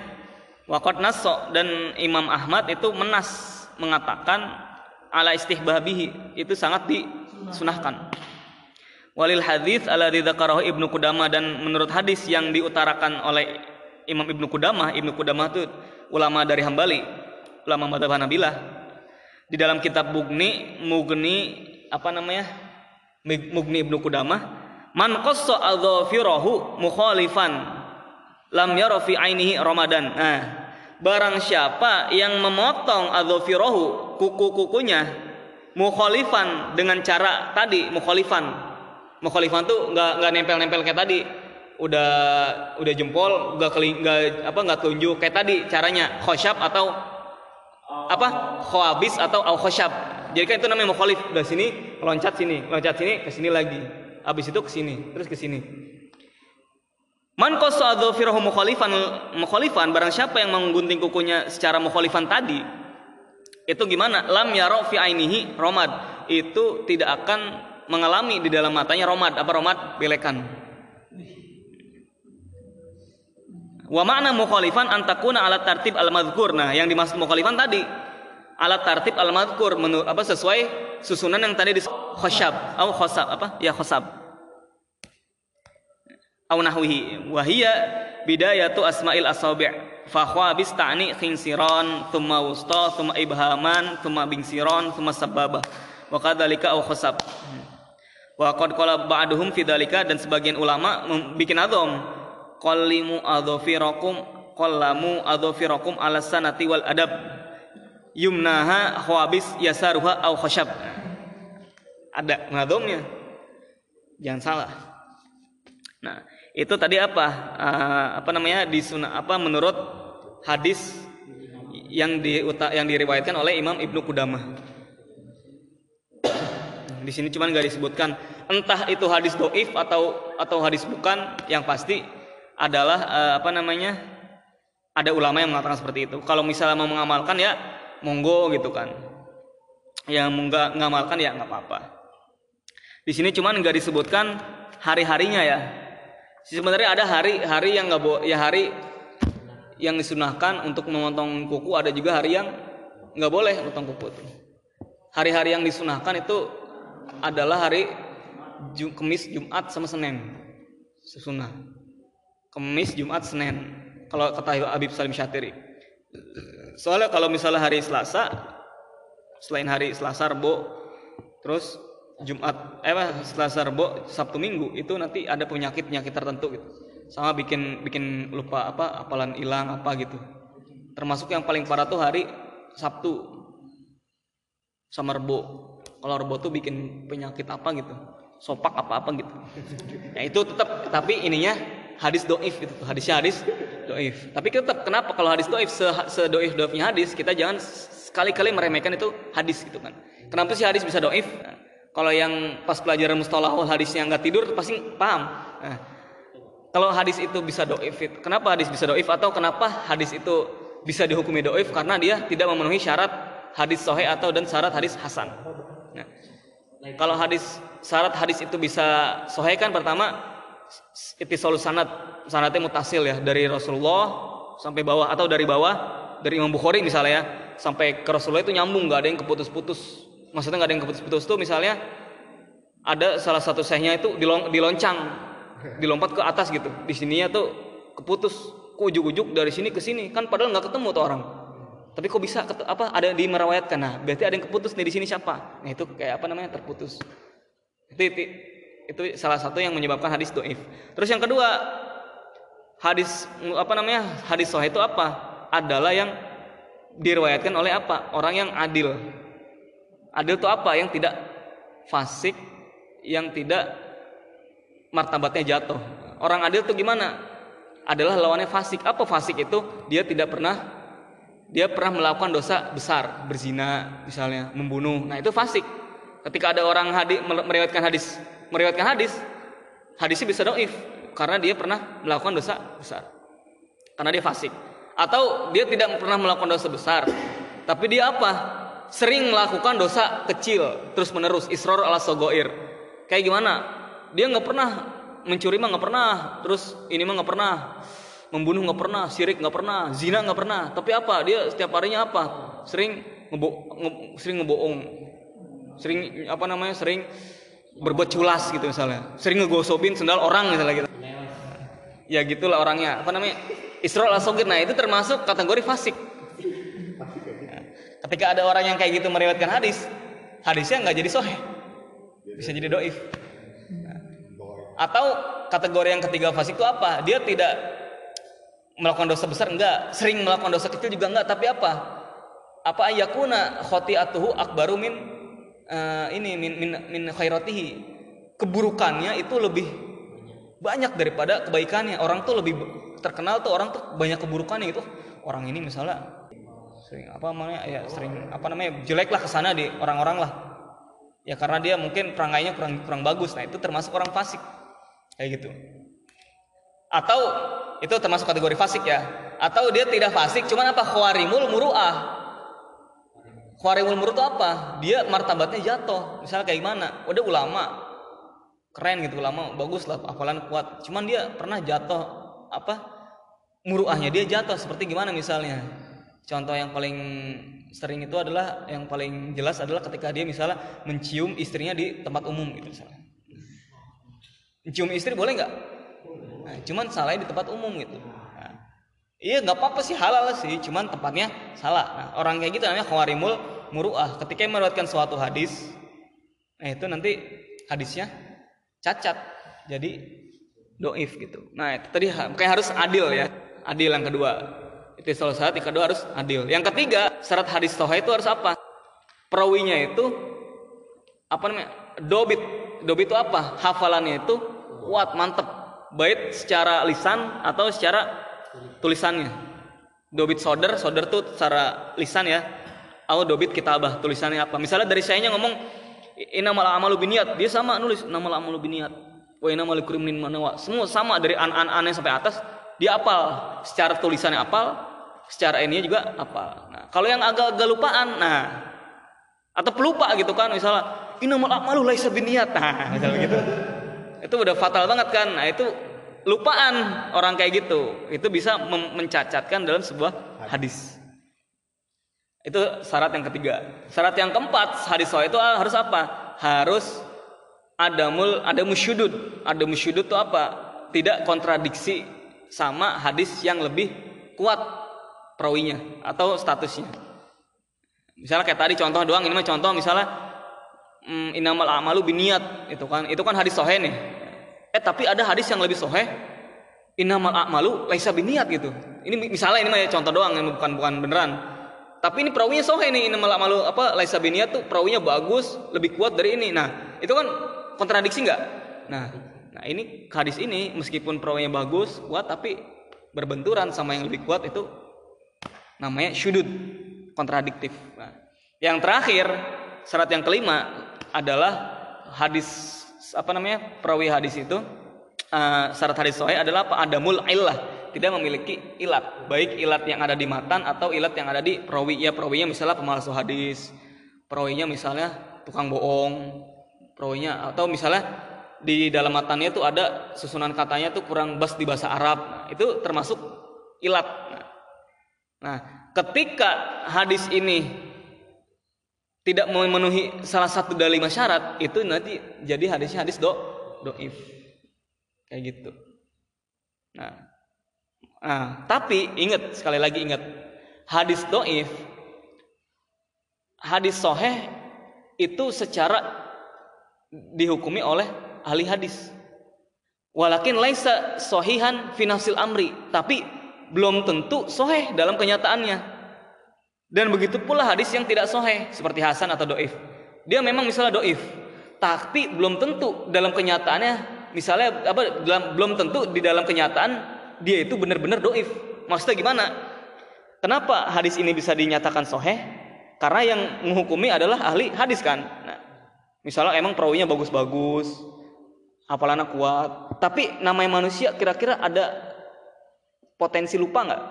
waqad nasso dan Imam Ahmad itu menas mengatakan ala istihbabihi itu sangat disunahkan. Walil hadis ala dzakarahu Ibnu Qudamah dan menurut hadis yang diutarakan oleh Imam Ibnu Qudamah, Ibnu Qudamah itu ulama dari Hambali, ulama madhab Hanabilah. Di dalam kitab Mugni, Mugni apa namanya? Mugni Ibnu Qudamah, man qassa adhafirahu mukhalifan lam yara fi ainihi Ramadan. Nah, barang siapa yang memotong adhafirahu kuku-kukunya mukhalifan dengan cara tadi mukhalifan. Mukhalifan tuh nggak nggak nempel-nempel kayak tadi. Udah udah jempol nggak nggak apa nggak tunjuk kayak tadi caranya khosyab atau apa khawabis atau au khosyab. Jadi kan itu namanya mukhalif. Dari sini loncat sini, loncat sini ke sini lagi. Habis itu ke sini, terus ke sini. Man qassa adhafirahu mukhalifan mukhalifan barang siapa yang menggunting kukunya secara mukhalifan tadi itu gimana? Lam yara fi ainihi romad. Itu tidak akan mengalami di dalam matanya romad. Apa romad? Belekan. Wa makna mukhalifan antakuna alat tartib al madhkur. Nah, yang dimaksud mukhalifan tadi alat tartib al madhkur menurut apa sesuai susunan yang tadi di khosyab atau khosab apa? Ya khosab. Au nahwihi wa hiya bidayatu asma'il asabi' fa khwabis ta'ni khinsiran thumma wusta thumma ibhaman thumma bingsiran thumma sababah wa kadzalika au khosab. Wa qad qala ba'duhum fi dzalika dan sebagian ulama bikin adzom qallimu adhafirakum qallamu adhafirakum ala sanati wal adab. Yumnaha khawabis yasaruha au khashab. Ada ngadomnya jangan salah. Nah itu tadi apa? Ah, apa namanya? Di sunnah apa menurut hadis yang di yang diriwayatkan oleh Imam Ibnu Qudamah di sini cuman nggak disebutkan. Entah itu hadis doif atau atau hadis bukan yang pasti adalah eh, apa namanya ada ulama yang mengatakan seperti itu. Kalau misalnya mau mengamalkan ya monggo gitu kan. Yang nggak mengamalkan ya nggak apa-apa. Di sini cuman nggak disebutkan hari-harinya ya. Sebenarnya ada hari-hari yang nggak ya hari yang disunahkan untuk memotong kuku ada juga hari yang nggak boleh potong kuku hari-hari yang disunahkan itu adalah hari Jum, Kemis, Jumat sama Senin sunnah Kemis, Jumat, Senin. Kalau kata Habib Salim Syatiri. Soalnya kalau misalnya hari Selasa, selain hari Selasa, Rebo, terus Jumat, eh Selasa, Rebo, Sabtu, Minggu itu nanti ada penyakit-penyakit tertentu gitu. Sama bikin bikin lupa apa, apalan hilang apa gitu. Termasuk yang paling parah tuh hari Sabtu sama Rebo. Kalau Rebo tuh bikin penyakit apa gitu, sopak apa-apa gitu. Nah itu tetap, tapi ininya hadis doif gitu hadisnya hadis doif. Tapi tetap kenapa kalau hadis doif se, sedoif doifnya hadis kita jangan sekali-kali meremehkan itu hadis gitu kan. Kenapa sih hadis bisa doif? Nah, kalau yang pas pelajaran mustalahul hadisnya nggak tidur pasti paham. Nah, kalau hadis itu bisa doif kenapa hadis bisa doif? Atau kenapa hadis itu bisa dihukumi doif? Karena dia tidak memenuhi syarat hadis sohe atau dan syarat hadis hasan kalau hadis syarat hadis itu bisa sohe kan pertama ittisalus sanad. Sanadnya mutasil ya dari Rasulullah sampai bawah atau dari bawah dari Imam Bukhari misalnya ya. Sampai ke Rasulullah itu nyambung nggak ada yang keputus-putus. Maksudnya nggak ada yang keputus-putus tuh misalnya ada salah satu sehnya itu dilong, diloncang dilompat ke atas gitu. Di sininya tuh keputus ujuk-ujuk dari sini ke sini. Kan padahal nggak ketemu tuh orang tapi kok bisa apa ada di merawatkan nah berarti ada yang keputus nih di sini siapa? Nah itu kayak apa namanya? Terputus. Itu, itu itu salah satu yang menyebabkan hadis doif. Terus yang kedua hadis apa namanya? Hadis sahih itu apa? Adalah yang diriwayatkan oleh apa? Orang yang adil. Adil itu apa? Yang tidak fasik yang tidak martabatnya jatuh. Orang adil itu gimana? Adalah lawannya fasik. Apa fasik itu? Dia tidak pernah dia pernah melakukan dosa besar berzina misalnya membunuh. Nah itu fasik. Ketika ada orang hadis meriwayatkan hadis. Meriwayatkan hadis hadisnya bisa doif karena dia pernah melakukan dosa besar. Karena dia fasik. Atau dia tidak pernah melakukan dosa besar tapi dia apa? Sering melakukan dosa kecil terus menerus isror ala sogoir kayak gimana? Dia nggak pernah mencuri mah nggak pernah terus ini mah nggak pernah membunuh nggak pernah syirik nggak pernah zina nggak pernah. Tapi apa? Dia setiap harinya apa? Sering ngebo nge- sering ngebohong. Sering apa namanya sering berbuat culas gitu misalnya. Sering ngegosopin sendal orang misalnya gitu. Ya gitulah orangnya. Apa namanya? Isra asogir nah itu termasuk kategori fasik. Ketika ada orang yang kayak gitu meriwayatkan hadis hadisnya nggak jadi soheh bisa jadi doif. Atau kategori yang ketiga fasik itu apa? Dia tidak melakukan dosa besar? Enggak. Sering melakukan dosa kecil juga enggak. Tapi apa? Apa ayakuna khotiatuhu akbaru min eh, ini min min, min khairatihi? Keburukannya itu lebih banyak daripada kebaikannya. Orang tuh lebih terkenal tuh orang tuh banyak keburukannya itu orang ini misalnya sering apa namanya ya sering apa namanya jelek lah ke sana di orang-orang lah. Ya karena dia mungkin perangainya kurang kurang bagus. Nah itu termasuk orang fasik. Kayak gitu atau itu termasuk kategori fasik ya. Atau dia tidak fasik cuman apa? Khawarimul muruah. Khawarimul muruah itu apa? Dia martabatnya jatuh. Misalnya kayak gimana? Udah ulama. Keren gitu ulama. Bagus lah hafalan kuat. Cuman dia pernah jatuh apa? Muruahnya dia jatuh. Seperti gimana misalnya? Contoh yang paling sering itu adalah yang paling jelas adalah ketika dia misalnya mencium istrinya di tempat umum gitu misalnya. Mencium istri boleh nggak nah, cuman salahnya di tempat umum gitu. Nah, iya nggak apa-apa sih halal sih cuman tempatnya salah. Nah, orang kayak gitu namanya khawarimul muruah. Ketika meriwayatkan suatu hadis nah itu nanti hadisnya cacat jadi doif gitu. Nah itu tadi kayak harus adil ya adil yang kedua. Itu salah satu yang kedua harus adil. Yang ketiga syarat hadis sahih itu harus apa? Perawinya itu apa namanya dobit. Dobit itu apa? Hafalannya itu kuat mantep baik secara lisan atau secara tulisannya. Dobit soder soder tuh secara lisan ya. Atau dobit kitabah tulisannya apa. Misalnya dari sayanya ngomong inamal amalu biniat dia sama nulis inamal amalu biniat wa inamal likulli imrin ma nawa semua sama dari an an annya sampai atas. Dia apal. Secara tulisannya apal secara ininya juga apal. Nah kalau yang agak-agak lupaan nah atau pelupa gitu kan misalnya inamal amalu laisa biniat nah misalnya gitu itu udah fatal banget kan? Nah itu lupaan orang kayak gitu. Itu bisa mencacatkan dalam sebuah hadis. Itu syarat yang ketiga. Syarat yang keempat hadis sahih itu harus apa? Harus ada mul ada musyudud ada musyudud itu apa? Tidak kontradiksi sama hadis yang lebih kuat perawinya atau statusnya. Misalnya kayak tadi contoh doang ini mah contoh misalnya mm, inamal amalu biniat itu kan itu kan hadis sohe nih. Eh tapi ada hadis yang lebih sohe inamal amalu laisa biniat gitu. Ini misalnya ini mah ya contoh doang ini bukan bukan beneran. Tapi ini perawinya sohe nih inamal amalu apa laisa biniat tuh perawinya bagus lebih kuat dari ini. Nah itu kan kontradiksi nggak? Nah nah ini hadis ini meskipun perawinya bagus kuat tapi berbenturan sama yang lebih kuat itu namanya syudud kontradiktif. Nah, yang terakhir syarat yang kelima adalah hadis apa namanya perawi hadis itu eh, syarat hadis sahih adalah apa? Adamul illah tidak memiliki ilat. Baik ilat yang ada di matan atau ilat yang ada di perawi. Ya perawinya misalnya pemalsu hadis. Perawinya misalnya tukang bohong. Perawinya atau misalnya di dalam matannya itu ada susunan katanya tuh kurang bas di bahasa Arab. Nah, itu termasuk ilat. Nah, Nah, ketika hadis ini tidak memenuhi salah satu dari lima syarat itu nanti jadi hadisnya hadis do doif. Kayak gitu. Nah, nah tapi ingat sekali lagi ingat hadis doif hadis soheh itu secara dihukumi oleh ahli hadis. Walakin laisa sohihan finasil amri tapi belum tentu soheh dalam kenyataannya dan begitu pula hadis yang tidak soheh seperti Hasan atau Doif. Dia memang misalnya Doif, tapi belum tentu dalam kenyataannya misalnya apa dalam, belum tentu di dalam kenyataan dia itu benar-benar Doif. Maksudnya gimana? Kenapa hadis ini bisa dinyatakan soheh? Karena yang menghukumi adalah ahli hadis kan. Nah, misalnya emang perawinya bagus-bagus, hafalannya kuat, tapi namanya manusia kira-kira ada potensi lupa nggak?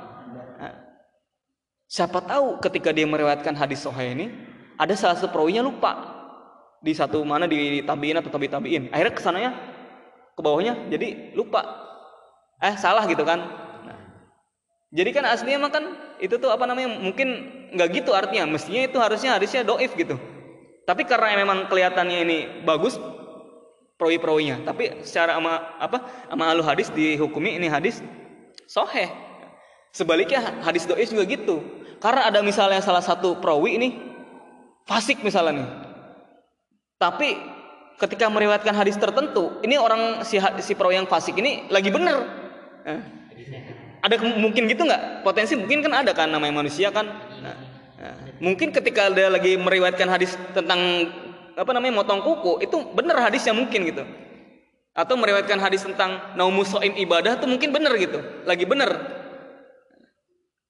Siapa tahu ketika dia meriwayatkan hadis sahih ini ada salah satu perawinya lupa di satu mana di tabiin atau tabi tabiin. Akhirnya ke sananya ke bawahnya jadi lupa. Eh salah gitu kan. Nah, jadi kan aslinya mah kan itu tuh apa namanya mungkin nggak gitu artinya. Mestinya itu harusnya hadisnya doif gitu. Tapi karena memang kelihatannya ini bagus perawi-perawinya. Tapi secara ama apa ama alu hadis dihukumi ini hadis soheh Sebaliknya hadis doif juga gitu. Karena ada misalnya salah satu perawi ini fasik misalnya. Tapi ketika meriwayatkan hadis tertentu, ini orang si, si perawi yang fasik ini lagi bener. Eh. Ada mungkin gitu nggak? Potensi mungkin kan ada kan namanya manusia kan. Nah, nah. Mungkin ketika dia lagi meriwayatkan hadis tentang apa namanya motong kuku, itu bener hadisnya mungkin gitu. Atau meriwayatkan hadis tentang naumusoim ibadah tuh mungkin bener gitu, lagi bener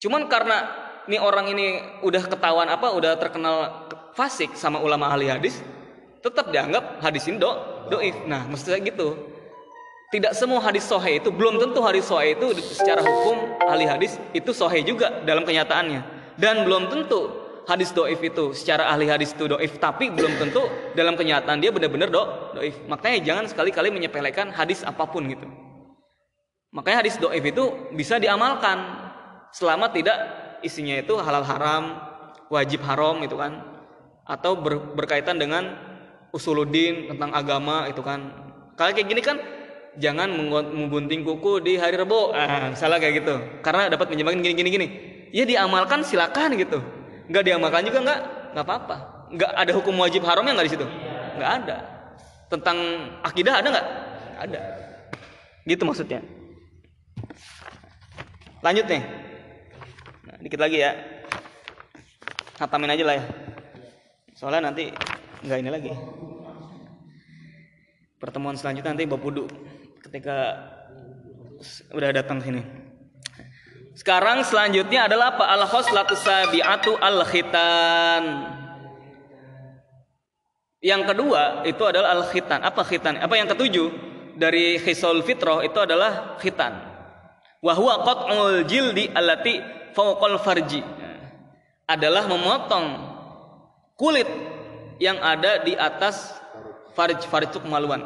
Cuman karena ini orang ini udah ketahuan apa, udah terkenal fasik sama ulama ahli hadis, tetap dianggap hadis ini do doif. Nah, mestinya gitu. Tidak semua hadis sohe itu belum tentu hadis sohe itu secara hukum ahli hadis itu sohe juga dalam kenyataannya. Dan belum tentu hadis doif itu secara ahli hadis itu doif, tapi belum tentu dalam kenyataan dia benar-benar do doif. Makanya jangan sekali-kali menyepelekan hadis apa pun gitu. Makanya hadis doif itu bisa diamalkan selama tidak isinya itu halal haram, wajib haram itu kan atau ber, berkaitan dengan usuluddin tentang agama itu kan. Kalau kayak gini kan jangan menggunting kuku di hari Rebo. Ah, salah kayak gitu. Karena dapat menjemakan gini gini gini. Ya diamalkan silakan gitu. Nggak diamalkan juga nggak nggak apa-apa. Nggak ada hukum wajib haramnya nggak di situ. Nggak ada. Tentang akidah ada nggak? Ada. Gitu maksudnya. Lanjut nih dikit lagi ya. Hatamin aja lah ya. Soalnya nanti nggak ini lagi. Pertemuan selanjutnya nanti bawa pudu ketika udah datang sini. Sekarang selanjutnya adalah apa? Al khoslatus sabiatu al khitan yang kedua itu adalah al khitan apa khitan? Apa yang ketujuh? Dari khisol fitroh itu adalah khitan. Wahwa qat'ul jildi allati fauqal farji. Adalah memotong kulit yang ada di atas farj. Farj itu kemaluan.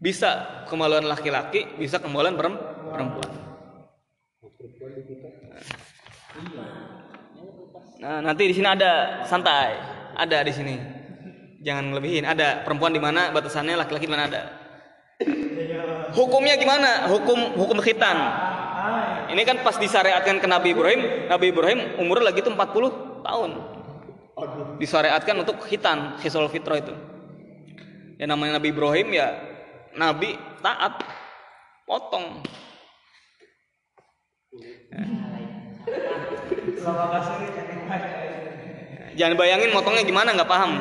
Bisa kemaluan laki-laki bisa kemaluan perempuan. Nah nanti di sini ada santai. Ada di sini. Jangan lebihin ada perempuan di mana batasannya laki-laki di mana ada. Hukumnya gimana? Hukum hukum khitan ini kan pas disyariatkan ke Nabi Ibrahim, Nabi Ibrahim umur lagi itu 40 tahun. Disyariatkan untuk khitan, khisul fitro itu. Ya namanya Nabi Ibrahim ya Nabi taat, potong. Jangan bayangin motongnya gimana nggak paham.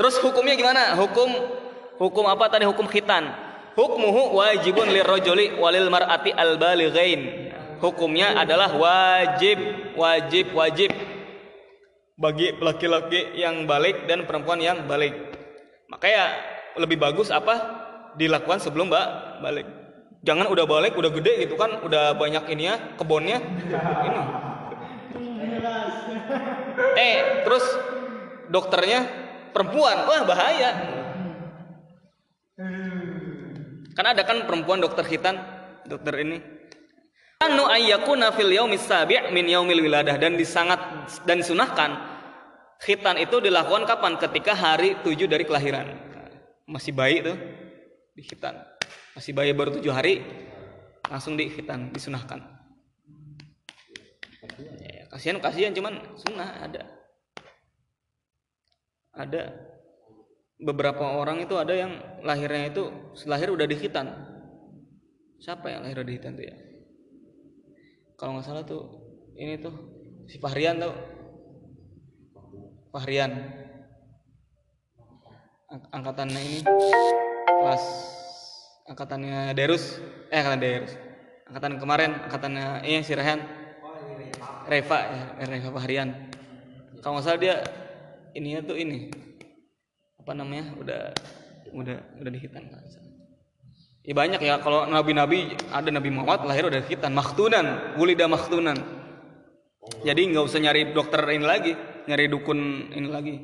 Terus hukumnya gimana? Hukum hukum apa tadi hukum khitan? Hukmuhu wajibun lirrajuli walil mar'ati al balighain hukumnya adalah wajib wajib wajib. Bagi laki-laki yang balik dan perempuan yang balik. Makanya lebih bagus apa? Dilakukan sebelum mbak balik. Jangan udah balik udah gede gitu kan udah banyak ini ya kebunnya ini. Eh terus dokternya perempuan. Wah bahaya Kan ada kan perempuan dokter hitan, dokter ini. anu ayyakuna fil yaumis sabi' min yaumil wiladah. Dan disangat dan disunahkan khitan itu dilakukan kapan? Ketika hari tujuh dari kelahiran. Masih bayi tuh di khitan. Masih bayi baru tujuh hari langsung di khitan disunahkan. Ya, kasihan kasihan cuman sunnah ada. Ada beberapa orang itu ada yang lahirnya itu lahir udah di khitan. Siapa yang lahir udah di khitan tuh ya? Kalau nggak salah tuh ini tuh si Fahrian tuh Fahrian. Ang- angkatannya ini kelas angkatannya Derus. Eh angkatan Derus. Angkatan kemarin angkatannya ini si Rehan. Reva ya Reva Fahrian. Kalau nggak salah dia ininya tuh ini apa namanya udah udah udah dihitan Ya banyak ya kalau nabi-nabi ada Nabi Muhammad lahir udah khitan makhtunan, wulida makhtunan. Jadi nggak usah nyari dokter ini lagi, nyari dukun ini lagi.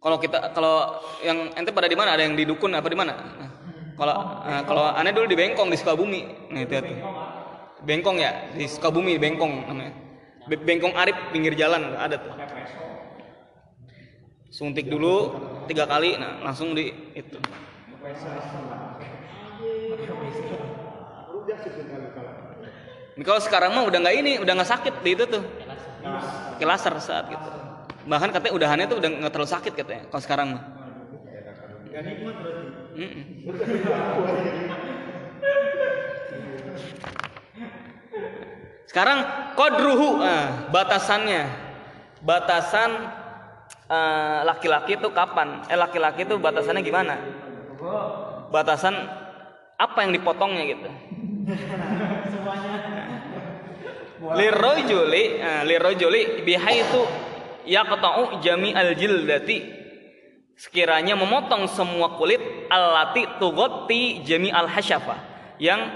Kalau kita kalau yang ente pada di mana ada yang di dukun apa di mana? Nah, kalau nah, kalau aneh dulu di Bengkong di Sukabumi. Nah itu tuh. Bengkong ya di Sukabumi Bengkong namanya. Be- Bengkong Arif pinggir jalan ada tuh. Suntik dulu tiga kali, nah langsung di itu. Ini kalau sekarang mah udah nggak ini, udah nggak sakit di itu tuh. Pakai saat gitu. Bahkan katanya udahannya tuh udah nggak terlalu sakit katanya. Kalau sekarang mah. Sekarang kodruhu, ah, batasannya, batasan eh, laki-laki itu kapan? Eh laki-laki itu batasannya gimana? Batasan apa yang dipotongnya gitu? lirojuli eh, lirojuli bihaitu yaqta'u jami'al jildati sekiranya memotong semua kulit allati tughatti jami'al hasyafa yang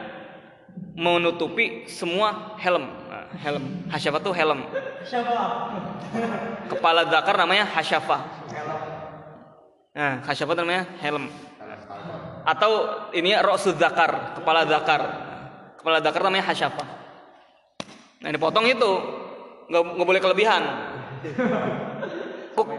menutupi semua helm helm. Hasyafa tuh helm. Kepala zakar namanya hasyafa. Nah hasyafa namanya helm. Atau ini roksu zakar kepala zakar. Kepala zakar namanya hasyafa. Nah dipotong itu. Nggak nggak boleh kelebihan.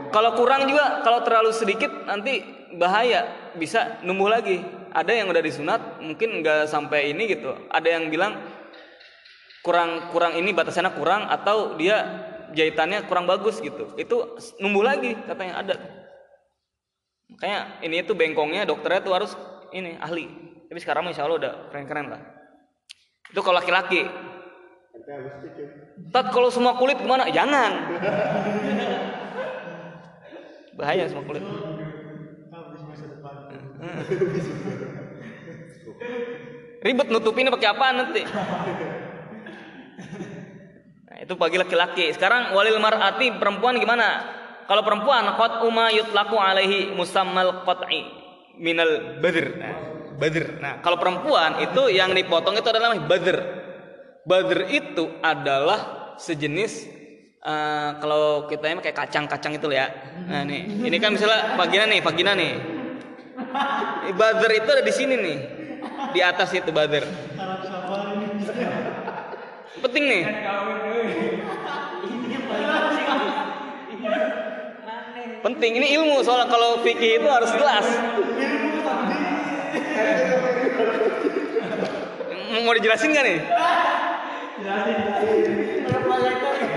Kalau kurang juga kalau terlalu sedikit nanti bahaya. Bisa numbuh lagi. Ada yang udah disunat mungkin nggak sampai ini gitu. Ada yang bilang kurang kurang ini batasannya kurang atau dia jahitannya kurang bagus gitu. Itu numbuh lagi katanya ada. Makanya ini itu bengkongnya dokternya tuh harus ini ahli. Tapi sekarang insya Allah udah keren-keren lah. Itu kalau laki-laki. Tat kalau semua kulit gimana? Jangan. Bahaya semua kulit. Ribet nutupinnya pakai apa nanti? Nah, itu bagi laki-laki. Sekarang walil mar'ati perempuan gimana? Kalau perempuan qad uma yutlaku alaihi musammal qat'i minal badr. Nah, badr. Nah, kalau perempuan itu yang dipotong itu adalah badr. Badr itu adalah sejenis eh, kalau kita ini kayak kacang-kacang itu ya. Nah nih, ini kan misalnya vagina nih, vagina nih. Badr itu ada di sini nih, di atas itu badr. Penting nih. Penting ini ilmu soalnya kalau fikih itu harus jelas. Mau dijelasin gak nih?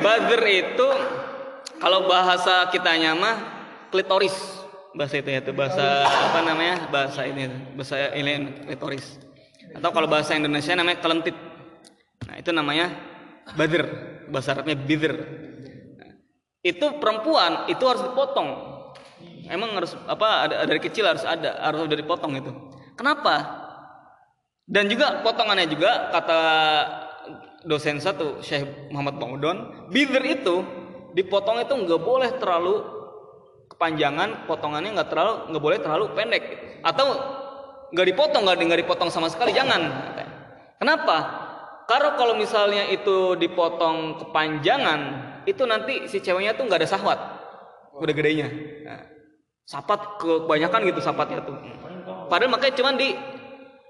Badr itu kalau bahasa kitanya mah klitoris bahasa itu ya itu bahasa apa namanya bahasa ini bahasa ini klitoris atau kalau bahasa Indonesia namanya kelentit nah itu namanya badr. Bahasa Arabnya bidr. Nah, itu perempuan itu harus dipotong. Emang harus apa ada dari kecil harus ada harus udah dipotong itu. Kenapa? Dan juga potongannya juga kata dosen satu Syekh Muhammad Bangudon, bibir itu dipotong itu nggak boleh terlalu kepanjangan, potongannya nggak terlalu nggak boleh terlalu pendek. Atau nggak dipotong nggak dipotong sama sekali jangan. Kenapa? Karena kalau misalnya itu dipotong kepanjangan, itu nanti si ceweknya tuh nggak ada sahwat, udah gedenya. Nah, sapat kebanyakan gitu sapatnya tuh. Padahal makanya cuman di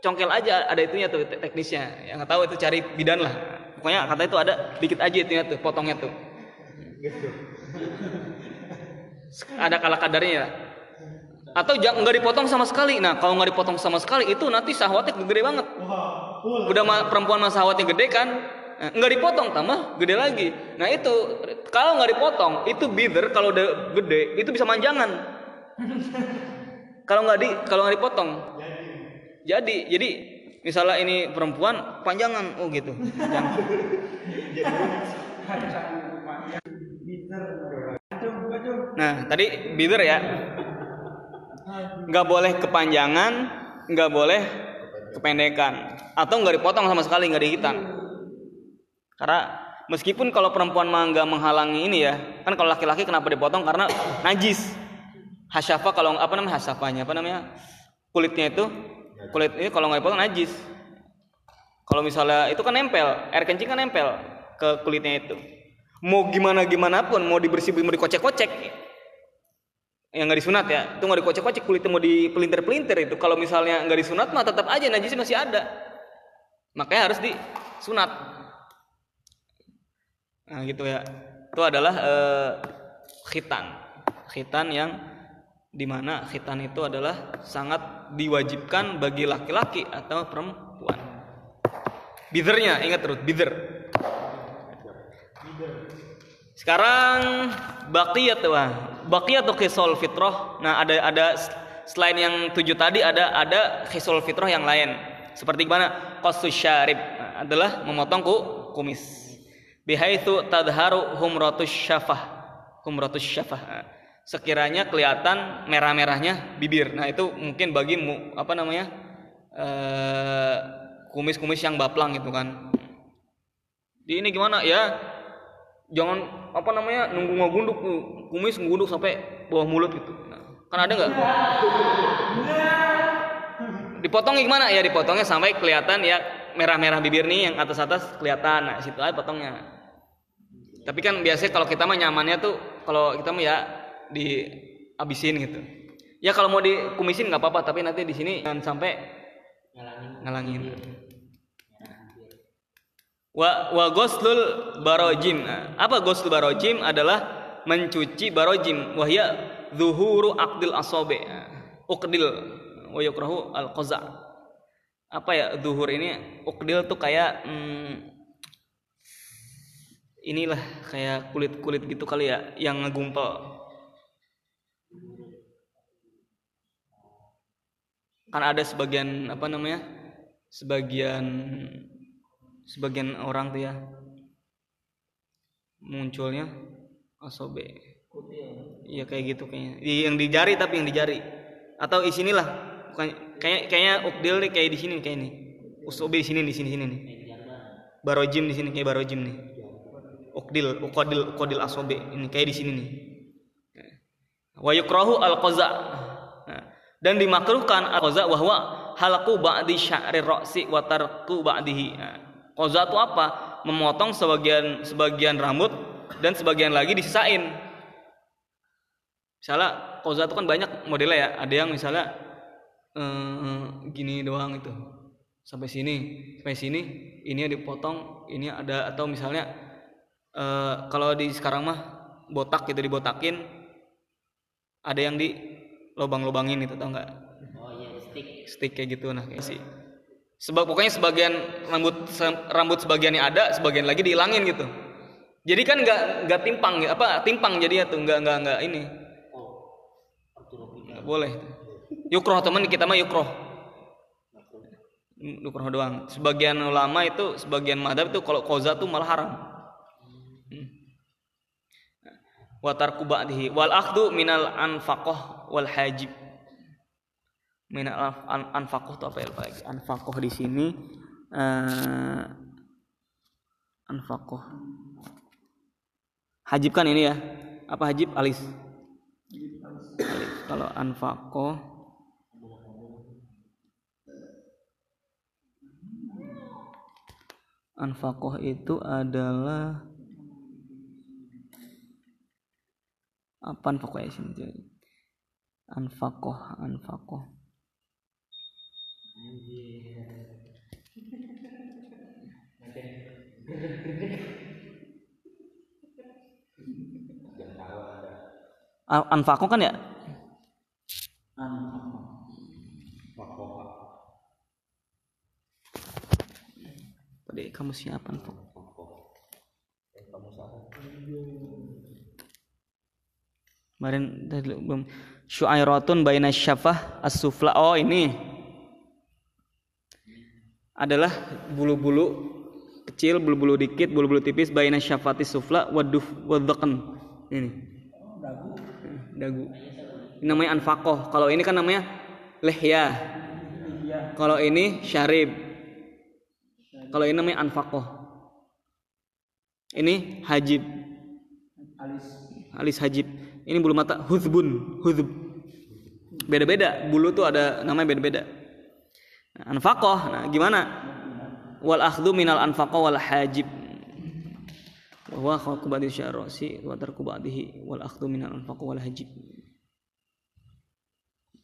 congkel aja ada itunya tuh te- teknisnya. Yang nggak tahu itu cari bidan lah. Pokoknya kata itu ada dikit aja itu ya tuh potongnya tuh. Ada kala kadarnya. Ya atau nggak dipotong sama sekali. Nah kalau nggak dipotong sama sekali itu nanti sahwatnya gede banget udah ma- perempuan mah sahwatnya gede kan? Nah, nggak dipotong tambah gede lagi. Nah itu kalau nggak dipotong itu bitter kalau udah gede itu bisa manjangan. Kalau nggak di kalau nggak dipotong. Jadi. Jadi misalnya ini perempuan panjangan. Oh gitu. Nah tadi bitter ya. Nggak boleh kepanjangan nggak boleh kependekan. Atau nggak dipotong sama sekali nggak dihitan. Karena meskipun kalau perempuan mah nggak menghalangi ini ya kan kalau laki-laki kenapa dipotong? Karena najis. Hasyafa kalau apa namanya hasyafanya apa namanya kulitnya itu kulit ini kalau nggak dipotong najis. Kalau misalnya itu kan nempel air kencing kan nempel ke kulitnya itu. Mau gimana gimana pun mau dibersih mau dikocek-kocek yang nggak disunat ya itu nggak dikocek-kocek kulitnya mau dipelintir-pelintir itu. Kalau misalnya nggak disunat mah tetap aja najisnya masih ada. Makanya harus disunat. Nah gitu ya. Itu adalah eh, khitan. Khitan yang di mana khitan itu adalah sangat diwajibkan bagi laki-laki atau perempuan. Bidernya ingat terus bider sekarang baqiyat wah baqiyat atau khisol fitrah? Nah ada ada selain yang tujuh tadi ada ada khisol fitrah yang lain. Seperti gimana? Qasus syarib. Nah, adalah memotong ku, kumis. Bihaitsu tadharu humratus syafah. Humratus syafah. Nah, sekiranya kelihatan merah-merahnya bibir. Nah itu mungkin bagi apa namanya? Eh, kumis-kumis yang baplang itu kan. Di ini gimana? Ya jangan apa namanya nunggu ngegunduk tuh, kumis ngegunduk sampai bawah mulut gitu. Nah, kan ada nggak? Dipotong gimana? Ya dipotongnya sampai kelihatan ya merah-merah bibir nih yang atas-atas kelihatan. Nah situ aja potongnya. Tapi kan biasanya kalau kita mah nyamannya tuh kalau kita mah ya dihabisin gitu. Ya kalau mau dikumisin nggak apa-apa tapi nanti di sini jangan sampai ngalangin wa wa ghuslul barojim. Apa ghuslul barojim? Adalah mencuci barojim. Wahya zuhuru aqdil asobe. Uqdil. Wa yukrahu al qaza apa ya zuhur ini? Uqdil tuh kayak hmm, inilah kayak kulit kulit gitu kali ya yang ngegumpal kan ada sebagian apa namanya sebagian sebagian orang tuh ya munculnya asobe. Iya kayak gitu kayaknya. Yang di jari tapi yang di jari. Atau di sinilah bukan kayak kayaknya ukdil nih kayak di sini kayak ini. Usobe di sini di sini sini nih. Barojim di sini kayak barojim nih. Ukdil ukodil ukodil asobe ini kayak di sini nih. Wa yukrahu al Nah, dan dimakruhkan al qaza bahwa halaqu ba'di sya'ri ra'si wa tarku ba'dihi. Nah, qaza itu apa? Memotong sebagian sebagian rambut dan sebagian lagi disisain. Misalnya qaza itu kan banyak modelnya ya. Ada yang misalnya eh, gini doang itu. Sampai sini sampai sini ini dipotong ini ada atau misalnya eh, kalau di sekarang mah botak gitu dibotakin ada yang di lobang-lobangin itu tau nggak? Oh iya, stick. stick kayak gitu nah kayak sih sebab pokoknya sebagian rambut rambut sebagiannya ada sebagian lagi dihilangin gitu. Jadi kan nggak nggak timpang apa timpang jadi ya tuh nggak nggak nggak ini. Nggak boleh. Yukroh teman kita mah yukroh. Yukroh doang. Sebagian ulama itu sebagian madhab itu kalau koza tuh malah haram. Wa tarku ba'dihi. Wal akhdu minal anfaqah wal hajib anf- an anfaqah itu apa ya lupa lagi. Anfaqah di sini eh anfaqah hajib kan ini ya? Apa hajib? Alis. Alis. kalau anfaqah anfaqah itu adalah apa pokoknya sini? Jadi anfakoh anfakoh kan ya? Tadi kamu siapa Anfaq? Kemarin tadi belum syu'airatun baina syafah as-sufla. Oh, ini adalah bulu-bulu kecil, bulu-bulu dikit, bulu-bulu tipis baina syafati sufla waduf wadhakan. Ini. Dagu. Ini namanya anfaqoh. Kalau ini kan namanya lehya. Kalau ini syarib. Kalau ini namanya anfaqoh. Ini hajib. Alis hajib. Ini bulu mata huzbun, huzb. Beda-beda. Bulu tuh ada namanya beda-beda. Anfaqoh. Nah, gimana? Wal akhdhu minal anfaqoh wal hajib. Wa khalqu ba'di syarasi wa tarku ba'dihi wal akhdhu minal anfaqoh wal hajib.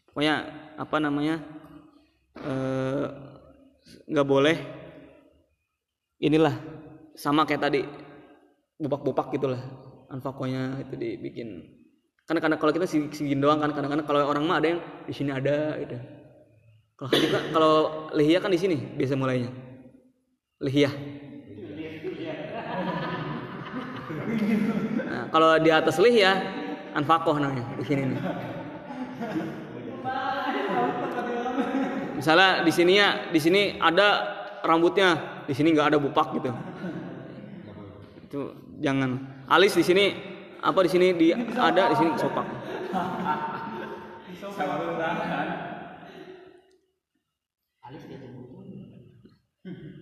Pokoknya apa namanya? eh, nggak boleh inilah sama kayak tadi bupak-bupak gitulah anfakonya itu dibikin karena karena kalau kita segini doang kan kadang-kadang kalau orang mah ada yang di sini ada gitu kalau haji kan kalau lihiyah kan di sini biasa mulainya. Lihiyah nah, kalau di atas lihiyah anfakoh namanya di sini nih. Misalnya di sini ya di sini ada rambutnya di sini nggak ada bupak gitu. Itu jangan. Alis di sini apa di sini di ada di sini sopak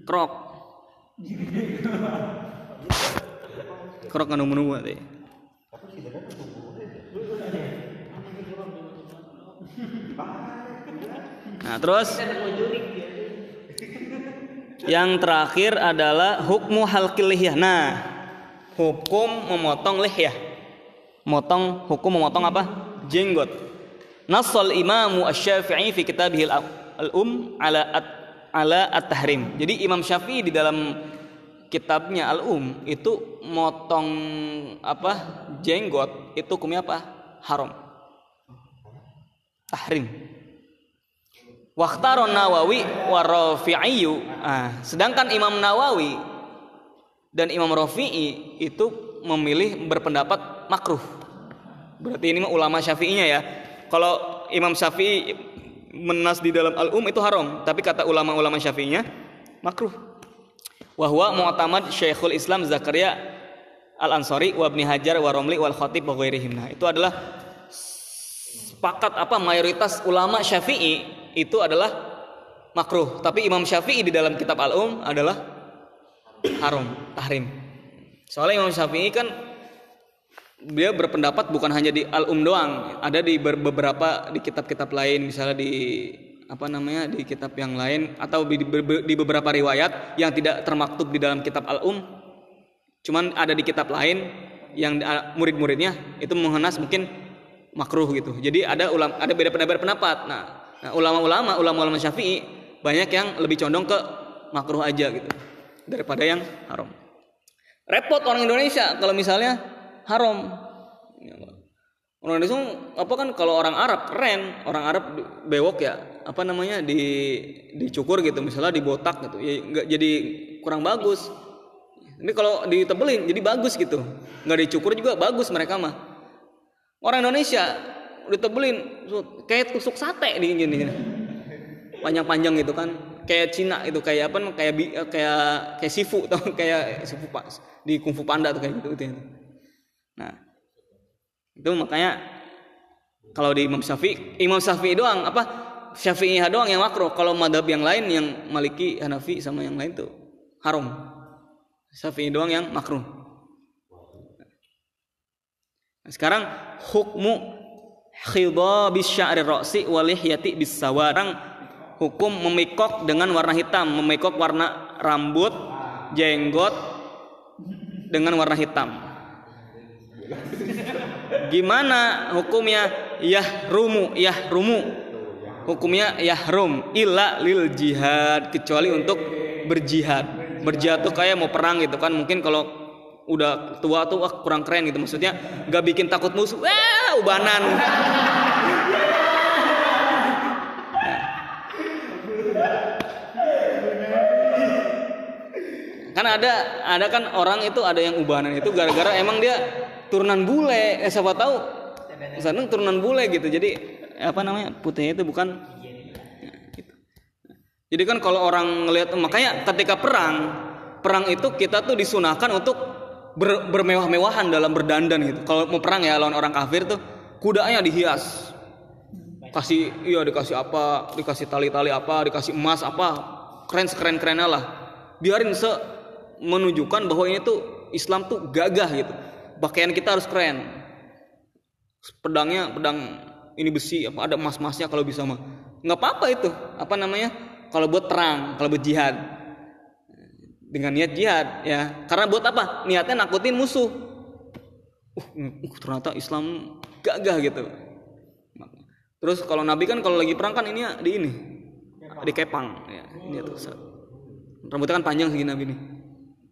krok krok kan nunggu nunggu tadi Nah, terus yang terakhir adalah hukmu halqil lihyah. Nah, hukum memotong lihyah. Motong hukum memotong apa? Jenggot. Nassal Imamu Asy-Syafi'i fi kitabihil al-Um ala at, ala at-tahrim. Jadi Imam Syafi'i di dalam kitabnya Al-Um itu motong apa? jenggot itu hukumnya apa? Haram. Tahrim. Wakhtaron Nawawi wa Rafi'i. Ah, sedangkan Imam Nawawi dan Imam Rafi'i itu memilih berpendapat makruh. Berarti ini ulama Syafi'inya ya. Kalau Imam Syafi'i menas di dalam Al-Um itu haram, tapi kata ulama-ulama Syafi'inya makruh. Wa huwa mu'tamad Syekhul Islam Zakaria Al-Ansari wa Ibnu Hajar wa Romli wal Khatib wa. Nah, itu adalah sepakat apa mayoritas ulama Syafi'i itu adalah makruh, tapi Imam Syafi'i di dalam kitab Al-Um adalah haram, tahrim. Soalnya Imam Syafi'i kan dia berpendapat bukan hanya di Al-Um doang, ada di beberapa di kitab-kitab lain, misalnya di apa namanya di kitab yang lain atau di, di beberapa riwayat yang tidak termaktub di dalam kitab Al-Um, cuman ada di kitab lain yang murid-muridnya itu menghenas mungkin makruh gitu. Jadi ada ulam ada beda pendapat pendapat. Nah, Nah, ulama-ulama, ulama-ulama Syafi'i banyak yang lebih condong ke makruh aja gitu daripada yang haram. Repot orang Indonesia kalau misalnya haram. Orang Indonesia apa kan kalau orang Arab keren, orang Arab bewok ya, apa namanya di dicukur gitu, misalnya dibotak gitu, ya nggak jadi kurang bagus. Ini kalau ditebelin jadi bagus gitu, nggak dicukur juga bagus mereka mah. Orang Indonesia ditebelin kayak tusuk sate di gini panjang-panjang gitu kan. Kayak Cina itu kayak apa kayak kayak kayak sifu tau kayak sifu pak di kungfu panda tuh kayak gitu, gitu nah itu makanya kalau di Imam Syafi'i Imam Syafi'i doang apa? Syafi'i doang yang makro kalau madhab yang lain yang Maliki Hanafi sama yang lain tuh haram. Syafi'i doang yang makruh. Nah, sekarang hukmu khidabis sya'ri ra'si wal lihyati bis sawarang. Hukum memikok dengan warna hitam, memikok warna rambut, jenggot dengan warna hitam. Gimana hukumnya? Yahrumu, yahrumu. Hukumnya yahrum illa lil jihad kecuali untuk berjihad. berjihad tuh kayak mau perang gitu kan mungkin kalau udah tua tuh kurang keren gitu maksudnya nggak bikin takut musuh wah ubanan kan ada ada kan orang itu ada yang ubanan itu gara-gara emang dia turunan bule. Eh, siapa tahu Misalnya turunan bule gitu. Jadi apa namanya putihnya itu bukan gitu. jadi kan kalau orang ngelihat makanya ketika perang perang itu kita tuh disunahkan untuk ber, bermewah-mewahan dalam berdandan gitu. Kalau mau perang ya lawan orang kafir tuh kudanya dihias. Kasih iya dikasih apa dikasih tali-tali apa dikasih emas apa keren sekeren kerennya lah. Biarin se menunjukkan bahwa ini tuh Islam tuh gagah gitu. Pakaian kita harus keren. Pedangnya pedang ini besi apa ada emas-emasnya kalau bisa mah. Nggak apa-apa itu. Apa namanya? Kalau buat perang kalau buat jihad. Dengan niat jihad ya. Karena buat apa? Niatnya nakutin musuh. Uh, uh ternyata Islam gagah gitu. Terus kalau Nabi kan kalau lagi perang kan ini di ini? Di kepang ya. Ini tuh rambutnya kan panjang segini Nabi nih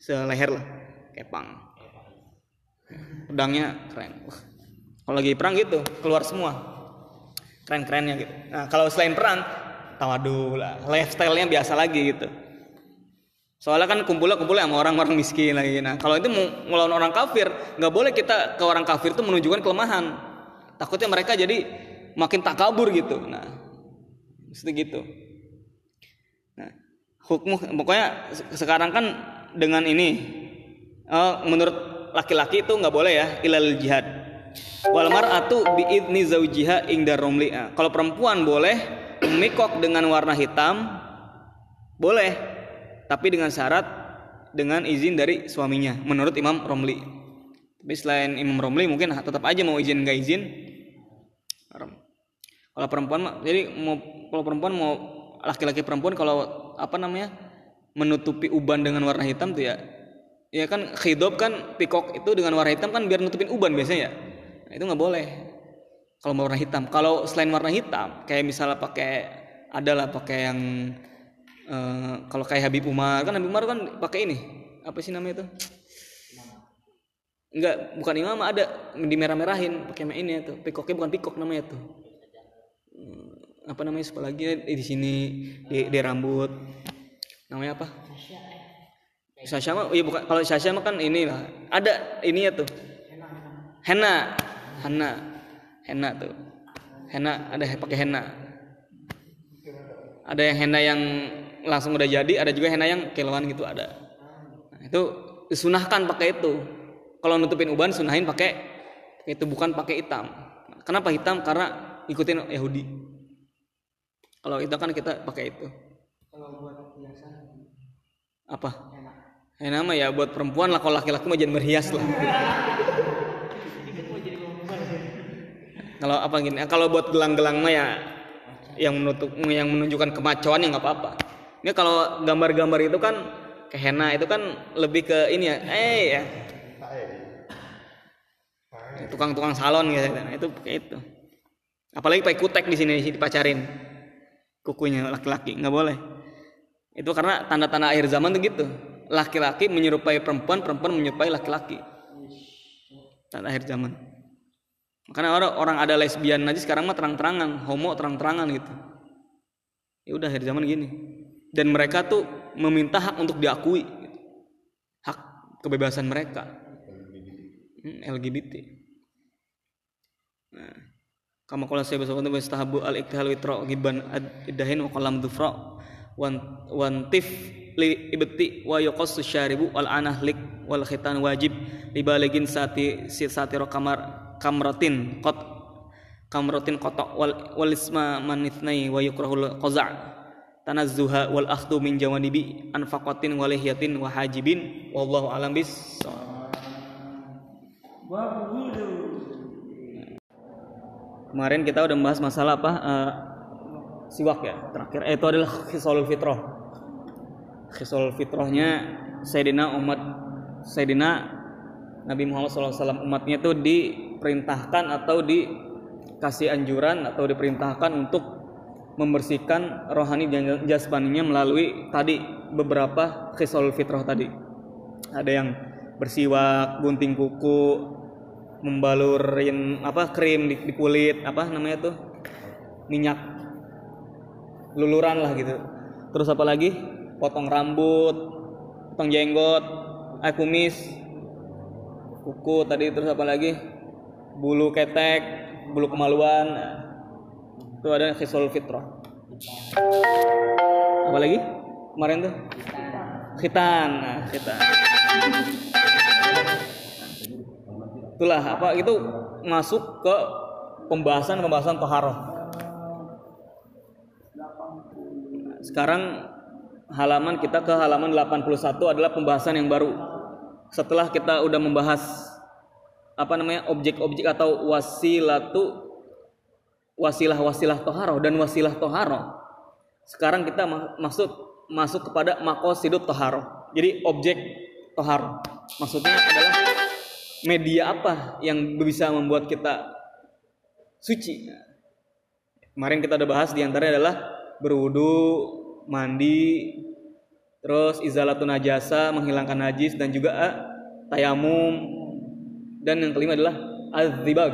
seleher lah kepang pedangnya keren kalau lagi perang gitu keluar semua keren-kerennya gitu. Nah kalau selain perang, tawadu lah, lifestyle-nya biasa lagi gitu. Soalnya kan kumpulnya kumpulnya sama orang-orang miskin lagi. Nah kalau itu mau ngelawan orang kafir, nggak boleh kita ke orang kafir itu menunjukkan kelemahan. Takutnya mereka jadi makin takabur gitu. Nah, mesti gitu. Nah, hukum pokoknya sekarang kan dengan ini, oh, menurut laki-laki itu nggak boleh ya ilal jihad. Wal mar'atu biidni zaujiha ingdar romli. Nah, kalau perempuan boleh memikok dengan warna hitam boleh. Tapi dengan syarat dengan izin dari suaminya menurut Imam Romli. Tapi selain Imam Romli mungkin tetap aja mau izin nggak izin. Kalau perempuan jadi mau kalau perempuan mau laki-laki perempuan kalau apa namanya menutupi uban dengan warna hitam tuh ya ya kan khidob kan pikok itu dengan warna hitam kan biar nutupin uban biasanya ya itu nggak boleh kalau warna hitam kalau selain warna hitam kayak misalnya pakai adalah pakai yang uh, kalau kayak Habib Umar kan Habib Umar kan pakai ini apa sih namanya itu Enggak, bukan imam ada di merah-merahin pakai ini tuh. Pikoknya bukan pikok namanya tuh. Hmm, apa namanya sekolah lagi di sini di, di rambut. Namanya apa? Sasha. Mah, iya bukan. Kalau Sasha mah kan ini lah. Ada ini ya tuh. Henna. Henna. Henna. Tuh. Henna ada pakai henna. Ada yang henna yang langsung udah jadi ada juga henna yang kiloan gitu ada. Nah, itu disunahkan pakai itu. Kalau nutupin uban sunahin pakai itu bukan pakai hitam. Kenapa hitam? Karena ikutin Yahudi. Kalau itu kan kita pakai itu. Kalau buat biasa apa? Henna mah ya buat perempuan lah kalau laki-laki mah jangan berhias lah. Kalau apa gini kalau buat gelang-gelang mah ya yang menutup yang menunjukkan kemacoan ya nggak apa-apa. Ini kalau gambar-gambar itu kan ke henna itu kan lebih ke ini ya eh ya. Tukang-tukang salon gitu nah, itu kayak itu. Apalagi pakai kutek di sini dipacarin. Kukunya laki-laki nggak boleh itu karena tanda-tanda akhir zaman tuh gitu laki-laki menyerupai perempuan perempuan menyerupai laki-laki tanda akhir zaman karena orang orang ada lesbian aja sekarang mah terang-terangan, homo terang-terangan gitu. Ya udah dari zaman gini. Dan mereka tuh meminta hak untuk diakui. Hak kebebasan mereka. LGBT. Nah, kama qala saya besok untuk istahabu al iktihal witra giban idahin wa qalam wantif li ibti wa yuqassu syaribu wal anahlik wal khitan wajib libaligin sati sati kamar kamratin kot kamratin kotok wal walisma manithnai wa yukrahul qaza' tanazzuha wal akhdhu min jawanibi anfaqatin wa lihiyatin wa hajibin. Wallahu alam bis kemarin kita udah membahas masalah apa? Uh, siwak ya terakhir eh, itu adalah khisalul fitrah khisalul fitrahnya Sayyidina umat Sayyidina Nabi Muhammad SAW umatnya itu diperintahkan atau dikasih anjuran atau diperintahkan untuk membersihkan rohani dan jasmaninya melalui tadi beberapa khisal fitrah tadi. Ada yang bersiwak, gunting kuku, membalurin apa krim di, di kulit, apa namanya tuh? minyak luluran lah gitu. Terus apa lagi? Potong rambut, potong jenggot, eh, kumis, kuku tadi terus apa lagi? Bulu ketek, bulu kemaluan. Itu ada khisul fitrah. Apa lagi? Kemarin tuh? Khitan. Nah, khitan. Itulah apa itu masuk ke pembahasan-pembahasan toharoh. Sekarang halaman kita ke halaman 81 adalah pembahasan yang baru. Setelah kita udah membahas apa namanya objek-objek atau wasilatu wasilah-wasilah toharoh dan wasilah toharoh. Sekarang kita ma maksud masuk kepada makosidut toharoh. Jadi objek toharoh. Maksudnya adalah media apa yang bisa membuat kita suci. Kemarin kita udah bahas di antaranya adalah berwudu, mandi, terus izalatun najasa, menghilangkan najis dan juga ah, tayamum. Dan yang kelima adalah azibag,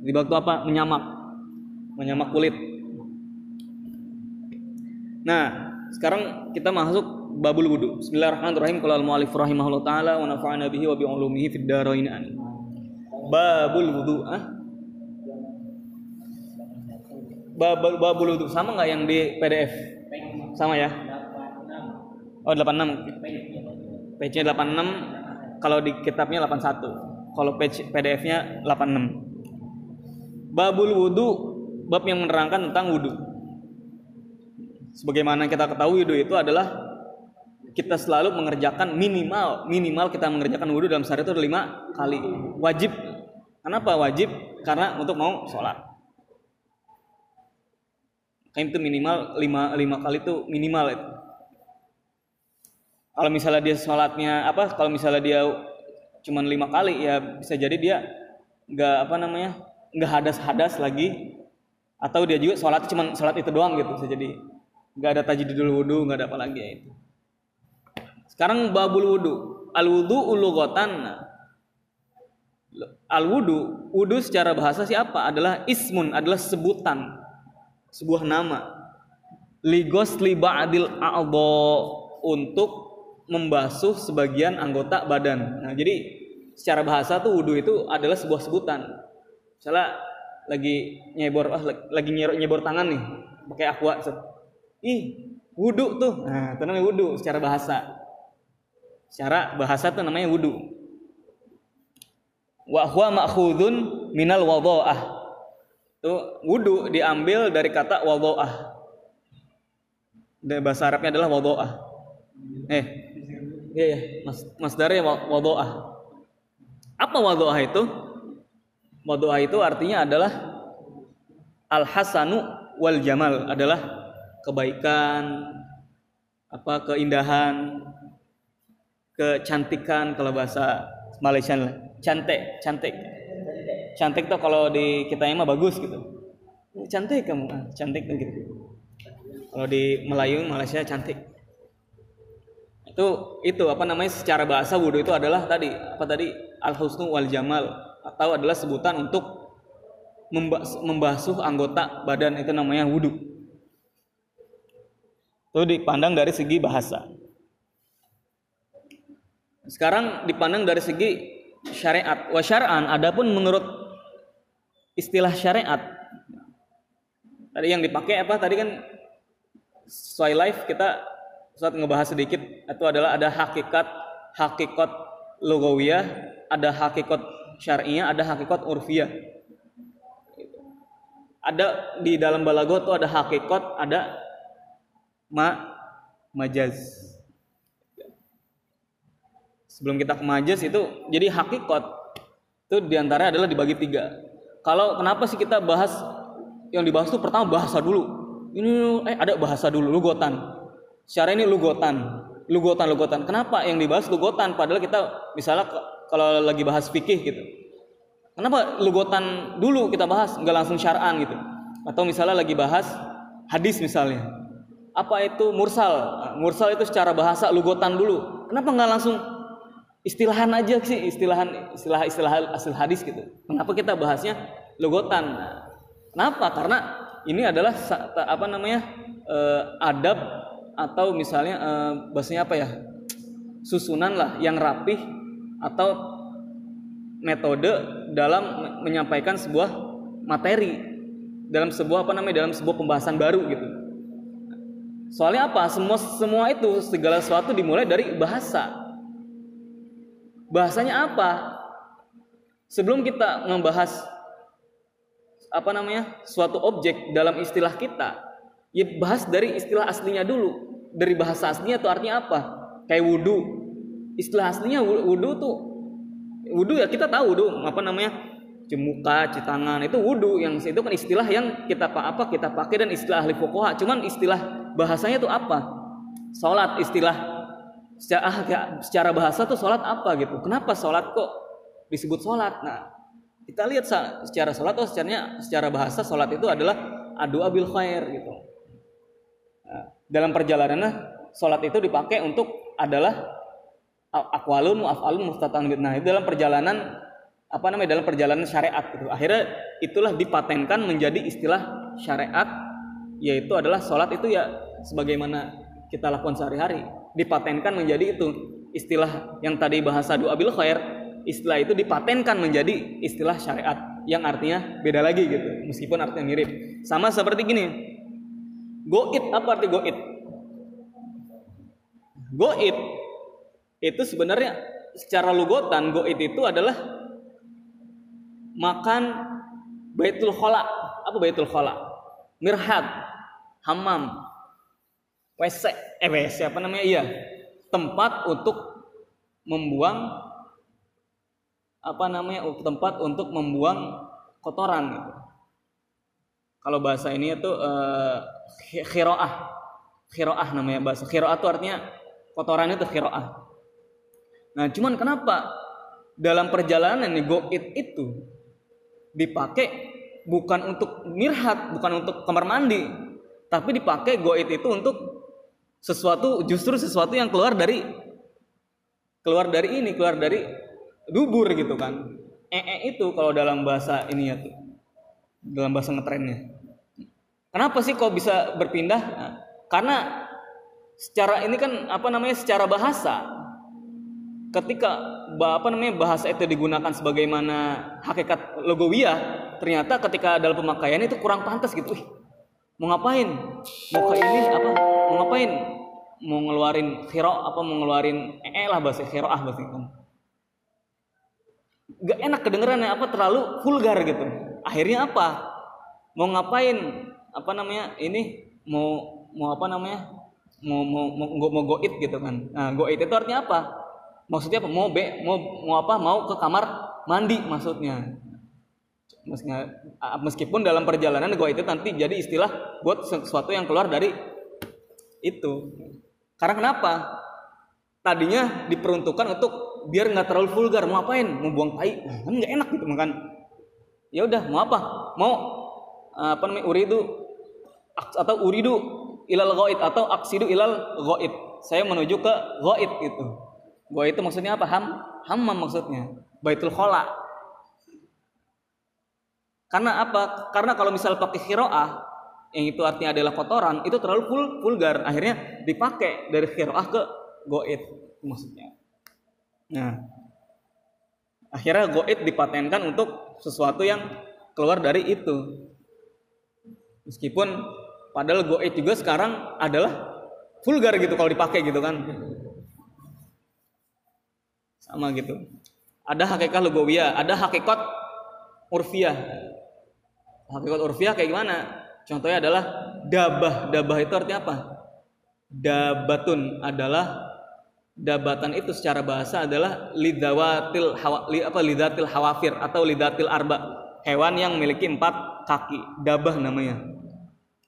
Zibag itu apa? Menyamak. Menyamak kulit. Nah, sekarang kita masuk babul wudu. Bismillahirrahmanirrahim. Qala al-mu'allif rahimahullah taala wa nafa'ana bihi wa bi ulumihi fid dharain. Babul wudu. Ah? Babul, wudu sama nggak yang di PDF? Sama ya? Oh, 86. Page-nya 86, kalau di kitabnya 81. Kalau page PDF-nya 86. Babul wudu bab yang menerangkan tentang wudu. Sebagaimana kita ketahui wudu itu adalah kita selalu mengerjakan minimal minimal kita mengerjakan wudu dalam sehari itu lima kali wajib. Kenapa wajib? Karena untuk mau sholat. Kayak itu minimal lima, lima kali itu minimal itu. Kalau misalnya dia sholatnya apa? Kalau misalnya dia cuman lima kali ya bisa jadi dia nggak apa namanya nggak hadas-hadas lagi. Atau dia juga sholat cuma sholat itu doang gitu bisa jadi nggak ada tajdidul wudhu nggak ada apa lagi ya itu. Sekarang babul wudhu al wudhu ulugotan al wudhu wudhu secara bahasa siapa adalah ismun adalah sebutan sebuah nama. Ligos adil a'dho untuk membasuh sebagian anggota badan. Nah jadi secara bahasa tuh wudhu itu adalah sebuah sebutan. Misalnya lagi nyebor ah, lagi nyebor, nyebor tangan nih pakai aqua set. ih wudhu tuh. Nah itu namanya wudhu secara bahasa. Secara bahasa tuh namanya wudhu wa huwa ma'khudun minal wadha'ah tuh wudhu diambil dari kata wadha'ah dari bahasa Arabnya adalah wadha'ah eh iya ya mas masdarnya wadha'ah apa wadha'ah itu? Wadu'a itu artinya adalah al hasanu wal jamal adalah kebaikan, apa keindahan, kecantikan kalau bahasa Malaysia cantik, cantik. Cantik tuh kalau di kita mah bagus gitu. Cantik kamu, ah, cantik tuh gitu. Kalau di Melayu Malaysia cantik. Itu itu apa namanya secara bahasa wudhu itu adalah tadi apa tadi al husnu wal jamal atau adalah sebutan untuk membasuh anggota badan itu namanya wudhu. Itu dipandang dari segi bahasa. Sekarang dipandang dari segi syariat. Wa syar'an adapun menurut istilah syariat. Tadi yang dipakai apa? Tadi kan sesuai live kita saat ngebahas sedikit itu adalah ada hakikat hakikat logawiyah ada hakikat syariah ada hakikat urfiyah. Ada di dalam balago itu ada hakikat ada ma majaz. Sebelum kita ke majaz itu jadi hakikat itu di antara adalah dibagi tiga kalau kenapa sih kita bahas yang dibahas itu pertama bahasa dulu. Ini eh ada bahasa dulu lugotan. Secara ini lugotan. Lugotan lugotan. Kenapa yang dibahas lugotan? Padahal kita misalnya kalau lagi bahas fikih gitu. Kenapa lugotan dulu kita bahas, nggak langsung syar'an gitu? atau misalnya lagi bahas hadis misalnya. Apa itu mursal? Mursal itu secara bahasa lugotan dulu. Kenapa nggak langsung istilahan aja sih istilahan istilah istilah asal hadis gitu kenapa kita bahasnya lugotan Nah, kenapa karena ini adalah apa namanya eh, adab atau misalnya eh, bahasanya apa ya susunan lah yang rapih atau metode dalam me- menyampaikan sebuah materi dalam sebuah apa namanya dalam sebuah pembahasan baru gitu. Soalnya apa? Semua semua itu segala sesuatu dimulai dari bahasa. Bahasanya apa? Sebelum kita membahas apa namanya suatu objek dalam istilah kita, ya bahas dari istilah aslinya dulu. Dari bahasa aslinya itu artinya apa? Kayak wudhu. Istilah aslinya wu- wudhu tuh wudhu ya kita tahu wudhu apa namanya cemuka, cuci tangan itu wudhu yang itu kan istilah yang kita pa- apa kita pakai dan istilah ahli fuqaha. Cuman istilah bahasanya itu apa? Salat istilah secara, ah, secara bahasa tuh salat apa gitu. Kenapa salat kok disebut salat? Nah, kita lihat secara salat oh secara secara bahasa salat itu adalah adu abil khair gitu. Nah, dalam perjalanannya salat itu dipakai untuk adalah akwalun mu'afalun mustatan nah itu dalam perjalanan apa namanya dalam perjalanan syariat gitu. akhirnya itulah dipatenkan menjadi istilah syariat yaitu adalah sholat itu ya sebagaimana kita lakukan sehari-hari dipatenkan menjadi itu. Istilah yang tadi bahasa doa bil khair istilah itu dipatenkan menjadi istilah syariat yang artinya beda lagi gitu meskipun artinya mirip. Sama seperti gini goit apa arti goit? Goit itu sebenarnya secara lugotan goit itu adalah makan baitul khala. Apa baitul khala? Mirhad hammam WC eh WC apa namanya? Iya. Tempat untuk membuang apa namanya tempat untuk membuang kotoran. Gitu. Kalau bahasa ini itu eh, khiroah. Khiroah namanya bahasa. Khiroah itu artinya kotoran itu khiroah. Nah, cuman kenapa dalam perjalanan nih goit itu dipakai bukan untuk mirhat, bukan untuk kamar mandi, tapi dipakai goit itu untuk sesuatu justru sesuatu yang keluar dari keluar dari ini, keluar dari dubur gitu kan. ee itu kalau dalam bahasa ini ya tuh. Dalam bahasa ngetrennya. Kenapa sih kok bisa berpindah? Nah, karena secara ini kan apa namanya secara bahasa ketika apa namanya bahasa itu digunakan sebagaimana hakikat logowiyah ternyata ketika dalam pemakaian itu kurang pantas gitu Wih, mau ngapain? Mau ke ini apa? Mau ngapain? Mau ngeluarin khiro apa? Mau ngeluarin ee lah bahasa khiroah bahasa kan gak enak kedengeran ya apa? Terlalu vulgar gitu. Akhirnya apa? Mau ngapain? Apa namanya? Ini mau mau apa namanya? Mau mau mau, mau, goit gitu kan. Nah goit itu artinya apa? Maksudnya apa? Mau be mau mau apa? Mau ke kamar mandi maksudnya. ah, meskipun dalam perjalanan goit itu nanti jadi istilah buat sesuatu yang keluar dari itu. Karena kenapa? Tadinya diperuntukkan untuk biar nggak terlalu vulgar mau apain? Mau buang tai? Kan nggak enak gitu makan. Ya udah mau apa? Mau apa namanya uridu atau uridu ilal goit atau aksidu ilal goit saya menuju ke goit itu. Goit itu maksudnya apa? Ham hammam maksudnya. Baitul khola karena apa karena kalau misal pakai khiroah yang itu artinya adalah kotoran itu terlalu vul vulgar akhirnya dipakai dari khiroah ke goit maksudnya Nah, akhirnya goit dipatenkan untuk sesuatu yang keluar dari itu. Meskipun padahal goit juga sekarang adalah vulgar gitu kalau dipakai gitu kan. Sama gitu. Ada hakikat lugawiyah, ada hakikat urfiyah. Hakikat urfiyah kayak gimana? Contohnya adalah dabah. Dabah itu artinya apa? Dabatun adalah dabatan itu secara bahasa adalah lidawatil hawa, li, apa lidatil hawafir atau lidatil arba hewan yang memiliki empat kaki dabah namanya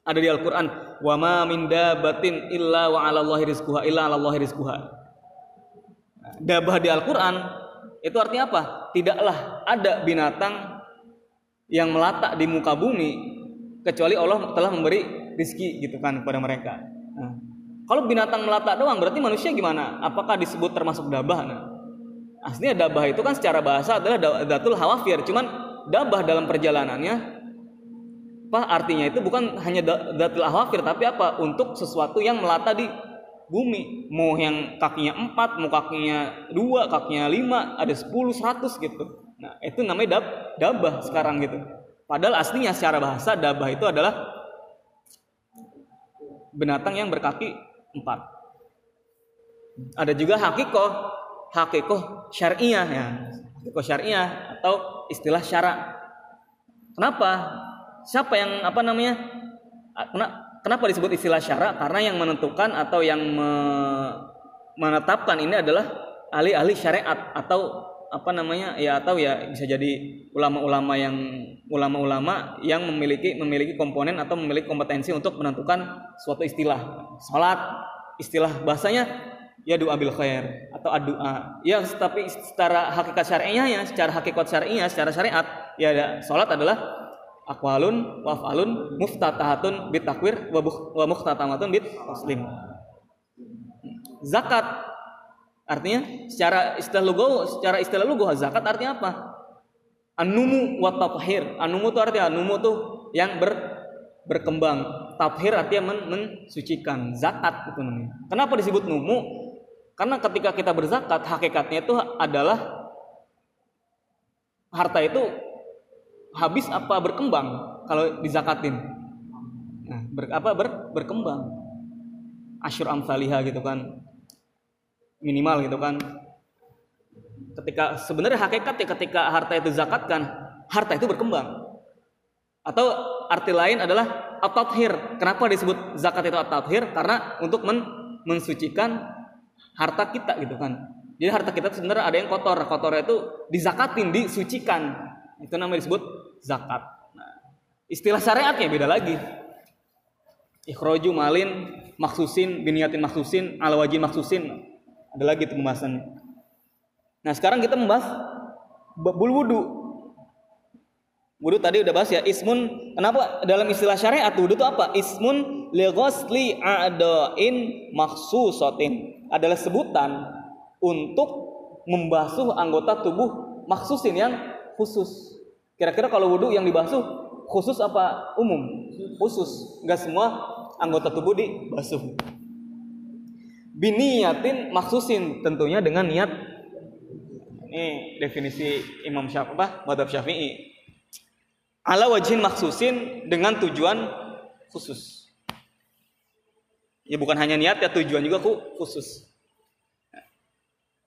ada di Al-Qur'an wa ma min dabatin illa wa 'ala Allahi illa 'ala Allahi dabah di Al-Qur'an itu artinya apa tidaklah ada binatang yang melatak di muka bumi kecuali Allah telah memberi rizki gitu kan kepada mereka. Nah, kalau binatang melata doang berarti manusia gimana? Apakah disebut termasuk dabah? Nah, aslinya dabah itu kan secara bahasa adalah da- datul hawafir, cuman dabah dalam perjalanannya apa artinya itu bukan hanya da- datul hawafir tapi apa? Untuk sesuatu yang melata di bumi mau yang kakinya empat mau kakinya dua kakinya lima ada sepuluh seratus gitu nah itu namanya dab dabah sekarang gitu. Padahal aslinya secara bahasa dabah itu adalah binatang yang berkaki empat. Ada juga hakikoh hakikoh syariah ya. Hakikoh syariah atau istilah syarak kenapa? Siapa yang apa namanya? Kena- kenapa disebut istilah syarak karena yang menentukan atau yang me- menetapkan ini adalah ahli-ahli syariat atau apa namanya ya atau ya bisa jadi ulama-ulama yang ulama-ulama yang memiliki memiliki komponen atau memiliki kompetensi untuk menentukan suatu istilah. Salat istilah bahasanya ya doa bil khair atau doa ya tapi secara hakikat syariahnya ya secara hakikat syariahnya secara syariat ya ada salat adalah akwalun wafalun muftatahatun bitakwir wa muhtatamatun bit taslim zakat artinya secara istilah lugaw secara istilah lugaw zakat artinya apa? Anumu wa tathir anumu itu artinya anumu tuh yang ber berkembang. Tathir artinya men, mensucikan. Zakat itu namanya. Kenapa disebut numu? Karena ketika kita berzakat hakikatnya itu adalah harta itu habis apa berkembang kalau dizakatin? Nah ber, apa ber, berkembang. Asyur amsalihah gitu kan minimal gitu kan. Ketika sebenarnya hakikat ya ketika harta itu zakatkan harta itu berkembang. Atau arti lain adalah at-tathir. Kenapa disebut zakat itu at-tathir? Karena untuk men, mensucikan harta kita gitu kan. Jadi harta kita sebenarnya ada yang kotor. Kotornya itu dizakatin disucikan. Itu namanya disebut zakat. Nah, istilah syariatnya beda lagi. Ikhroju malin maksusin biniatin maksusin ala wajin maksusin ada lagi itu pembahasannya nah sekarang kita membahas bul wudu. Wudu tadi udah bahas ya ismun kenapa dalam istilah syariat wudu itu apa? Ismun li ghusli a'dain maksusatin adalah sebutan untuk membasuh anggota tubuh maksusin yang khusus. Kira-kira kalau wudu yang dibasuh khusus apa umum? Khusus. Nggak semua anggota tubuh dibasuh biniyatin maksusin tentunya dengan niat ini definisi Imam Syafi'i Madhab Syafi'i ala wajhin maksusin dengan tujuan khusus ya bukan hanya niat ya tujuan juga khu- khusus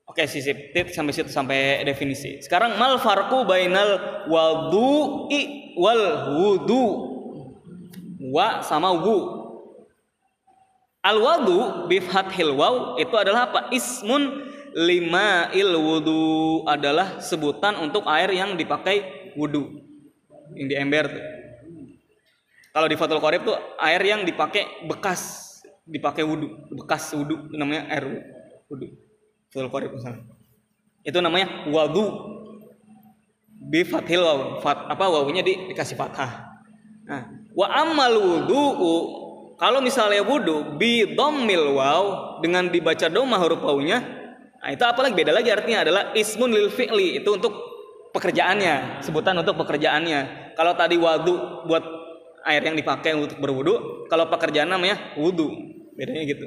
Oke, sisip tit sampai situ sampai definisi. Sekarang mal farqu bainal wudu'i wal wudu. Wa sama wu. Al wudu bi fathil waw itu adalah apa? Ismun lima il wudu adalah sebutan untuk air yang dipakai wudu. Yang di ember tuh. Kalau di Fathul Qorib tuh air yang dipakai bekas dipakai wudu, bekas wudu namanya air wudu. Fathul Qorib misalnya. Itu namanya wadu. Bi fathil waw. Fat, apa wawunya di, dikasih fathah. Nah, wa amal wudu'u kalau misalnya wudu bi dhammil waw dengan dibaca doma huruf wawunya, nah itu apalagi beda lagi artinya adalah ismun lil fi'li itu untuk pekerjaannya, sebutan untuk pekerjaannya. Kalau tadi wadu buat air yang dipakai untuk berwudu, kalau pekerjaan namanya wudu. Bedanya gitu.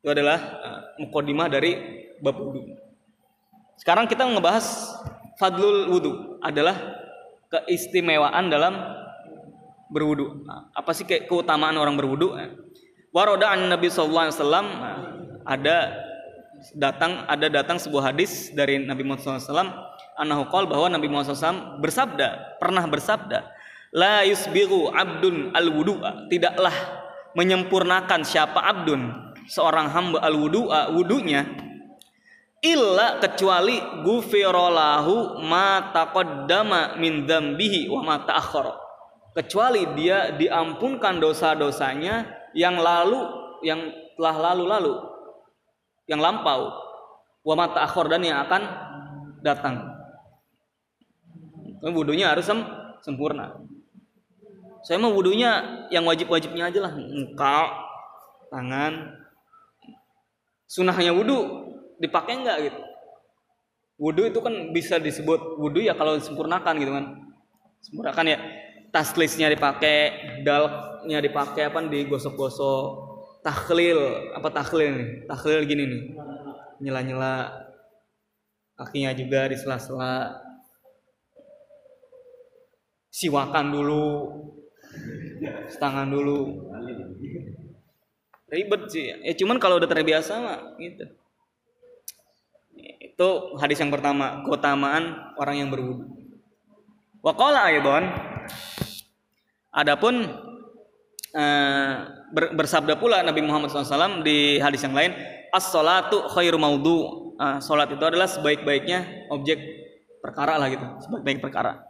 Itu adalah uh, mukodimah dari bab wudu. Sekarang kita ngebahas fadlul wudu adalah keistimewaan dalam berwudu. Apa sih ke- keutamaan orang berwudu? Waroda an Nabi Sallallahu Alaihi Wasallam ada datang ada datang sebuah hadis dari Nabi Muhammad SAW anahu bahwa Nabi Muhammad SAW bersabda pernah bersabda la yusbiru abdun al wudu'a tidaklah menyempurnakan siapa abdun seorang hamba al wudu'a wudunya illa kecuali gufirolahu ma taqaddama min dzambihi wa ma ta'akhkhara kecuali dia diampunkan dosa-dosanya yang lalu yang telah lalu-lalu yang lampau wa ma ta'akhkhar dan yang akan datang wudunya harus sem- sempurna. Saya mah wudhunya yang wajib-wajibnya aja lah, muka, tangan. Sunahnya wudhu dipakai enggak gitu? Wudhu itu kan bisa disebut wudhu ya kalau disempurnakan gitu kan. Sempurnakan ya taslisnya dipakai, dalnya dipakai apa digosok-gosok, tahlil apa tahlil nih? Tahlil gini nih. Nyela-nyela kakinya juga di sela-sela. Siwakan dulu. Setangan dulu. Ribet sih. Ya cuman kalau udah terbiasa mah gitu. Itu hadis yang pertama keutamaan orang yang berwudu. Waqala aydan adapun ber, bersabda pula Nabi Muhammad SAW di hadis yang lain as-salatu khairu maudhu uh, sholat itu adalah sebaik-baiknya objek perkara lah gitu sebaik-baik perkara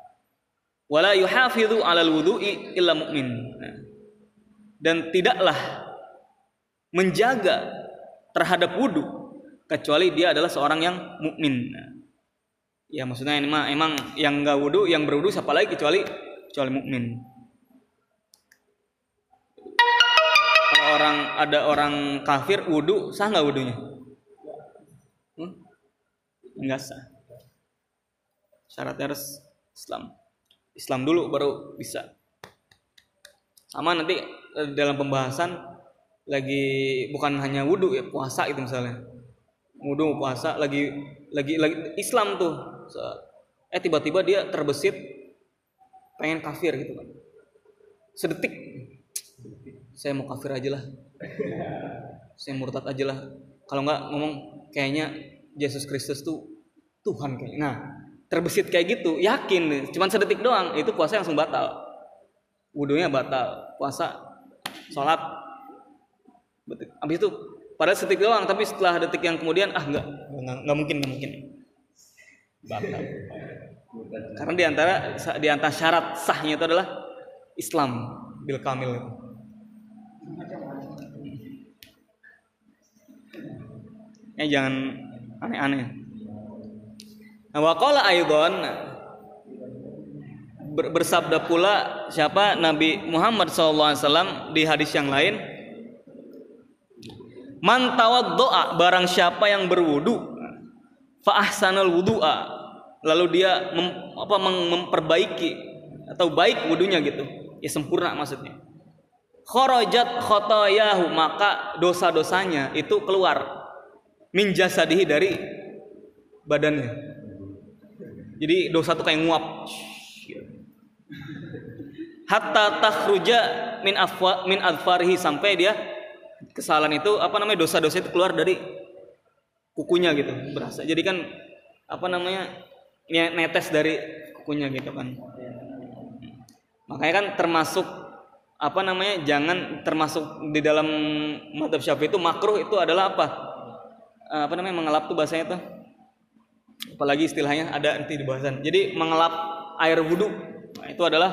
wala yuhafidhu alal wudu'i illa mu'min nah. dan tidaklah menjaga terhadap wudhu kecuali dia adalah seorang yang mukmin nah. ya maksudnya ini mah emang yang enggak wudhu yang berwudhu siapa lagi kecuali kecuali mukmin. Kalau orang ada orang kafir wudhu sah nggak wudhunya hmm? nggak sah. Syaratnya harus Islam. Islam dulu baru bisa. Sama nanti eh, dalam pembahasan lagi bukan hanya wudhu ya puasa itu misalnya. Wudhu puasa lagi lagi lagi Islam tuh. Eh tiba-tiba dia terbesit pengen kafir gitu kan. Sedetik saya mau kafir aja lah. Saya murtad aja lah. Kalau nggak ngomong kayaknya Yesus Kristus tuh Tuhan kayaknya. Nah terbesit kayak gitu yakin cuman sedetik doang itu puasa langsung batal. Wudhunya batal puasa sholat. Habis itu pada sedetik doang tapi setelah detik yang kemudian ah nggak nggak mungkin nggak mungkin batal. Karena di antara di antara syarat sahnya itu adalah Islam. Bil kamil. Ya jangan aneh-aneh. Nah, waqala aidon bersabda pula siapa? Nabi Muhammad SAW di hadis yang lain. Man doa barang siapa yang berwudu fa ahsanal wudu'a lalu dia mem, apa memperbaiki atau baik wudunya gitu ya sempurna maksudnya kharajat khotoyahu maka dosa-dosanya itu keluar min jasadihi dari badannya jadi dosa tuh kayak nguap. Hatta takhruja min afwa min adfarihi sampai dia kesalahan itu apa namanya dosa-dosa itu keluar dari kukunya gitu berasa. Jadi kan apa namanya netes dari kukunya gitu kan. Makanya kan termasuk apa namanya jangan termasuk di dalam madhab syafi'i itu makruh itu adalah apa? Apa namanya mengelap tuh bahasanya tuh. Apalagi istilahnya ada nanti di bahasan. Jadi mengelap air wudhu nah, itu adalah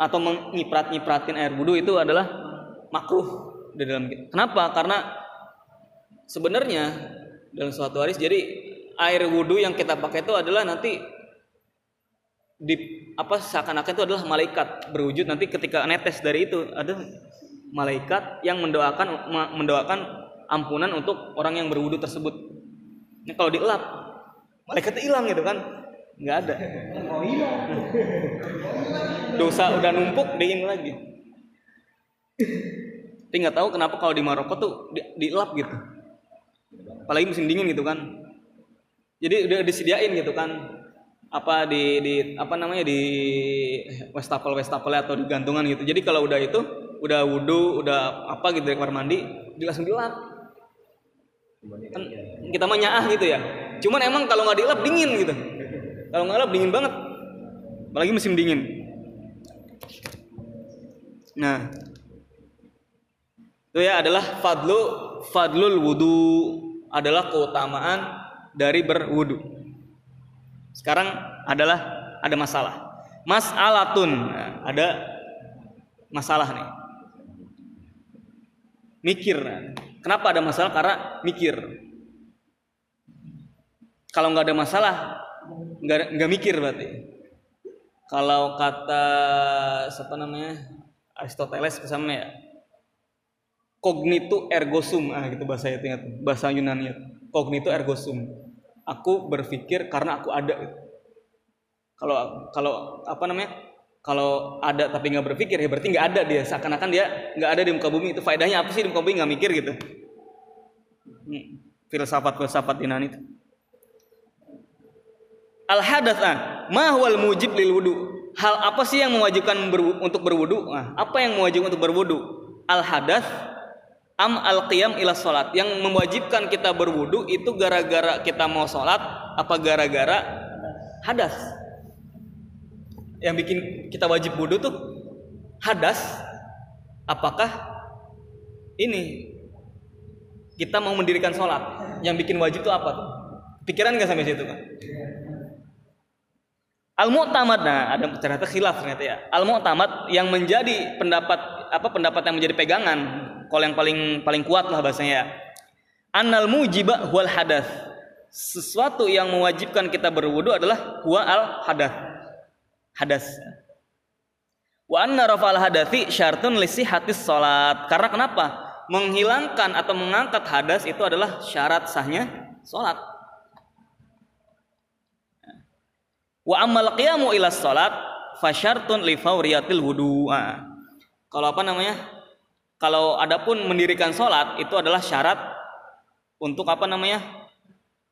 atau menyiprat nyipratin air wudhu itu adalah makruh di dalam kenapa? Karena sebenarnya dalam suatu hari jadi air wudhu yang kita pakai itu adalah nanti di apa seakan-akan itu adalah malaikat berwujud nanti ketika netes dari itu ada malaikat yang mendoakan mendoakan ampunan untuk orang yang berwudhu tersebut. Ini kalau dielap malaikat hilang gitu kan? Nggak ada. Dosa udah numpuk dingin lagi. Tapi nggak tahu kenapa kalau di Maroko tuh di, dielap gitu. Apalagi musim dingin gitu kan. Jadi udah disediain gitu kan apa di di apa namanya di wastafel wastafel atau di gantungan gitu jadi kalau udah itu udah wudhu udah apa gitu dari kamar mandi dia langsung dilap kan kita mah nyaah gitu ya Cuman emang kalau nggak dilap dingin gitu. Kalau nggak dilap dingin banget. Apalagi musim dingin. Nah, itu ya adalah fadlu fadlul wudu adalah keutamaan dari berwudu. Sekarang adalah ada masalah. Mas'alatun. Nah, ada masalah nih. Mikir. Kenapa ada masalah? Karena mikir kalau nggak ada masalah nggak nggak mikir berarti kalau kata siapa namanya Aristoteles misalnya ya cognito ergo sum ah gitu bahasa itu ingat bahasa Yunani cognito ergo sum aku berpikir karena aku ada. Kalau kalau apa namanya? Kalau ada tapi nggak berpikir ya berarti nggak ada dia. Seakan-akan dia nggak ada di muka bumi. Itu faedahnya apa sih di muka bumi? Nggak mikir gitu. Hmm. filsafat filsafat Yunani itu. Al hadath ah ma huwal mujib lil wudu. Hal apa sih yang mewajibkan untuk berwudu? Nah, apa yang mewajibkan untuk berwudu? Al hadath am al qiyam ila salat yang mewajibkan kita berwudu itu gara-gara kita mau salat apa gara-gara hadas? Yang bikin kita wajib wudu tuh hadas. Apakah ini? Kita mau mendirikan sholat. Yang bikin wajib tuh apa tuh? Pikiran nggak sampai situ kan al mu'tamad nah ada ternyata khilaf ternyata ya. Al mu'tamad yang menjadi pendapat apa pendapat yang menjadi pegangan kalau yang paling paling kuat lah bahasanya ya. Annal mujiba huwal hadas sesuatu yang mewajibkan kita berwudu adalah huwa al hadas hadas wa anna rafa'al hadathi syartun lisihatis salat. Karena kenapa? Menghilangkan atau mengangkat hadas itu adalah syarat sahnya salat. Wa ammal qiyamu ila salat fasyartun li fawriyatil wudu. Ah. kalau apa namanya kalau adapun mendirikan salat itu adalah syarat untuk apa namanya?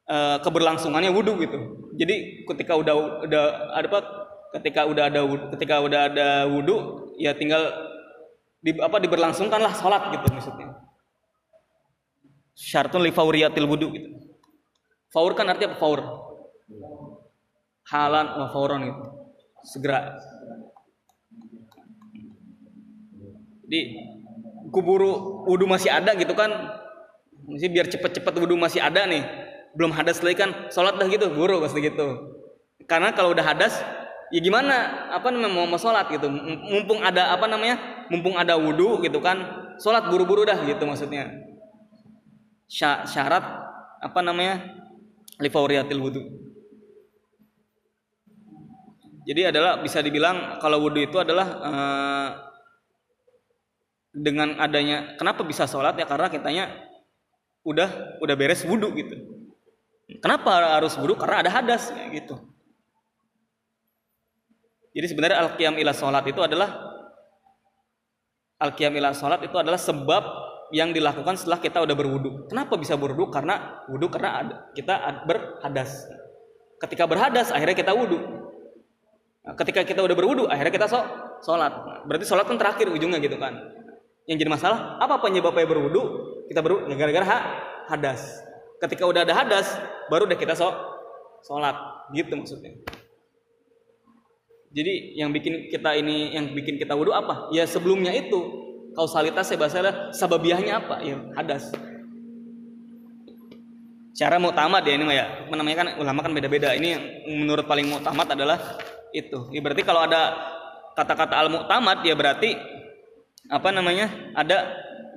Eh, keberlangsungannya wudhu gitu. Jadi ketika udah udah ada apa? Ketika udah ada ketika udah ada wudhu ya tinggal di, apa diberlangsungkanlah sholat gitu maksudnya. Syartun li fauriyatil wudhu gitu. Faur kan artinya apa? Faur. Halan wa fauron gitu. Segera. Jadi kuburu wudhu masih ada gitu kan? Mesti biar cepet-cepet wudhu masih ada nih. Belum hadas lagi kan? Sholat dah gitu buru pasti gitu. Karena kalau udah hadas ya gimana? Apa namanya mau, mau sholat gitu. Mumpung ada apa namanya mumpung ada wudhu gitu kan? Sholat buru-buru dah gitu maksudnya. Sya- syarat apa namanya lifauriyatil wudhu jadi adalah bisa dibilang kalau wudhu itu adalah eh, dengan adanya kenapa bisa sholat ya karena kitanya udah udah beres wudhu gitu kenapa harus wudhu karena ada hadas ya gitu jadi sebenarnya al-qiyam ila sholat itu adalah al-qiyam ila sholat itu adalah sebab yang dilakukan setelah kita udah berwudu. Kenapa bisa berwudu? Karena wudu karena ada, kita ad- berhadas. Ketika berhadas akhirnya kita. Nah, ketika kita udah berwudu akhirnya kita sholat. Berarti sholat kan terakhir ujungnya gitu kan. Yang jadi masalah apa penyebabnya berwudu? Kita berwudu gara-gara ha- hadas. Ketika udah ada hadas baru deh kita so sholat gitu maksudnya. Jadi yang bikin kita ini yang bikin kita wudhu apa? Ya sebelumnya itu kausalitasnya bahasanya sababiahnya apa? Ya hadas. Cara muktamad ya ini ya. Namanya kan ulama kan beda-beda. Ini menurut paling muktamad adalah itu. Ya berarti kalau ada kata-kata al muktamad ya berarti apa namanya? Ada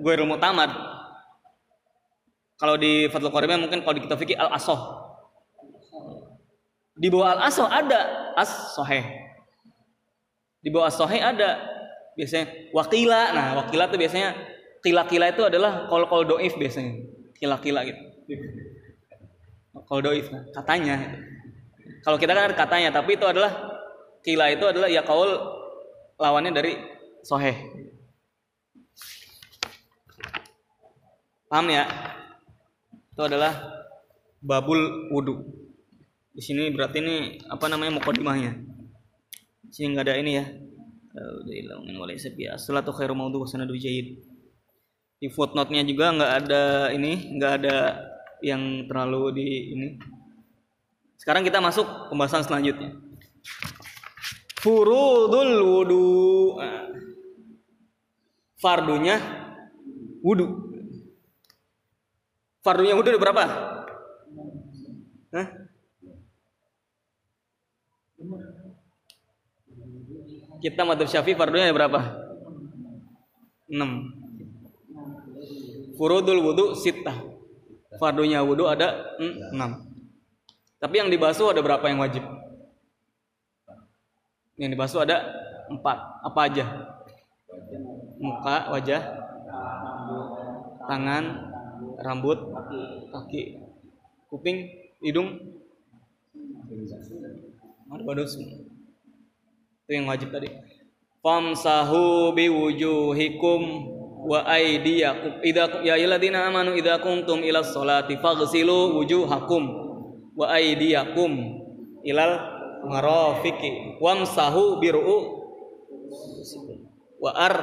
gueril muktamad. Kalau di Fathul Qoribnya mungkin kalau di kitab fikih al asoh. Di bawah al asoh ada as soheh di bawah sohe ada biasanya wakila nah wakila tuh biasanya kila-kila itu adalah kol kol doif biasanya kila-kila gitu kol doif nah, katanya kalau kita kan ada katanya tapi itu adalah kila itu adalah ya kaul lawannya dari sohe paham ya? Itu adalah babul wudu. Di sini berarti ini apa namanya mukodimahnya sini nggak ada ini ya. Salatu khairu maudhu sanadu jayyid. Di footnote-nya juga nggak ada ini nggak ada yang terlalu di ini. Sekarang kita masuk pembahasan selanjutnya. Furudul wudu. Nah, fardunya wudu fardunya wudu ada berapa Hah? Kita madhab syafi'i fardunya berapa? 6 Furudul wudu sitah Fardunya wudu ada 6 Tapi yang dibasuh ada berapa yang wajib? Yang dibasuh ada empat. Apa aja? Muka, wajah, tangan, rambut, kaki, kuping, hidung, pada semua. Itu yang wajib tadi. Famsahu biwujuhikum wa aydiyakum. Idza ya ayyuhalladzina amanu idza kuntum ila sholati faghsilu wujuhakum wa aydiyakum ilal marafiqi. Wamsahu biru'u wa ar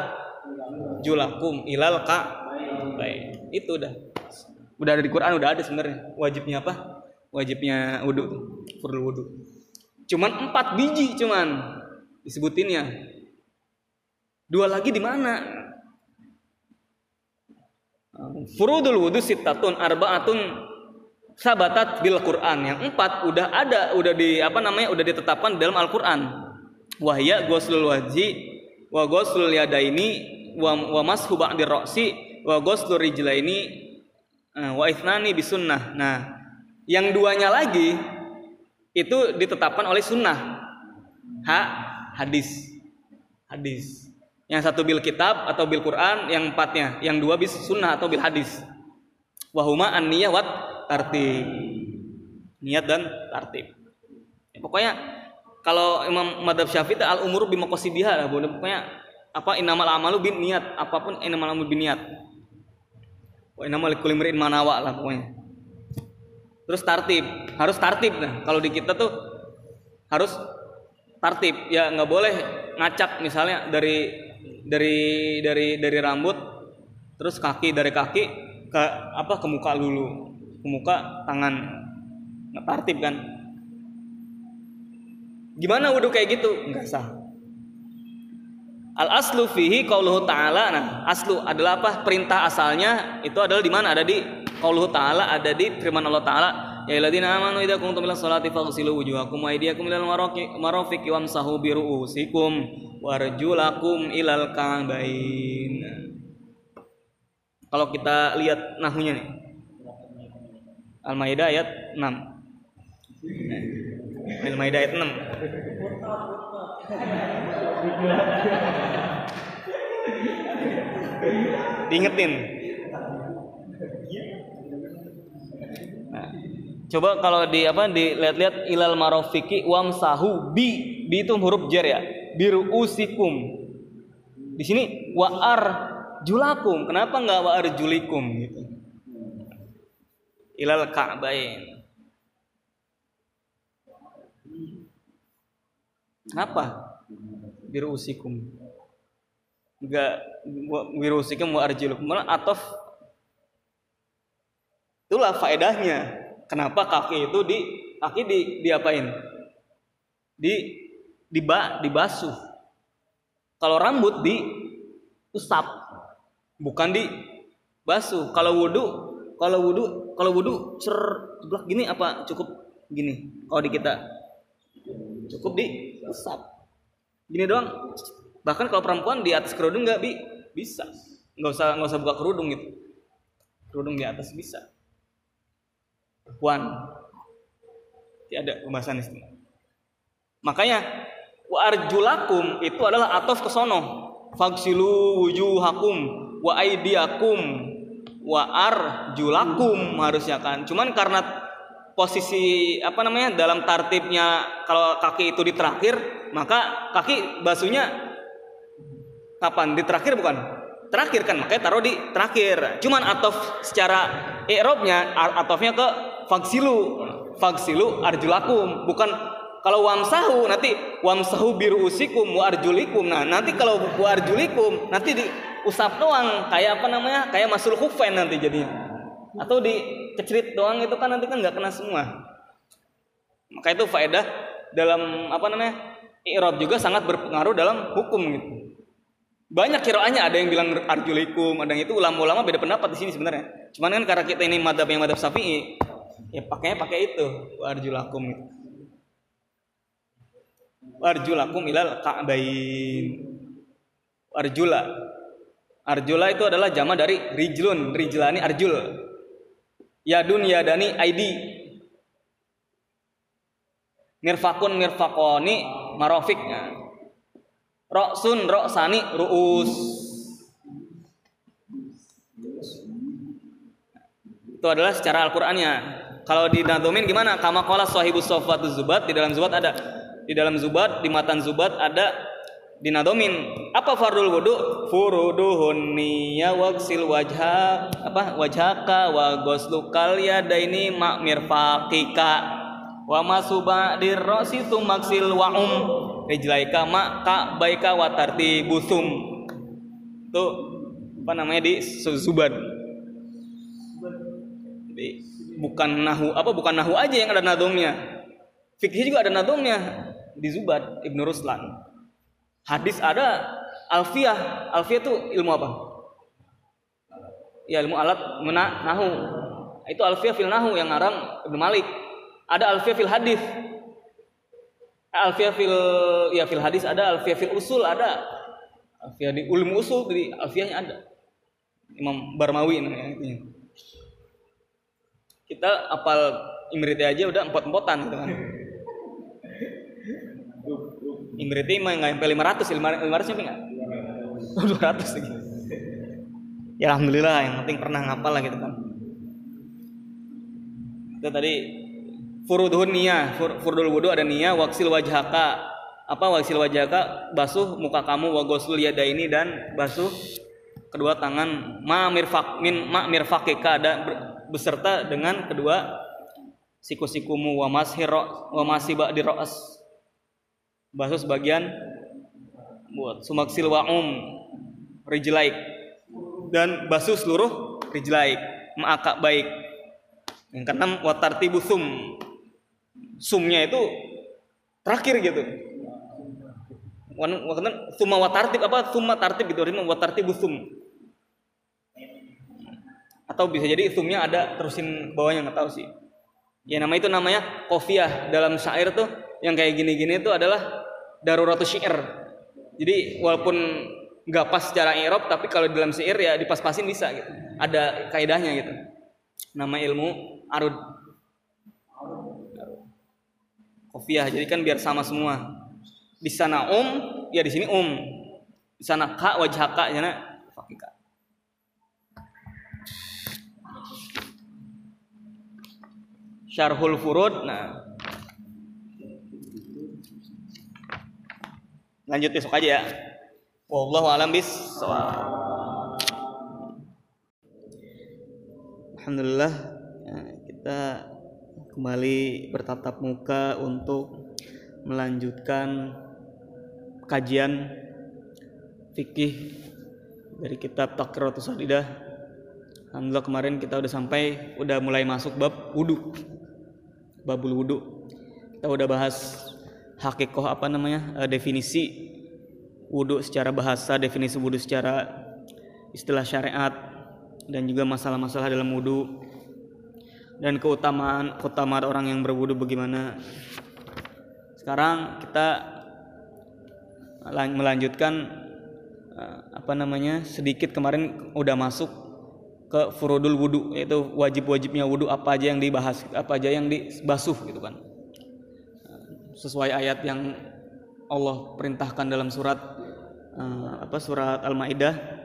julakum ilal ka. Baik itu udah udah ada di Quran udah ada sebenarnya. Wajibnya apa? Wajibnya wudhu fardhu wudhu cuman empat biji cuman disebutinnya dua lagi di mana? Furudul wudhu sittatun arbaatun sabatat bil Quran. Yang empat udah ada udah di apa namanya udah ditetapkan dalam Al Quran wahya ghuslul wajhi wa ghuslul yadaini wa wa mashu ba'dir ra'si wa ghuslul rijlaini wa ithnani bisunnah nah yang duanya lagi itu ditetapkan oleh sunnah. Ha hadis. Hadis. Yang satu bil kitab atau bil Quran yang empatnya. Yang dua bis sunnah atau bil hadis. Wahuma an wat tartib. Niat dan tartib. Ya, pokoknya kalau Imam Madhab Syafi'i al umur bimaqasidiha lah pokoknya apa inamal amalu bin niat apa pun inamal amalu bin niat inamal likulli imri'in manawa lah pokoknya. Terus tartib harus tartib nah kalau di kita tuh harus tartib. Ya nggak boleh ngacak misalnya dari dari dari dari rambut terus kaki dari kaki ke apa ke muka dulu. Ke muka tangan. Nggak tartib kan? Gimana wudhu kayak gitu? Nggak sah al aslu fihi qauluhu ta'ala. Nah aslu adalah apa? Perintah asalnya itu adalah di mana? Ada di qauluhu ta'ala ada di firman Allah ta'ala. Ya alladzina amanu idza kuntum ila sholati faghsilu wujuhakum wa aydiyakum ilal marafiqi wamsahu bi ru'usikum warjulakum ilal ka'bain. Kalau kita lihat nahunya nih. Al-Maidah ayat 6 Al-Maidah ayat 6 Diingetin. Nah, Coba kalau di apa dilihat-lihat ilal marofiki wamsahu bi bi itu huruf jar ya. Biru usikum. Di sini waar julakum. Kenapa nggak waar julikum gitu? Ilal ka'bain kenapa? Biru usikum enggak biru usikum waar julakum malah atof? Itulah faedahnya. Kenapa kaki itu di kaki di diapain? Di diba dibasuh. Kalau rambut di usap, bukan di basuh. Kalau wudhu, kalau wudhu, kalau wudhu cer gini apa cukup gini? Kalau di kita cukup di usap. Gini doang. Bahkan kalau perempuan di atas kerudung nggak bi bisa. Nggak usah nggak usah buka kerudung gitu. Kerudung di atas bisa. Perempuan tidak pembahasan ini. Makanya wa arjulakum itu adalah atof ke sono fagsilu wujuhakum wa aidiakum wa arjulakum harusnya kan cuman karena posisi apa namanya dalam tartibnya kalau kaki itu di terakhir maka kaki basuhnya kapan di terakhir bukan terakhir kan makanya taruh di terakhir cuman atof secara i'robnya atofnya ke fagsilu fagsilu arjulakum bukan kalau wamsahu nanti wamsahu biru usikum wa arjulikum. Nah, nanti kalau wa arjulikum nanti diusap doang kayak apa namanya? Kayak masul hufen nanti jadi. Atau di kecerit doang itu kan nanti kan nggak kena semua. Maka itu faedah dalam apa namanya? I'rab juga sangat berpengaruh dalam hukum gitu. Banyak kiroannya ada yang bilang arjulikum, ada yang itu ulama-ulama beda pendapat di sini sebenarnya. Cuman kan karena kita ini madhab yang madhab syafi'i, ya pakainya pakai itu arjulakum gitu arjulakum ilal ka'bain arjula arjula itu adalah jama dari rijlun rijlani arjul yadun yadani aidi mirfakun mirfakoni marofik. Roksun, roksani, ruus. Itu adalah secara Al-Qur'annya. Kalau di nadomin gimana? Kama qala sahibus sofatu zubat di dalam zubat ada. Di dalam zubat, di matan zubat ada di nadomin. Apa fardul wudu? Furuduhun niya waksil wajha apa wajhaka wa goslukal yadaini mak mirfaqika wa masuba dirrosi maksil wa um rijlaika ma ka baika wa tartibusum itu apa namanya di zubad Di- bukan nahu apa bukan nahu aja yang ada nadomnya fikih juga ada nadomnya di zubad ibnu ruslan hadis ada alfiyah. Alfiyah itu ilmu apa? Ya ilmu alat mena nahu. Itu alfiyah fil nahu yang ngarang ibnu malik. Ada alfiyah fil hadis. Alfiyah fil ya fil hadis ada alfiyah fil usul ada. Alfiyah di ilmu usul di alfiyahnya ada. Imam Barmawi namanya itu kita apal Imriti aja udah empot-empotan gitu kan Imriti mah nggak sampai 500 500 nyampe nggak? 200 lagi. Ya alhamdulillah yang penting pernah ngapal lah gitu kan. Itu tadi furudhun niyah Fur, furdul wudu ada niyah waksil wajhaka. Apa waksil wajhaka? Basuh muka kamu wa ghuslul yadaini dan basuh kedua tangan. Ma mirfaq min ma mirfaqika ada beserta dengan kedua siku-sikumu. Wa mashiro wa masiba di ra's basuh sebagian buat. Sumaksil wa um rijlaik. Dan basuh seluruh rijlaik. Ma'aka baik. Yang keenam watartibu sum. Sumnya itu terakhir gitu. Waktu summa watartib apa? Summa tartib gitu. Artinya watartibu sum. Atau bisa jadi sumnya ada terusin bawahnya nggak tahu sih. Ya nama itu namanya kofiah. Dalam syair tuh yang kayak gini-gini itu adalah daruratus syair. Jadi walaupun nggak pas secara Eropa tapi kalau dalam syair ya dipas-pasin bisa gitu. Ada kaidahnya gitu. Nama ilmu arud. Kofiah. Jadi kan biar sama semua. Di sana um ya di sini um. Di sana ka wajah ka di sana fakika syarhul furud nah lanjut besok aja ya wallahu alam bis Alhamdulillah ya, kita kembali bertatap muka untuk melanjutkan kajian fikih dari kitab Takratus Sadidah. Alhamdulillah kemarin kita udah sampai udah mulai masuk bab wudu. Babul wudu. Kita udah bahas hakikoh apa namanya? eh, definisi wudu secara bahasa, definisi wudu secara istilah syariat dan juga masalah-masalah dalam wudu dan keutamaan keutamaan orang yang berwudu bagaimana. Sekarang kita lan- melanjutkan eh, apa namanya sedikit kemarin udah masuk ke furudul wudu yaitu wajib-wajibnya wudu apa aja yang dibahas apa aja yang dibasuh gitu kan sesuai ayat yang Allah perintahkan dalam surat eh, apa surat Al-Maidah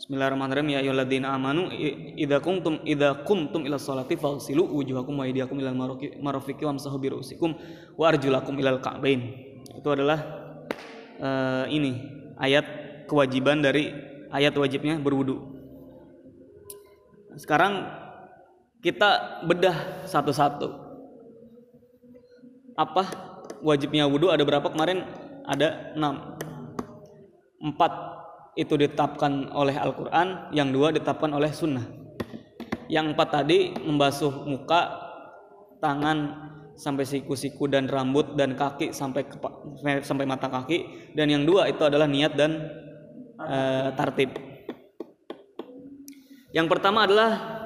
Bismillahirrahmanirrahim ya ayyuhalladzina amanu idza kuntum idza qumtum ila sholati faghsilu wujuhakum wa aydiyakum ilal marafiqi wamsahu bi ru'usikum wa arjulakum ilal ka'bain. Itu adalah eh, ini ayat kewajiban dari ayat wajibnya berwudu. Sekarang kita bedah satu-satu. Apa wajibnya wudu ada berapa kemarin? Ada enam. Empat itu ditetapkan oleh Al-Quran, yang dua ditetapkan oleh Sunnah. Yang empat tadi membasuh muka, tangan sampai siku-siku dan rambut dan kaki sampai kepa- sampai mata kaki, dan yang dua itu adalah niat dan eh, tartib. Yang pertama adalah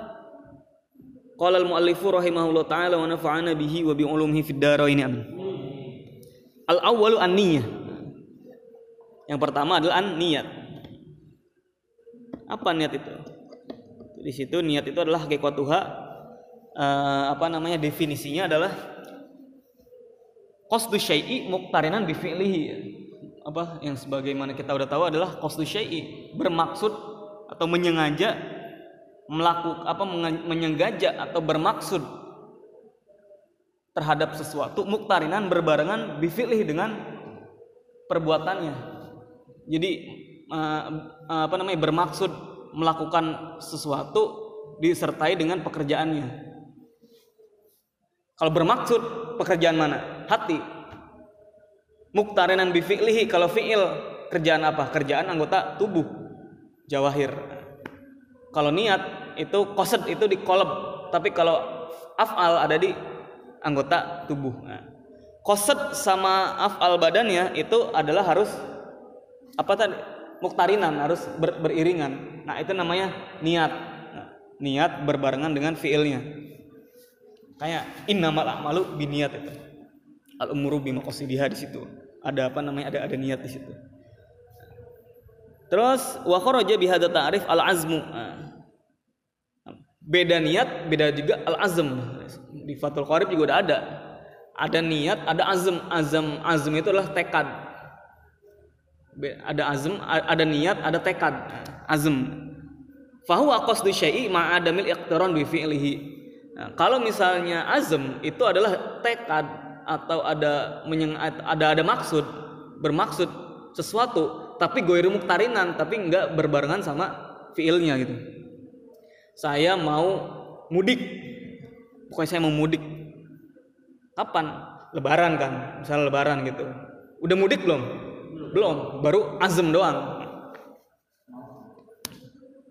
Qala al-muallifu rahimahullah taala wa nafa'ana bihi wa bi ulumihi fid dharain amin. Al-awwalu an-niyyah. Yang pertama adalah an-niat. Apa niat itu? Di situ niat itu adalah hakikatuha eh, apa namanya definisinya adalah qasdu syai'i muqtarinan bi fi'lihi apa yang sebagaimana kita udah tahu adalah qasdu syai'i bermaksud atau menyengaja melakukan apa menyengaja atau bermaksud terhadap sesuatu muktarinan berbarengan bifilih dengan perbuatannya. Jadi eh, eh, apa namanya bermaksud melakukan sesuatu disertai dengan pekerjaannya. Kalau bermaksud pekerjaan mana? Hati. Muktarinan bifi'lihi kalau fi'il kerjaan apa? Kerjaan anggota tubuh. Jawahir. Kalau niat itu qasad itu di kolab, tapi kalau af'al ada di anggota tubuh. Nah, qasad sama af'al badannya itu adalah harus apa tadi? Muktarinan harus ber- beriringan. Nah, itu namanya niat. Nah, niat berbarengan dengan fiilnya. Kayak innamal a'malu biniat itu. Al umuru bimaqasidiha di situ. Ada apa namanya? Ada ada niat di situ. Terus wa kharaja bihadza ta'rif al azmu. Nah, beda niat, beda juga al azm. Di Fathul Qarib juga udah ada. Ada niat, ada azm. Azm azm itu adalah tekad. Ada azm, ada niat, ada tekad. Azm. Fahuwa qasdu syai'i ma'adamil iqtiran bi fi'lihi. Nah, kalau misalnya azm itu adalah tekad atau ada menyeng, ada ada maksud, bermaksud sesuatu tapi goiru muktarinan tapi enggak berbarengan sama fiilnya gitu. Saya mau mudik. Pokoknya saya mau mudik. Kapan? Lebaran kan, misalnya lebaran gitu. Udah mudik belum? Belum, baru azm doang.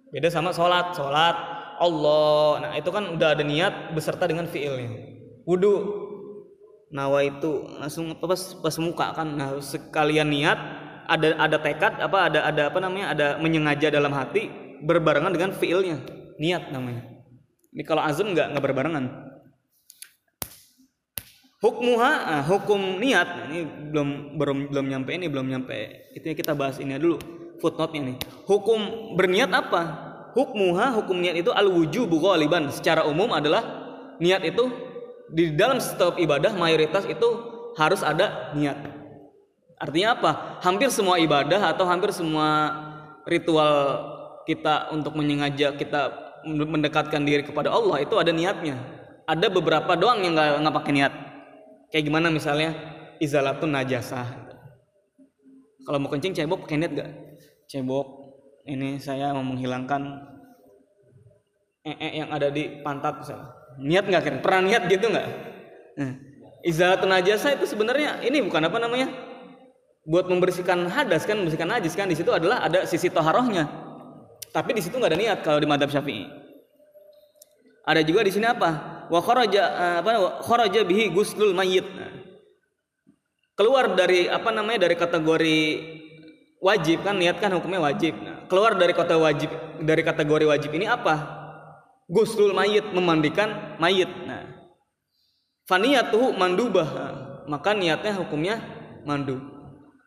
Beda sama sholat, sholat Allah. Nah itu kan udah ada niat beserta dengan fiilnya. Wudhu, nawa itu langsung apa, pas, pas muka kan. Nah sekalian niat, ada ada tekad, apa ada ada apa namanya, ada menyengaja dalam hati berbarengan dengan fiilnya, niat namanya. Ini kalau azam nggak nggak berbarengan. Hukmuha, ah, hukum niat Nah, ini belum belum belum nyampe ini belum nyampe. Itu kita bahas ini dulu footnote-nya nih. Hukum berniat apa? Hukmuha, hukum niat itu al wujubu ghaliban. Secara umum adalah niat itu di dalam setiap ibadah mayoritas itu harus ada niat. Artinya apa? Hampir semua ibadah atau hampir semua ritual kita untuk menyengaja kita mendekatkan diri kepada Allah itu ada niatnya. Ada beberapa doang yang nggak nggak pakai niat. Kayak gimana misalnya izalatun najasah. Kalau mau kencing cebok pakai niat gak? Cebok ini saya mau menghilangkan ee yang ada di pantat misalnya. Niat nggak kira? Pernah niat gitu nggak? Nah, izalatun najasah itu sebenarnya ini bukan apa namanya? Buat membersihkan hadas kan, membersihkan najis kan di situ adalah ada sisi toharohnya. Tapi di situ nggak ada niat kalau di madhab syafi'i. Ada juga di sini apa? Wa kharaja eh, apa kharaja bihi guslul mayyit. Nah, keluar dari apa namanya dari kategori wajib kan niat kan hukumnya wajib. Nah, keluar dari kata wajib dari kategori wajib ini apa? Guslul mayit memandikan mayit. Nah, faniyatuhu mandubah. Nah, maka niatnya hukumnya mandu.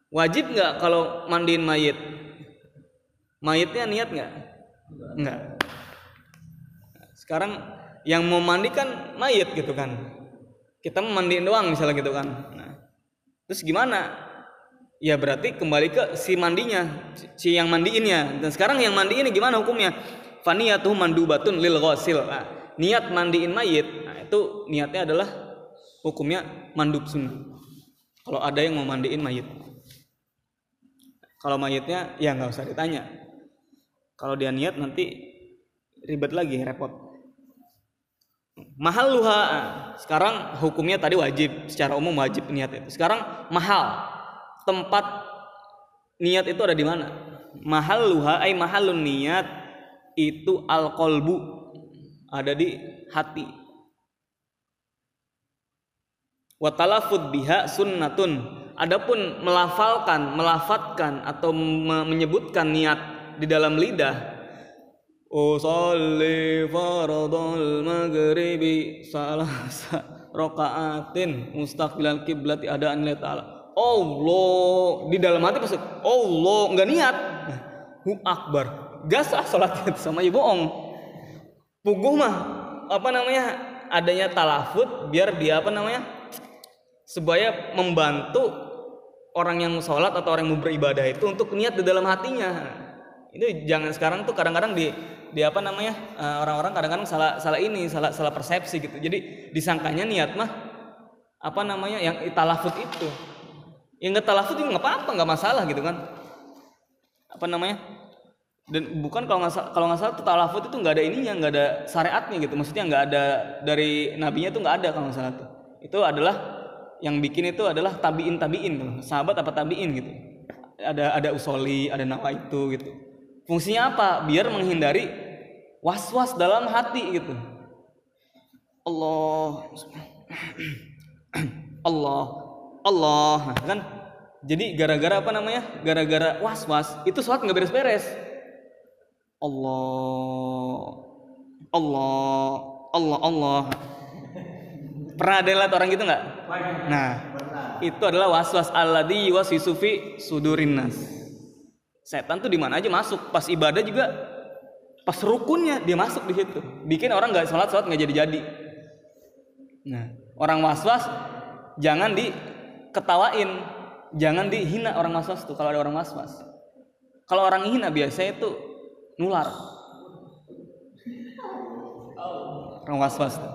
Wajib nggak kalau mandiin mayit? Mayitnya niat nggak? Nggak. Sekarang yang mau mandi kan mayit gitu kan. Kita memandiin doang misalnya gitu kan. Nah, terus gimana? Ya berarti kembali ke si mandinya, si yang mandiinnya. Dan sekarang yang mandi ini gimana hukumnya? Faniyatuh mandubatun lil ghasil. Nah, niat mandiin mayit, nah itu niatnya adalah hukumnya mandub sunnah. Kalau ada yang mau mandiin mayit. Kalau mayitnya ya nggak usah ditanya. Kalau dia niat nanti ribet lagi, repot. Mahal luha. Sekarang hukumnya tadi wajib, secara umum wajib niat itu. Sekarang mahal. Tempat niat itu ada di mana? Mahal luha, ay mahalun niat itu al kolbu ada di hati. Watalafud biha sunnatun. Adapun melafalkan, melafatkan atau me- menyebutkan niat di dalam lidah Usalli faradul maghribi salasa rakaatin mustaqbilal kiblati adaan lillahi ta'ala. Allah di dalam hati pasti Allah nggak niat. Hu akbar. Gas ah salatnya sama ibu bohong. Puguh mah apa namanya? adanya talafut biar dia apa namanya? supaya membantu orang yang sholat atau orang yang beribadah itu untuk niat di dalam hatinya itu jangan sekarang tuh kadang-kadang di di apa namanya eh, orang-orang kadang-kadang salah salah ini salah salah persepsi gitu. Jadi disangkanya niat mah apa namanya yang talafut itu. Yang nggak talafut itu nggak apa-apa nggak masalah gitu kan. Apa namanya? Dan bukan kalau nggak kalau nggak salah tuh talafut itu nggak ada ininya nggak ada syariatnya gitu. Maksudnya nggak ada dari nabinya tuh nggak ada kalau nggak salah tuh. Itu adalah yang bikin itu adalah tabiin tabiin sahabat apa tabiin gitu. Ada ada usoli ada nawa itu gitu fungsinya apa? Biar menghindari was was dalam hati gitu. Allah. Allah. Allah. Nah, kan? Jadi gara-gara apa namanya? Gara-gara was was itu sholat nggak beres-beres. Allah. Allah. Allah. Allah. Pernah ada lihat orang gitu nggak? Nah itu adalah was-was alladhi yuwaswisu fi sudurin nas setan tuh di mana aja masuk. Pas ibadah juga pas rukunnya dia masuk di situ. Bikin orang nggak sholat sholat nggak jadi jadi nah orang was-was jangan diketawain. Jangan dihina orang was-was tuh kalau ada orang was-was. Kalau orang hina biasanya itu nular. Orang was-was tuh.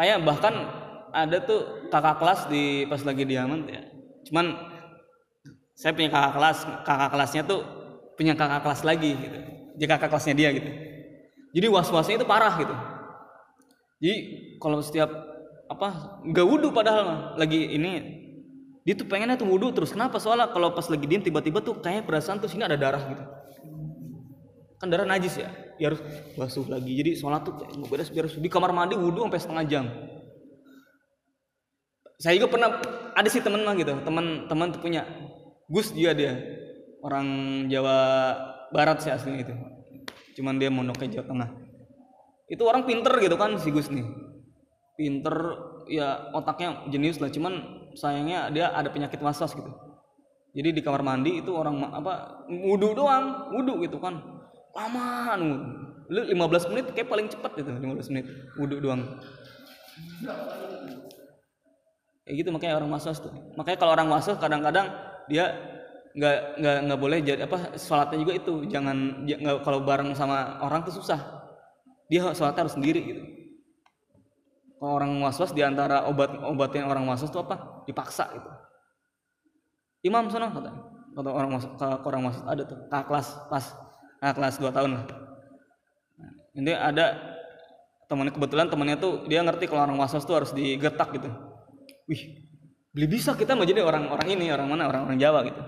Kayak bahkan ada tuh kakak kelas di pas lagi di Yaman ya. Cuman saya punya kakak kelas kakak kelasnya tuh punya kakak kelas lagi gitu. Jadi kakak kelasnya dia gitu. Jadi was-wasnya itu parah gitu. Jadi kalau setiap apa nggak wudhu padahal mah. Lagi ini dia tuh pengennya tuh wudhu terus. Kenapa? Soalnya kalau pas lagi diem tiba-tiba tuh kayaknya perasaan tuh sini ada darah gitu. Kan darah najis ya? Dia harus basuh lagi. Jadi sholat tuh kayak beres beres di kamar mandi wudhu sampai setengah jam. Saya juga pernah ada sih temen mah gitu. Teman teman tuh punya Gus dia dia. Orang Jawa Barat sih aslinya itu. Cuman dia mondok ke Jawa Tengah. Itu orang pinter gitu kan si Gus nih. Pinter ya otaknya jenius lah. Cuman sayangnya dia ada penyakit waswas gitu. Jadi di kamar mandi itu orang apa wudhu doang wudhu gitu kan. Lama lu 15 menit kayak paling cepat gitu 15 menit wudhu doang. Kayak gitu makanya orang waswas tuh. Makanya kalau orang waswas kadang-kadang dia nggak nggak nggak boleh jadi apa sholatnya juga itu. Jangan ja- nggak kalau bareng sama orang tuh susah. Dia sholatnya harus sendiri gitu. Kalau orang waswas di antara obat obatnya orang waswas itu apa? Dipaksa gitu. Imam sana kata kata orang was orang waswas ada tuh. Kakak kelas pas kakak kelas 2 tahun lah. Nah, ini ada temannya kebetulan temannya tuh dia ngerti kalau orang waswas tuh harus digetak gitu. Wih beli bisa. Kita mau jadi orang orang ini orang mana? Orang orang Jawa gitu.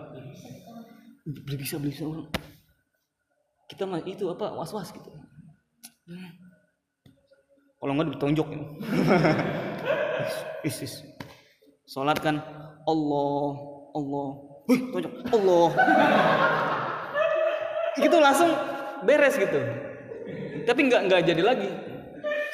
Beli bisa beli bisa. Orang kita mah itu apa was was gitu. Kalau nggak ditonjok ini. Is, is. sholat kan Allah Allah. Wih tonjok. Allah. Gitu langsung beres gitu. Tapi nggak nggak jadi lagi.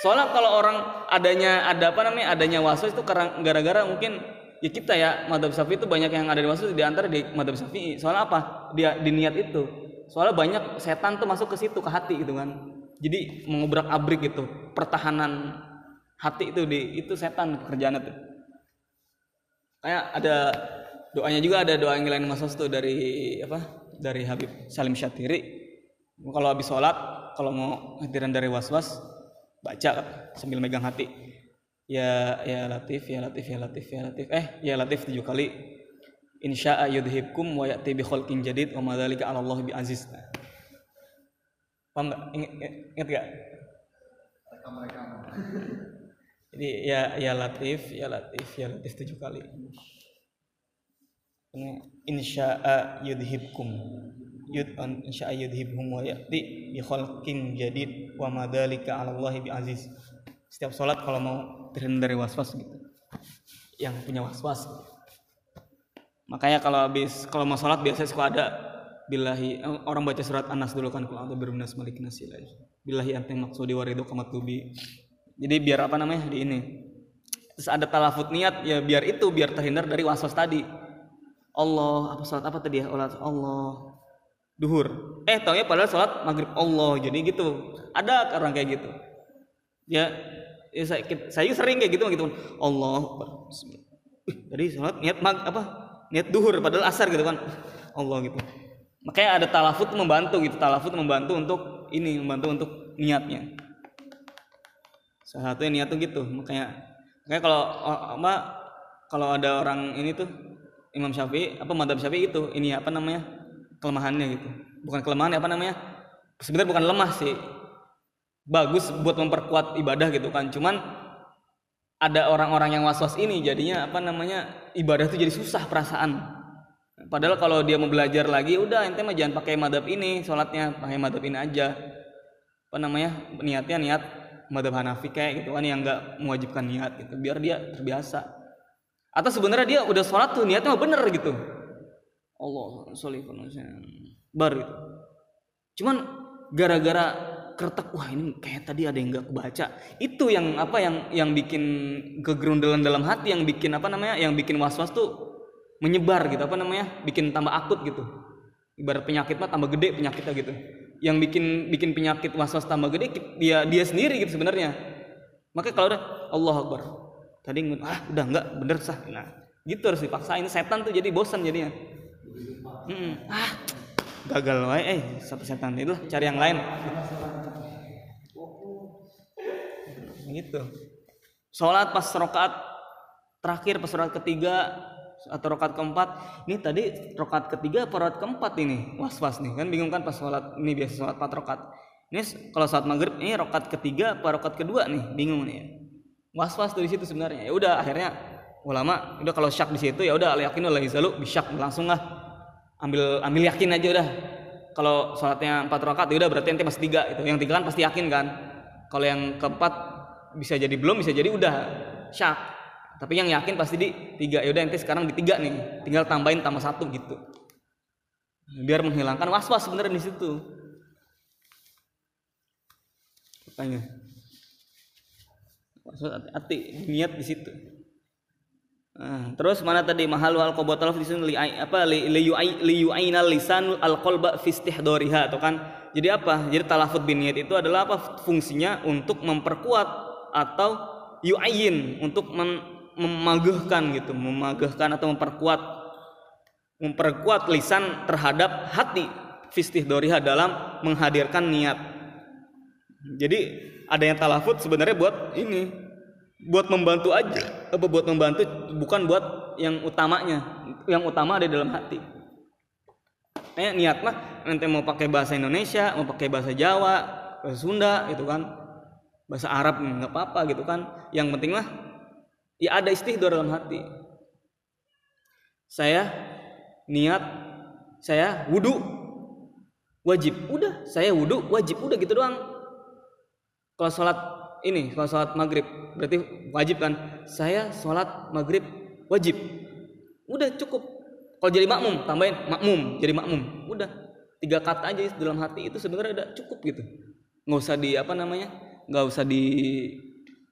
Soalnya kalau orang adanya ada apa namanya adanya waswas itu karena gara-gara mungkin ya kita ya madhab syafi'i itu banyak yang ada di waswas di antara di madhab syafi'i. Soalnya apa? Dia di niat itu. Soalnya banyak setan tuh masuk ke situ ke hati gitu kan. Jadi mengobrak abrik gitu pertahanan hati itu di itu setan kerjaannya tuh. Kayak ada doanya juga ada doa yang lain masuk tuh dari apa dari Habib Salim Syatiri. Kalau habis sholat kalau mau hadiran dari was-was baca sambil megang hati ya ya latif ya latif ya latif ya latif. Eh ya latif tujuh kali. Insya'a yudhibkum wa ya'ti bi khalqin jadid wa madzalika 'ala Allah bi aziz. Paham nggak? Ingat, ingat nggak? Jadi ya ya latif ya latif ya latif tujuh kali. Ini insya'a yudhibkum. Yud an insya'a yudhibhum wa ya'ti bi khalqin jadid wa madzalika 'ala Allah bi aziz setiap sholat kalau mau terhindar dari waswas gitu. Yang punya waswas. Makanya kalau habis kalau mau sholat biasanya suka ada billahi eh, orang baca surat Anas dulu kan kalau ada berminas malik nasilai billahi anta maksudi waridu kamatubi jadi biar apa namanya di ini terus ada talafut niat ya biar itu biar terhindar dari waswas tadi. Allah apa sholat apa tadi ya Allah Allah. Duhur. Eh taunya padahal sholat maghrib Allah jadi gitu. Ada orang kayak gitu ya ya, saya, saya sering kayak gitu gitu. Allah jadi sholat niat mag apa? Niat duhur padahal asar gitu kan. Allah gitu. Makanya ada talafut membantu gitu talafut membantu untuk ini membantu untuk niatnya. Salah satunya niat tuh gitu makanya makanya kalau apa kalau ada orang ini tuh Imam Syafi'i apa madhab Syafi'i itu ini apa namanya kelemahannya gitu. Bukan kelemahan apa namanya sebenarnya bukan lemah sih bagus buat memperkuat ibadah gitu kan. Cuman ada orang-orang yang was-was ini jadinya apa namanya ibadah itu jadi susah perasaan. Padahal kalau dia mau belajar lagi udah ente mah jangan pakai madhab ini sholatnya pakai madhab ini aja. Apa namanya niatnya niat madhab Hanafi kayak gitu kan yang nggak mewajibkan niat gitu biar dia terbiasa. Atau sebenarnya dia udah sholat tuh niatnya mah bener gitu. Allah sholifun bar gitu. Cuman gara-gara kertek wah ini kayak tadi ada yang nggak kebaca. Itu yang apa yang yang bikin kegerundelan dalam hati yang bikin apa namanya yang bikin was-was tuh menyebar gitu apa namanya bikin tambah akut gitu. Ibarat penyakit mah tambah gede penyakitnya gitu. Yang bikin bikin penyakit was-was tambah gede dia dia sendiri gitu sebenarnya. Makanya kalau udah Allah Akbar. Tadi ah udah enggak bener sah. Nah gitu harus dipaksain. Setan tuh jadi bosan jadinya. Hmm, ah gagal wae eh satu setan itu cari yang lain gitu. Sholat pas rokaat terakhir pas rokaat ketiga atau rokat keempat. Ini tadi rokat ketiga atau rokat keempat ini? Was was nih. Kan bingung kan pas sholat ini biasa sholat empat rokat ini kalau sholat maghrib ini rokat ketiga atau rokat kedua nih? Bingung nih was was di situ sebenarnya. Ya udah akhirnya ulama udah kalau syak di situ ya udah yakin oleh zalu bisyak langsung lah. Ambil ambil yakin aja udah. Kalau sholatnya empat rokat ya udah berarti nanti masih tiga itu yang tiga kan pasti yakin kan. Kalau yang keempat bisa jadi belum bisa jadi udah syak tapi yang yakin pasti di tiga. Ya udah nanti sekarang di tiga nih. Tinggal tambahin tambah satu gitu. Biar menghilangkan was was sebenarnya di situ. Tanya was hati-hati niat di situ. Nah, terus mana tadi? Mahal wal qabatal fi li apa li li yu'ainal lisan al qalba fi istihdariha atau kan? Jadi apa? Jadi talafut bin niat itu adalah apa? Fungsinya untuk memperkuat atau yu'ayin untuk memagahkan gitu, memagahkan atau memperkuat memperkuat lisan terhadap hati fistih doriha dalam menghadirkan niat. Jadi ada yang talafut sebenarnya buat ini, buat membantu aja, apa buat membantu bukan buat yang utamanya. Yang utama ada dalam hati. Kayak niat mah nanti mau pakai bahasa Indonesia, mau pakai bahasa Jawa, bahasa Sunda gitu kan. Bahasa Arab nggak apa-apa gitu kan. Yang penting mah ya ada istihdor dalam hati. Saya niat saya wudhu wajib. Udah saya wudhu wajib. Udah gitu doang. Kalau sholat ini kalau sholat maghrib berarti wajib kan? Saya sholat maghrib wajib. Udah cukup. Kalau jadi makmum tambahin makmum jadi makmum. Udah. Tiga kata aja dalam hati itu sebenarnya udah cukup gitu. Nggak usah di apa namanya nggak usah di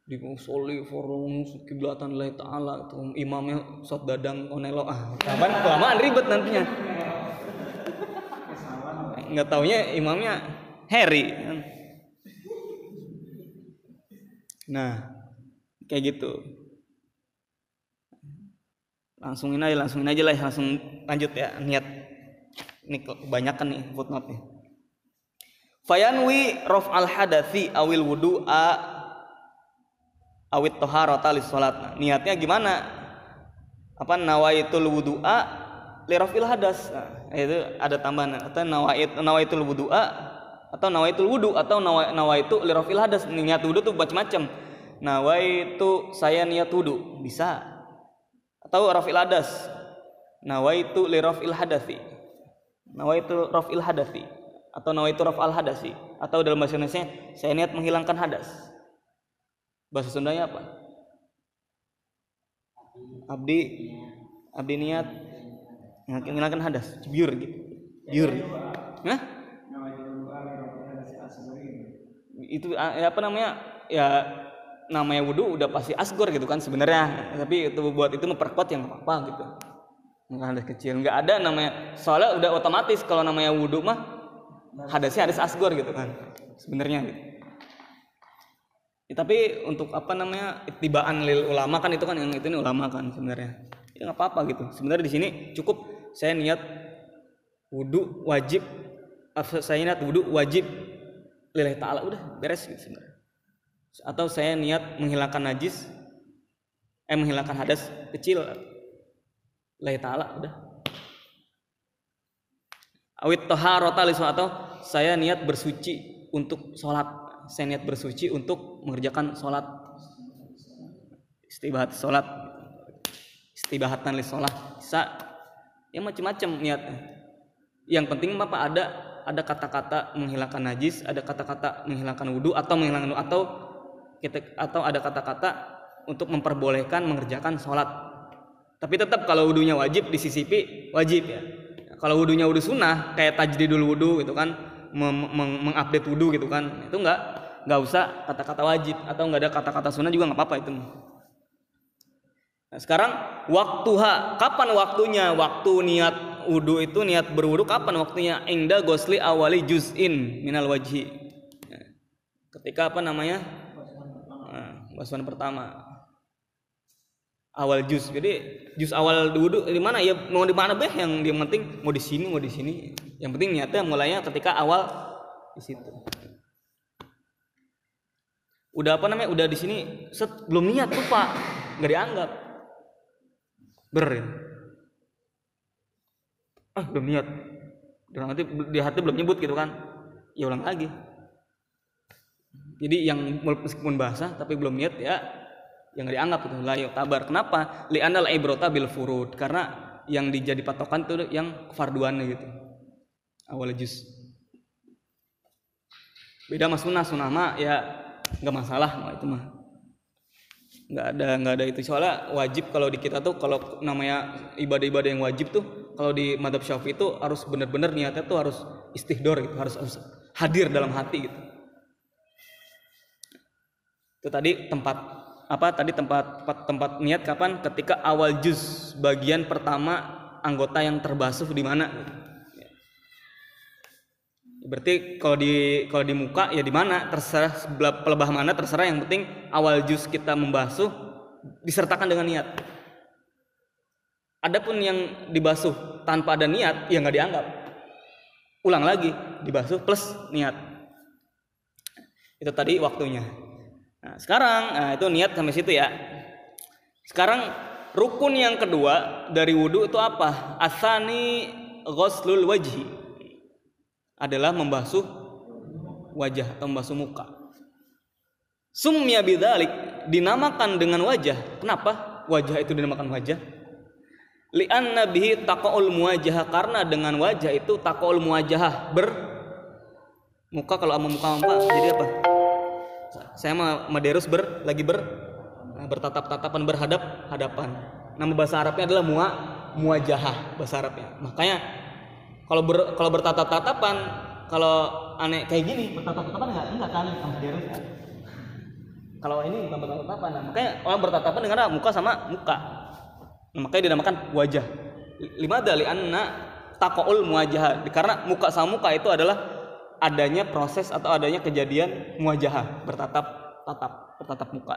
di musoli forum kiblatan Allah Taala itu imamnya sot dadang konelo ah kapan? Kelamaan ribet nantinya. Nggak taunya imamnya Harry. Nah kayak gitu. Langsungin aja langsungin aja lah langsung lanjut ya niat. Ini kebanyakan nih footnote nih fayanwi rof al hadathi awil wudu'a awit toharota li sholat. Niatnya gimana? Apa nawaitul wudu'a lirafil hadas? Nah, itu ada tambahan. Atau nawait nawaitul wudu'a atau nawaitul wudu atau nawaitu lirafil hadas. Niat wudu tuh macam-macam nawaitu saya niat wudu. Bisa. Atau rafil hadas. Nawaitu lirafil hadasi nawaitu rafil hadasi atau nawaitu rafal hadasi atau dalam bahasa Indonesia saya niat menghilangkan hadas Bahasa Sundanya apa? Abdi abdi niat menghilangkan hadas, biur gitu. Biur. Hah? Itu ya apa namanya? Ya namanya wudhu udah pasti asgor gitu kan sebenarnya tapi itu buat itu memperkuat yang apa, -apa gitu nggak hadas kecil nggak ada namanya soalnya udah otomatis kalau namanya wudhu mah hadasnya hadas asgor gitu kan sebenarnya gitu. Ya, tapi untuk apa namanya itibaan lil ulama kan itu kan yang itu ini ulama kan sebenarnya. Ya nggak apa-apa gitu. Sebenarnya di sini cukup saya niat wudhu wajib saya niat wudhu wajib lillahi ta'ala udah beres gitu sebenarnya. Atau saya niat menghilangkan najis eh menghilangkan hadas kecil lillahi ta'ala udah. Awit toharota atau saya niat bersuci untuk sholat. Saya niat bersuci untuk mengerjakan sholat. Istibahat sholat. Istibahatan li sholat. Bisa. Ya macam-macam niatnya yang penting apa ada ada kata-kata menghilangkan najis ada kata-kata menghilangkan wudhu atau menghilangkan atau kita atau ada kata-kata untuk memperbolehkan mengerjakan sholat. Tapi tetap kalau wudhunya wajib disisipi wajib ya. Kalau wudhunya wudhu sunnah kayak tajdidul wudhu gitu kan mengupdate wudhu gitu kan. Itu nggak nggak usah kata-kata wajib atau nggak ada kata-kata sunnah juga nggak apa-apa itu. Nah, sekarang waktuha kapan waktunya? Waktu niat wudhu itu niat berwudhu kapan waktunya? Ingda gosli awali juz'in minal wajhi. Ya. ketika apa namanya? Nah, basuhan pertama awal juz jadi juz awal wudhu di mana? Ya mau di mana beh? Yang yang penting mau di sini mau di sini. Yang penting niatnya mulainya ketika awal di situ. Udah apa namanya? Udah di sini. Set belum niat tuh pak nggak dianggap. Ber ya. ah belum niat. Dalam hati di hati belum nyebut gitu kan. Ya ulang lagi. Jadi yang meskipun bahasa tapi belum niat ya yang dianggap itu la tabar kenapa? Li anal ibrota bil furud karena yang dijadi patokan itu yang farduannya gitu. Awal juz beda mas sunnah. Sunnah mah ya nggak masalah. Mah itu mah nggak ada nggak ada itu. Soalnya wajib kalau di kita tuh kalau namanya ibadah-ibadah yang wajib tuh kalau di madhab syafi'i itu harus benar-benar niatnya tuh harus istihdor gitu. Harus, harus hadir dalam hati gitu. Itu tadi tempat apa tadi tempat tempat, niat kapan? Ketika awal juz bagian pertama anggota yang terbasuh di mana? Berarti kalau di kalau di muka ya di mana? Terserah sebelah pelebah mana terserah. Yang penting awal juz kita membasuh disertakan dengan niat. Adapun yang dibasuh tanpa ada niat ya nggak dianggap. Ulang lagi dibasuh plus niat. Itu tadi waktunya Nah, sekarang nah itu niat sampai situ ya. Sekarang rukun yang kedua dari wudhu itu apa? Asani ghuslul wajhi adalah membasuh wajah atau membasuh muka. Sumya bidzalik dinamakan dengan wajah. Kenapa wajah itu dinamakan wajah? Li'anna bihi taqaul muwajah karena dengan wajah itu taqaul muwajah ber muka kalau sama muka apa jadi apa? Saya sama Maderus ber lagi ber bertatap-tatapan berhadap hadapan. Nama bahasa Arabnya adalah mua muajahah bahasa Arabnya. Makanya kalau ber, kalau bertatap-tatapan kalau aneh kayak gini bertatap-tatapan enggak enggak kan sama Maderus ya. Kalau ini bukan bertatap-tatapan. Nah, makanya orang bertatapan dengan muka sama muka. Nah, makanya dinamakan wajah. Lima dari anna taqaul muajahah. Karena muka sama muka itu adalah adanya proses atau adanya kejadian muajahah bertatap tatap bertatap muka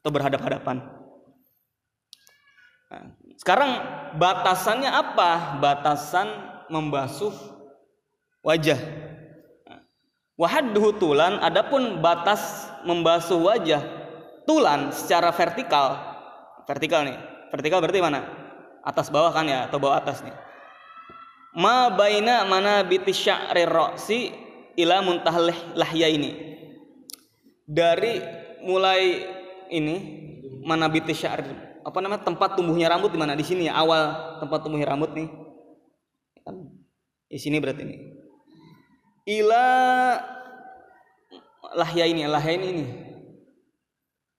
atau berhadap-hadapan. Nah, sekarang batasannya apa? Batasan membasuh wajah. Wahadduhu tulan, adapun batas membasuh wajah tulan secara vertikal. Vertikal nih. Vertikal berarti mana? Atas bawah kan ya atau bawah atas nih ma baina mana biti sya'ri ra'si ila muntahal lahya ini dari mulai ini mana biti sya'ri apa namanya tempat tumbuhnya rambut di mana? Di sini ya awal tempat tumbuhnya rambut nih. Di sini berarti ini ila lahya ini lahya ini. Ini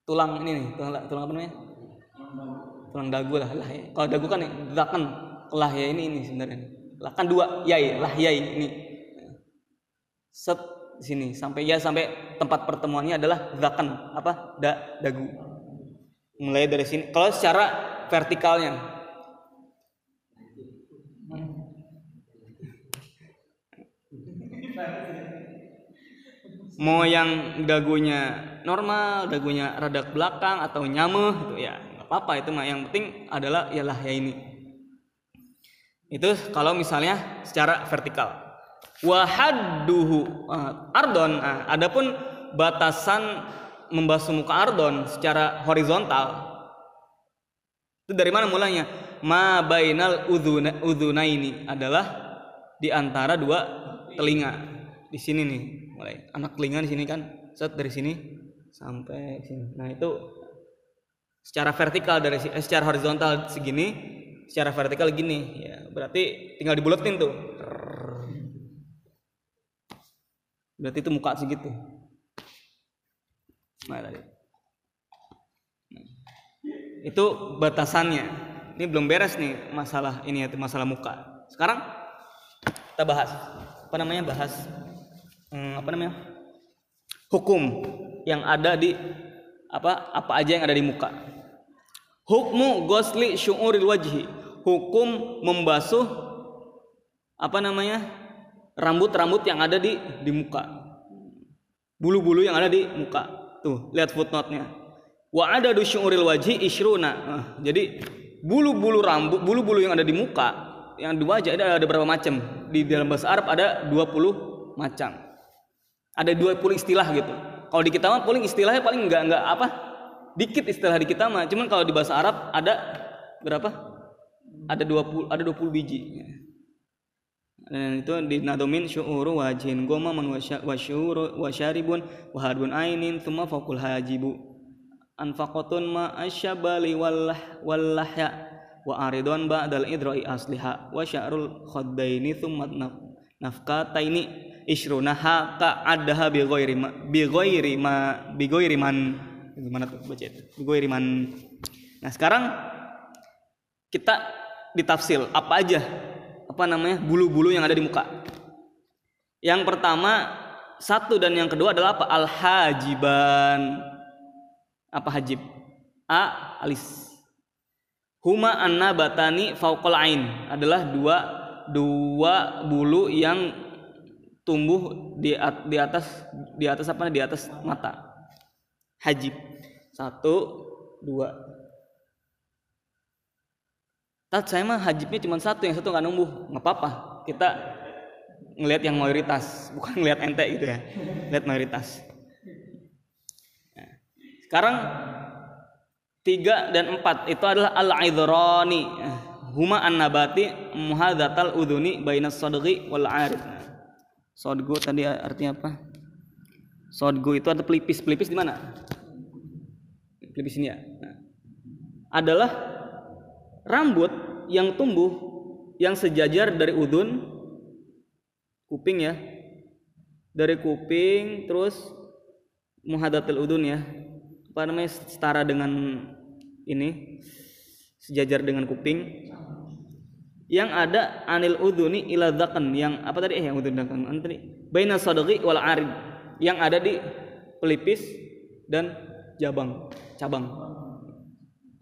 tulang ini nih tulang, tulang apa namanya? Tulang dagu lah lahya kalau dagu kan nih kan lahya ini ini sebenarnya lah kan dua yai lah yai ini. Set sini sampai ya sampai tempat pertemuannya adalah zakan apa da dagu. Mulai dari sini kalau secara vertikalnya. Mau yang dagunya normal dagunya rada ke belakang atau nyameh gitu ya nggak apa-apa itu mah. Yang penting adalah ialah ya ini itu kalau misalnya secara vertikal. Wahadduhu ah, ardon. Ah, adapun batasan membasuh muka ardon secara horizontal itu dari mana mulanya? Ma bainal udhuna ini adalah di antara dua telinga. Di sini nih mulai. Anak telinga di sini kan? Set dari sini sampai sini. Nah itu secara vertikal dari eh, secara horizontal segini secara vertikal gini. Ya berarti tinggal dibuletin tuh. Berarti itu muka segitu. Nah tadi. Itu batasannya. Ini belum beres nih masalah ini ya masalah muka. Sekarang kita bahas apa namanya bahas hmm, apa namanya hukum yang ada di apa apa aja yang ada di muka. Hukmu gosli syu'uril wajhi hukum membasuh apa namanya rambut-rambut yang ada di di muka. Bulu-bulu yang ada di muka. Tuh lihat footnote-nya. Wa ada syu'uril wajhi isyruna Nah, jadi bulu-bulu rambut bulu-bulu yang ada di muka yang di wajah ada ada berapa macam? Di dalam bahasa Arab ada 20 macam. Ada 20 istilah gitu. Kalau di kita mah paling istilahnya paling enggak enggak apa? Dikit istilah di kita mah. Cuman kalau di bahasa Arab ada berapa ada 20 ada 20 biji. Dan itu di nadomin syu'uru wajhin goma man wasyuru wasyaribun wahadun ainin thumma faqul hajibu. Anfaqatun ma asyabali wallah wallahya wa aridun ba'dal idra'i asliha wa sya'rul khaddaini thumma naf- nafkataini ishrunaha ka addaha bi ghairi ma bi ghairi ma bi ghairi man. Gimana tuh baca itu? Bi ghairi man. Nah sekarang kita ditafsil apa aja? Apa namanya? Bulu-bulu yang ada di muka. Yang pertama satu dan yang kedua adalah apa? Al hajiban apa hajib? A alis. Huma anna batani fauqal ain. Adalah dua dua bulu yang tumbuh di di atas di atas apa? Di atas mata. Hajib. Satu dua Tat saya mah hajibnya cuma satu, yang satu nggak numbuh, nggak apa-apa. Kita ngelihat yang mayoritas, bukan ngelihat ente gitu ya, lihat mayoritas. Nah, sekarang tiga dan empat itu adalah al aidroni huma an nabati muhadatal uduni bainas sodgi wal arid. Nah, Sodgo tadi artinya apa? Sodgo itu ada pelipis, pelipis di mana? Pelipis ini ya. Nah, adalah rambut yang tumbuh yang sejajar dari udun kuping ya. Dari kuping terus muhadatul udun ya. Apa namanya setara dengan ini sejajar dengan kuping. Yang ada anil uduni ila dhakan yang apa tadi? Eh yang udun dhakan Apa tadi? Baina sadaqi wal arid. Yang ada di pelipis dan jabang cabang.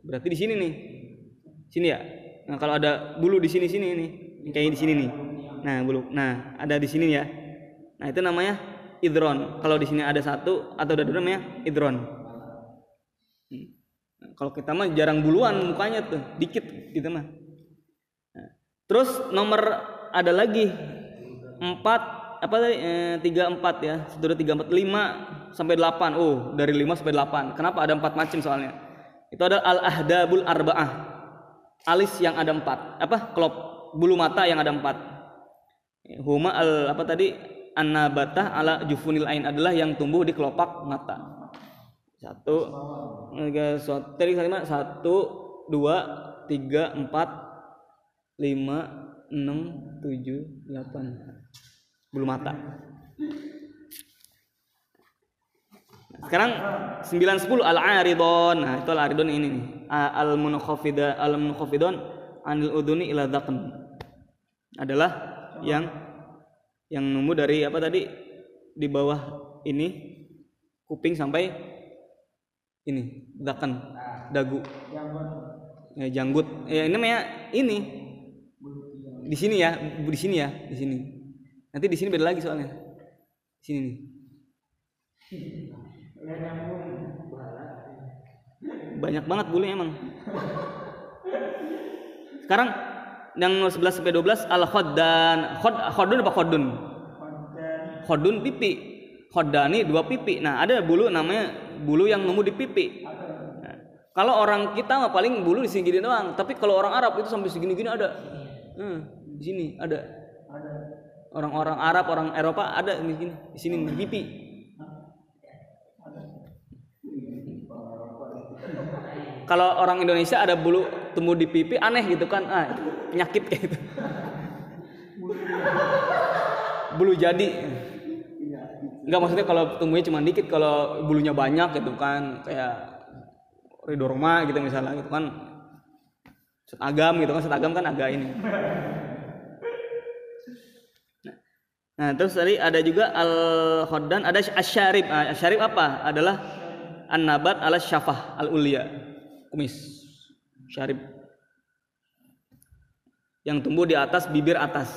Berarti di sini nih sini ya? Nah kalau ada bulu di sini sini nih kayak di sini nih. nah bulu. Nah ada di sini ya. Nah itu namanya idron. Kalau di sini ada satu atau ada dua namanya idron. Hmm. Nah, kalau kita mah jarang buluan mukanya tuh. Dikit gitu mah. Nah, terus nomor ada lagi. Empat apa tadi? Eh, tiga empat ya. Sudah tiga empat lima sampai delapan. Oh dari lima sampai delapan. Kenapa ada empat macam soalnya? Itu ada al ahdabul arbaah alis yang ada empat. Apa? Kelop bulu mata yang ada empat. Huma al apa tadi? Annabatah ala jufunil ain adalah yang tumbuh di kelopak mata. Satu tiga tadi satu dua tiga empat lima enam tujuh delapan. Bulu mata. Sekarang 9 10 al aridon nah itu al aridon ini nih al munakhafida al munakhafidon anil uduni ila dhaqn adalah yang yang numbuh dari apa tadi? Di bawah ini kuping sampai ini dhaqn dagu. Ya, janggut. Ya ini namanya ini. Di sini ya di sini ya di sini. Nanti di sini beda lagi soalnya. Di sini nih. Banyak banget bulunya emang. Sekarang yang 11 sampai 12 al khoddan khod khodun apa khodun? Khodun pipi. Khodani dua pipi. Nah ada bulu namanya bulu yang nemu di pipi. Kalau orang kita mah paling bulu di sini gini doang. Tapi kalau orang Arab itu sampai segini-gini ada. Hmm, di sini Ada. orang-orang Arab orang Eropa ada di sini. Di sini di pipi kalau orang Indonesia ada bulu tumbuh di pipi aneh gitu kan ah penyakit kayak gitu bulu jadi Enggak maksudnya kalau tumbuhnya cuma dikit kalau bulunya banyak gitu kan kayak ridorma gitu misalnya gitu kan setagam gitu kan setagam kan agak ini Nah, terus tadi ada juga al khoddan, ada asyarib. Nah, asyarib apa? Adalah an-nabat ala syafah al ulia. Kumis. Syarib. Yang tumbuh di atas bibir atas.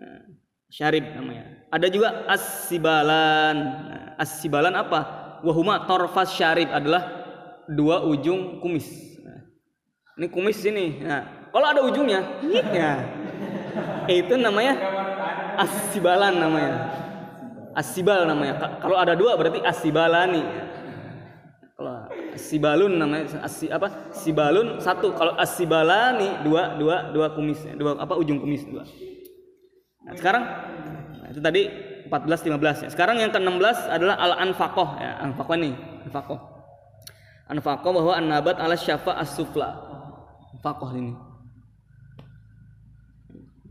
Nah, syarib namanya. Ada juga as-sibalan. Nah, as-sibalan apa? Wahuma torfas syarib adalah dua ujung kumis. Nah, ini kumis sini. Nah, kalau ada ujungnya, ya. Itu namanya asibalan namanya. Asibal namanya. Ka- Kalau ada dua berarti asibalani. Kalau asibalun namanya asi, apa? Sibalun satu. Kalau asibalani dua dua dua kumis, dua apa ujung kumis dua. Nah, sekarang nah, itu tadi 14 15 ya. Sekarang yang ke-16 adalah al-anfaqah ya. Anfaqah nih, anfaqah. Anfaqah bahwa an-nabat ala syafa as-sufla. Anfaqah ini.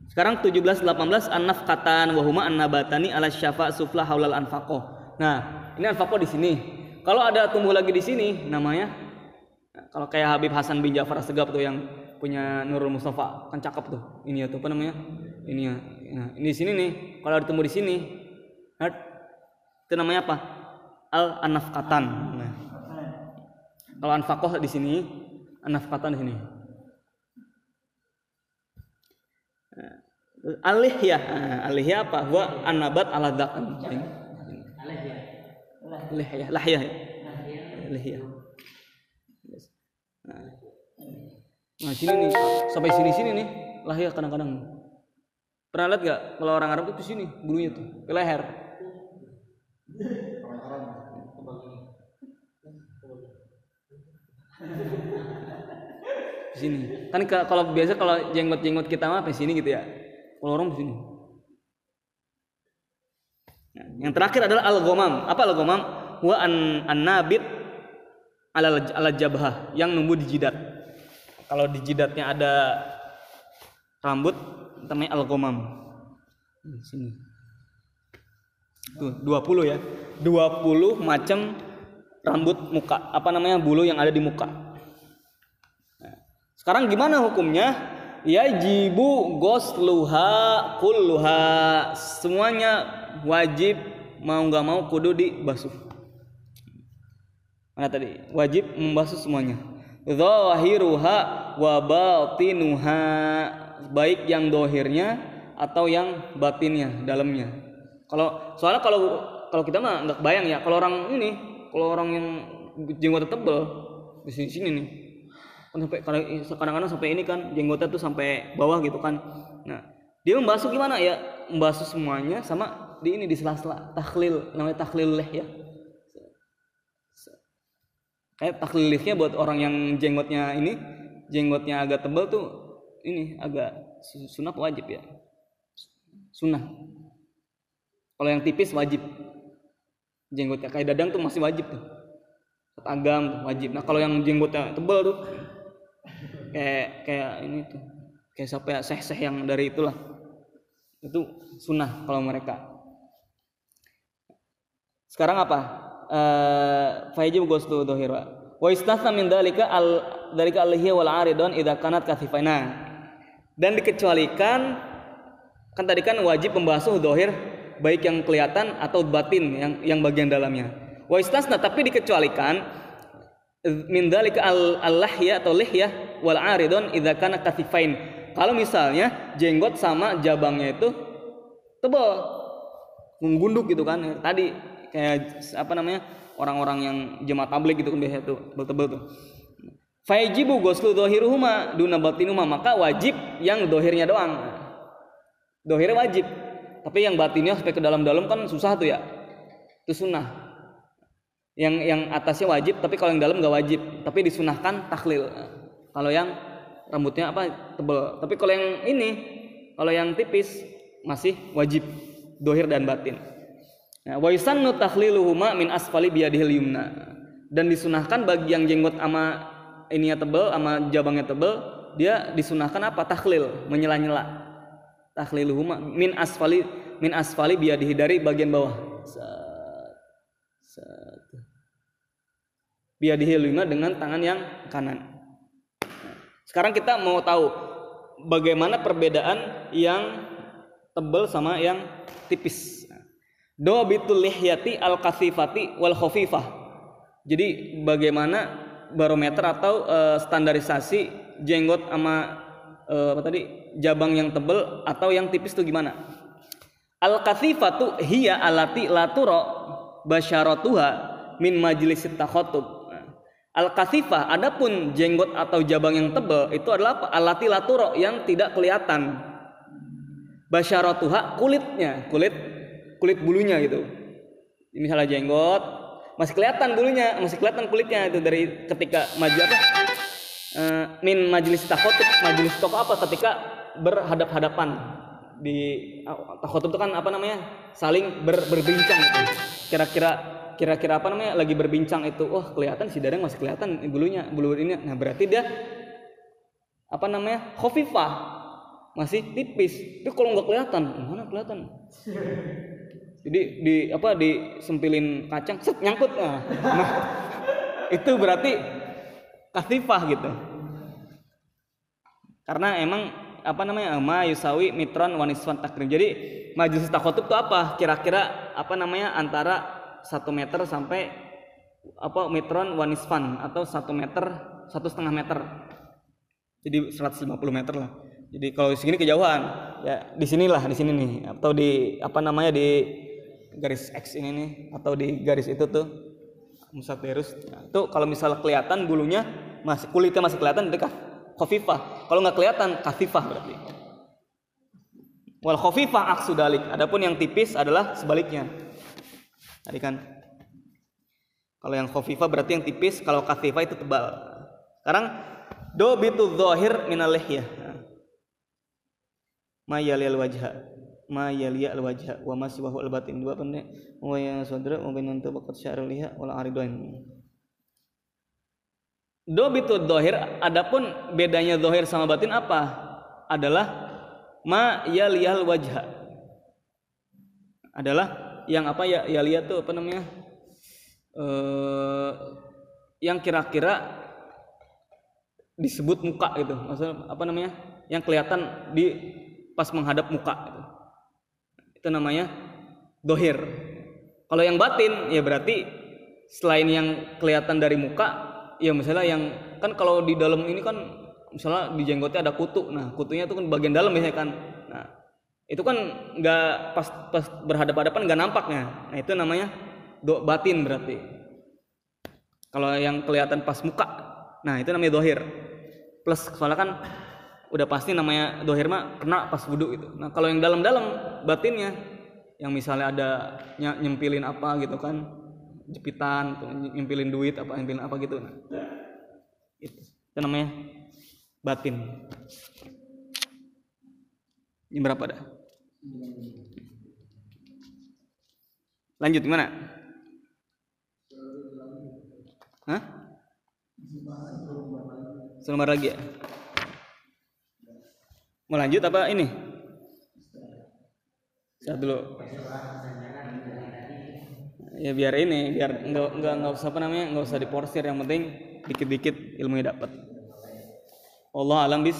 Sekarang 17 18 an-nafqatan wa huma an-nabatani ala syafa sufla haulal anfaqah. Nah, ini anfaqah di sini. Kalau ada tumbuh lagi di sini namanya nah, kalau kayak Habib Hasan bin Ja'far Segap tuh yang punya Nurul Mustafa kan cakep tuh. Ini ya tuh apa namanya? Ini ya. Nah, ini di sini nih. Kalau ada tumbuh di sini, itu namanya apa? Al anafkatan. Nah, kalau anfaqah di sini, anafkatan di sini. alih ya alih ya apa gua anabat ala dakan alih ya lah ya. Nah. sini nih. Sampai sini sini nih. Lah ya kadang-kadang. Pernah lihat gak kalau orang Arab tuh ke sini bulunya tuh ke leher? Di sini. Kan ka- kalau biasa kalau jenggot-jenggot kita mah di sini gitu ya. Kalau orang di sini yang terakhir adalah al-ghamam apa al-ghamam wa an an-nabit ala ala yang numbuh di jidat. Kalau di jidatnya ada rambut namanya al-ghamam sini. Tuh 20 ya. 20 macam rambut muka. Apa namanya? Bulu yang ada di muka. Sekarang gimana hukumnya? Yajibu gosluha kulluha. Semuanya wajib mau nggak mau kudu dibasuh. Mana tadi? Wajib membasuh semuanya. Zahiruha wa batinuha. Baik yang dohirnya atau yang batinnya, dalamnya. Kalau soalnya kalau kalau kita mah nggak bayang ya, kalau orang ini, kalau orang yang jenggot tebel di sini sini nih, sampai kadang- kadang-kadang sampai ini kan jenggotnya tuh sampai bawah gitu kan. Nah dia membasuh gimana ya? Membasuh semuanya sama di ini di sela-sela tahlil namanya tahlil leh ya. Kayak tahlil lehnya buat orang yang jenggotnya ini jenggotnya agak tebal tuh ini agak su- sunat wajib ya? Sunnah. Kalau yang tipis wajib. Jenggotnya kayak dadang tuh masih wajib tuh. Agam wajib. Nah kalau yang jenggotnya tebal tuh kayak kayak ini tuh kayak siapa ya seh-seh yang dari itulah. Itu sunnah kalau mereka. Sekarang apa? Eh fayajib ghuslu dhahir wa istathna min dalika al dalika alhiya wal aridun idza kanat kathifaina dan dikecualikan kan tadi kan wajib membasuh dohir baik yang kelihatan atau batin yang yang bagian dalamnya. Wa istasna tapi dikecualikan min dzalika al lahya atau lihyah wal aridun idza kana kathifain kalau misalnya jenggot sama jabangnya itu tebal menggunduk gitu kan tadi kayak apa namanya orang-orang yang jemaat tabligh gitu kan biasanya tuh tebel-tebel tuh Fajibu goslu dohiruhuma duna batinuma maka wajib yang dohirnya doang. Dohir wajib, tapi yang batinnya sampai ke dalam-dalam kan susah tuh ya. Itu sunnah. Yang yang atasnya wajib, tapi kalau yang dalam nggak wajib, tapi disunahkan taklil. Kalau yang rambutnya apa tebel, tapi kalau yang ini, kalau yang tipis masih wajib dohir dan batin. Nah, takhliluhuma min asfali biyadihil. Dan disunahkan bagi yang jenggot ama ininya tebel sama jabangnya tebel dia disunahkan apa tahlil menyela-nyela tahliluhuma min asfali min asfali biadihi dari bagian bawah set. biadihi dengan tangan yang kanan sekarang kita mau tahu bagaimana perbedaan yang tebel sama yang tipis do bitul lihyati al kasifati wal khafifah jadi bagaimana barometer atau uh, standarisasi jenggot sama uh, apa tadi jabang yang tebel atau yang tipis itu gimana? Al kathifatu hiya alati laturo basyaratuha min majlis takhotub. Al kathifah adapun jenggot atau jabang yang tebel itu adalah apa? Alati laturo yang tidak kelihatan. Basyaratuha kulitnya, kulit kulit bulunya gitu. Misalnya jenggot, masih kelihatan bulunya masih kelihatan kulitnya itu dari ketika maju apa uh, min majelis takhotub majelis toko apa ketika berhadap-hadapan di uh, takhotub itu kan apa namanya saling ber, berbincang itu kira-kira kira-kira apa namanya lagi berbincang itu oh kelihatan si dadang masih kelihatan bulunya bulu ini. Nah berarti dia apa namanya khofifah. Masih tipis. Itu kalau nggak kelihatan mana kelihatan? Jadi di apa disempilin kacang set nyangkut. Nah, nah itu berarti kasifah gitu. Karena emang apa namanya ma yusawi mitron waniswan takrim. Jadi majelis takotub itu apa? Kira-kira apa namanya antara satu meter sampai apa mitron wanisfan atau satu meter satu setengah meter. Jadi 150 meter lah. Jadi kalau di sini kejauhan. Ya di sinilah di sini nih. Atau di apa namanya di garis X ini nih atau di garis itu tuh musaterus. Nah, itu kalau misalnya kelihatan bulunya masih kulitnya masih kelihatan dekat khafifah kalau nggak kelihatan kasifah berarti. Wal khafifah aksu dalik. Adapun yang tipis adalah sebaliknya tadi kan kalau yang khafifah berarti yang tipis kalau kasifah itu tebal. Sekarang do bitu zahir minal ma yalil wajha ma yaliya al wajha. Wa ma siwahu al batin. Dua pendek. Wa ya sadra wa bainun tabaqat sya'rul liha wal aridain Dobitu dohir, adapun bedanya dohir sama batin apa? Adalah ma yaliyal wajha. Adalah yang apa ya yaliyah tuh apa namanya? Eh, yang kira-kira disebut muka gitu. Maksudnya apa namanya? Yang kelihatan di pas menghadap muka gitu itu namanya dohir kalau yang batin ya berarti selain yang kelihatan dari muka ya misalnya yang kan kalau di dalam ini kan misalnya di jenggotnya ada kutu nah kutunya itu kan bagian dalam biasanya kan nah itu kan nggak pas pas berhadapan-hadapan nggak nampaknya nah itu namanya do batin berarti kalau yang kelihatan pas muka nah itu namanya dohir plus soalnya kan udah pasti namanya dohir mah kena pas wudhu itu. Nah kalau yang dalam-dalam batinnya yang misalnya ada nyempilin apa gitu kan jepitan, nyempilin duit apa nyempilin apa gitu. Nah, itu, itu namanya batin. Ini berapa dah? Lanjut gimana? Hah? Selembar lagi ya? Mau lanjut apa ini? Saya dulu. Ya biar ini, biar nggak nggak nggak usah apa namanya, nggak usah diporsir. Yang penting dikit-dikit ilmunya dapat. Allah alam bis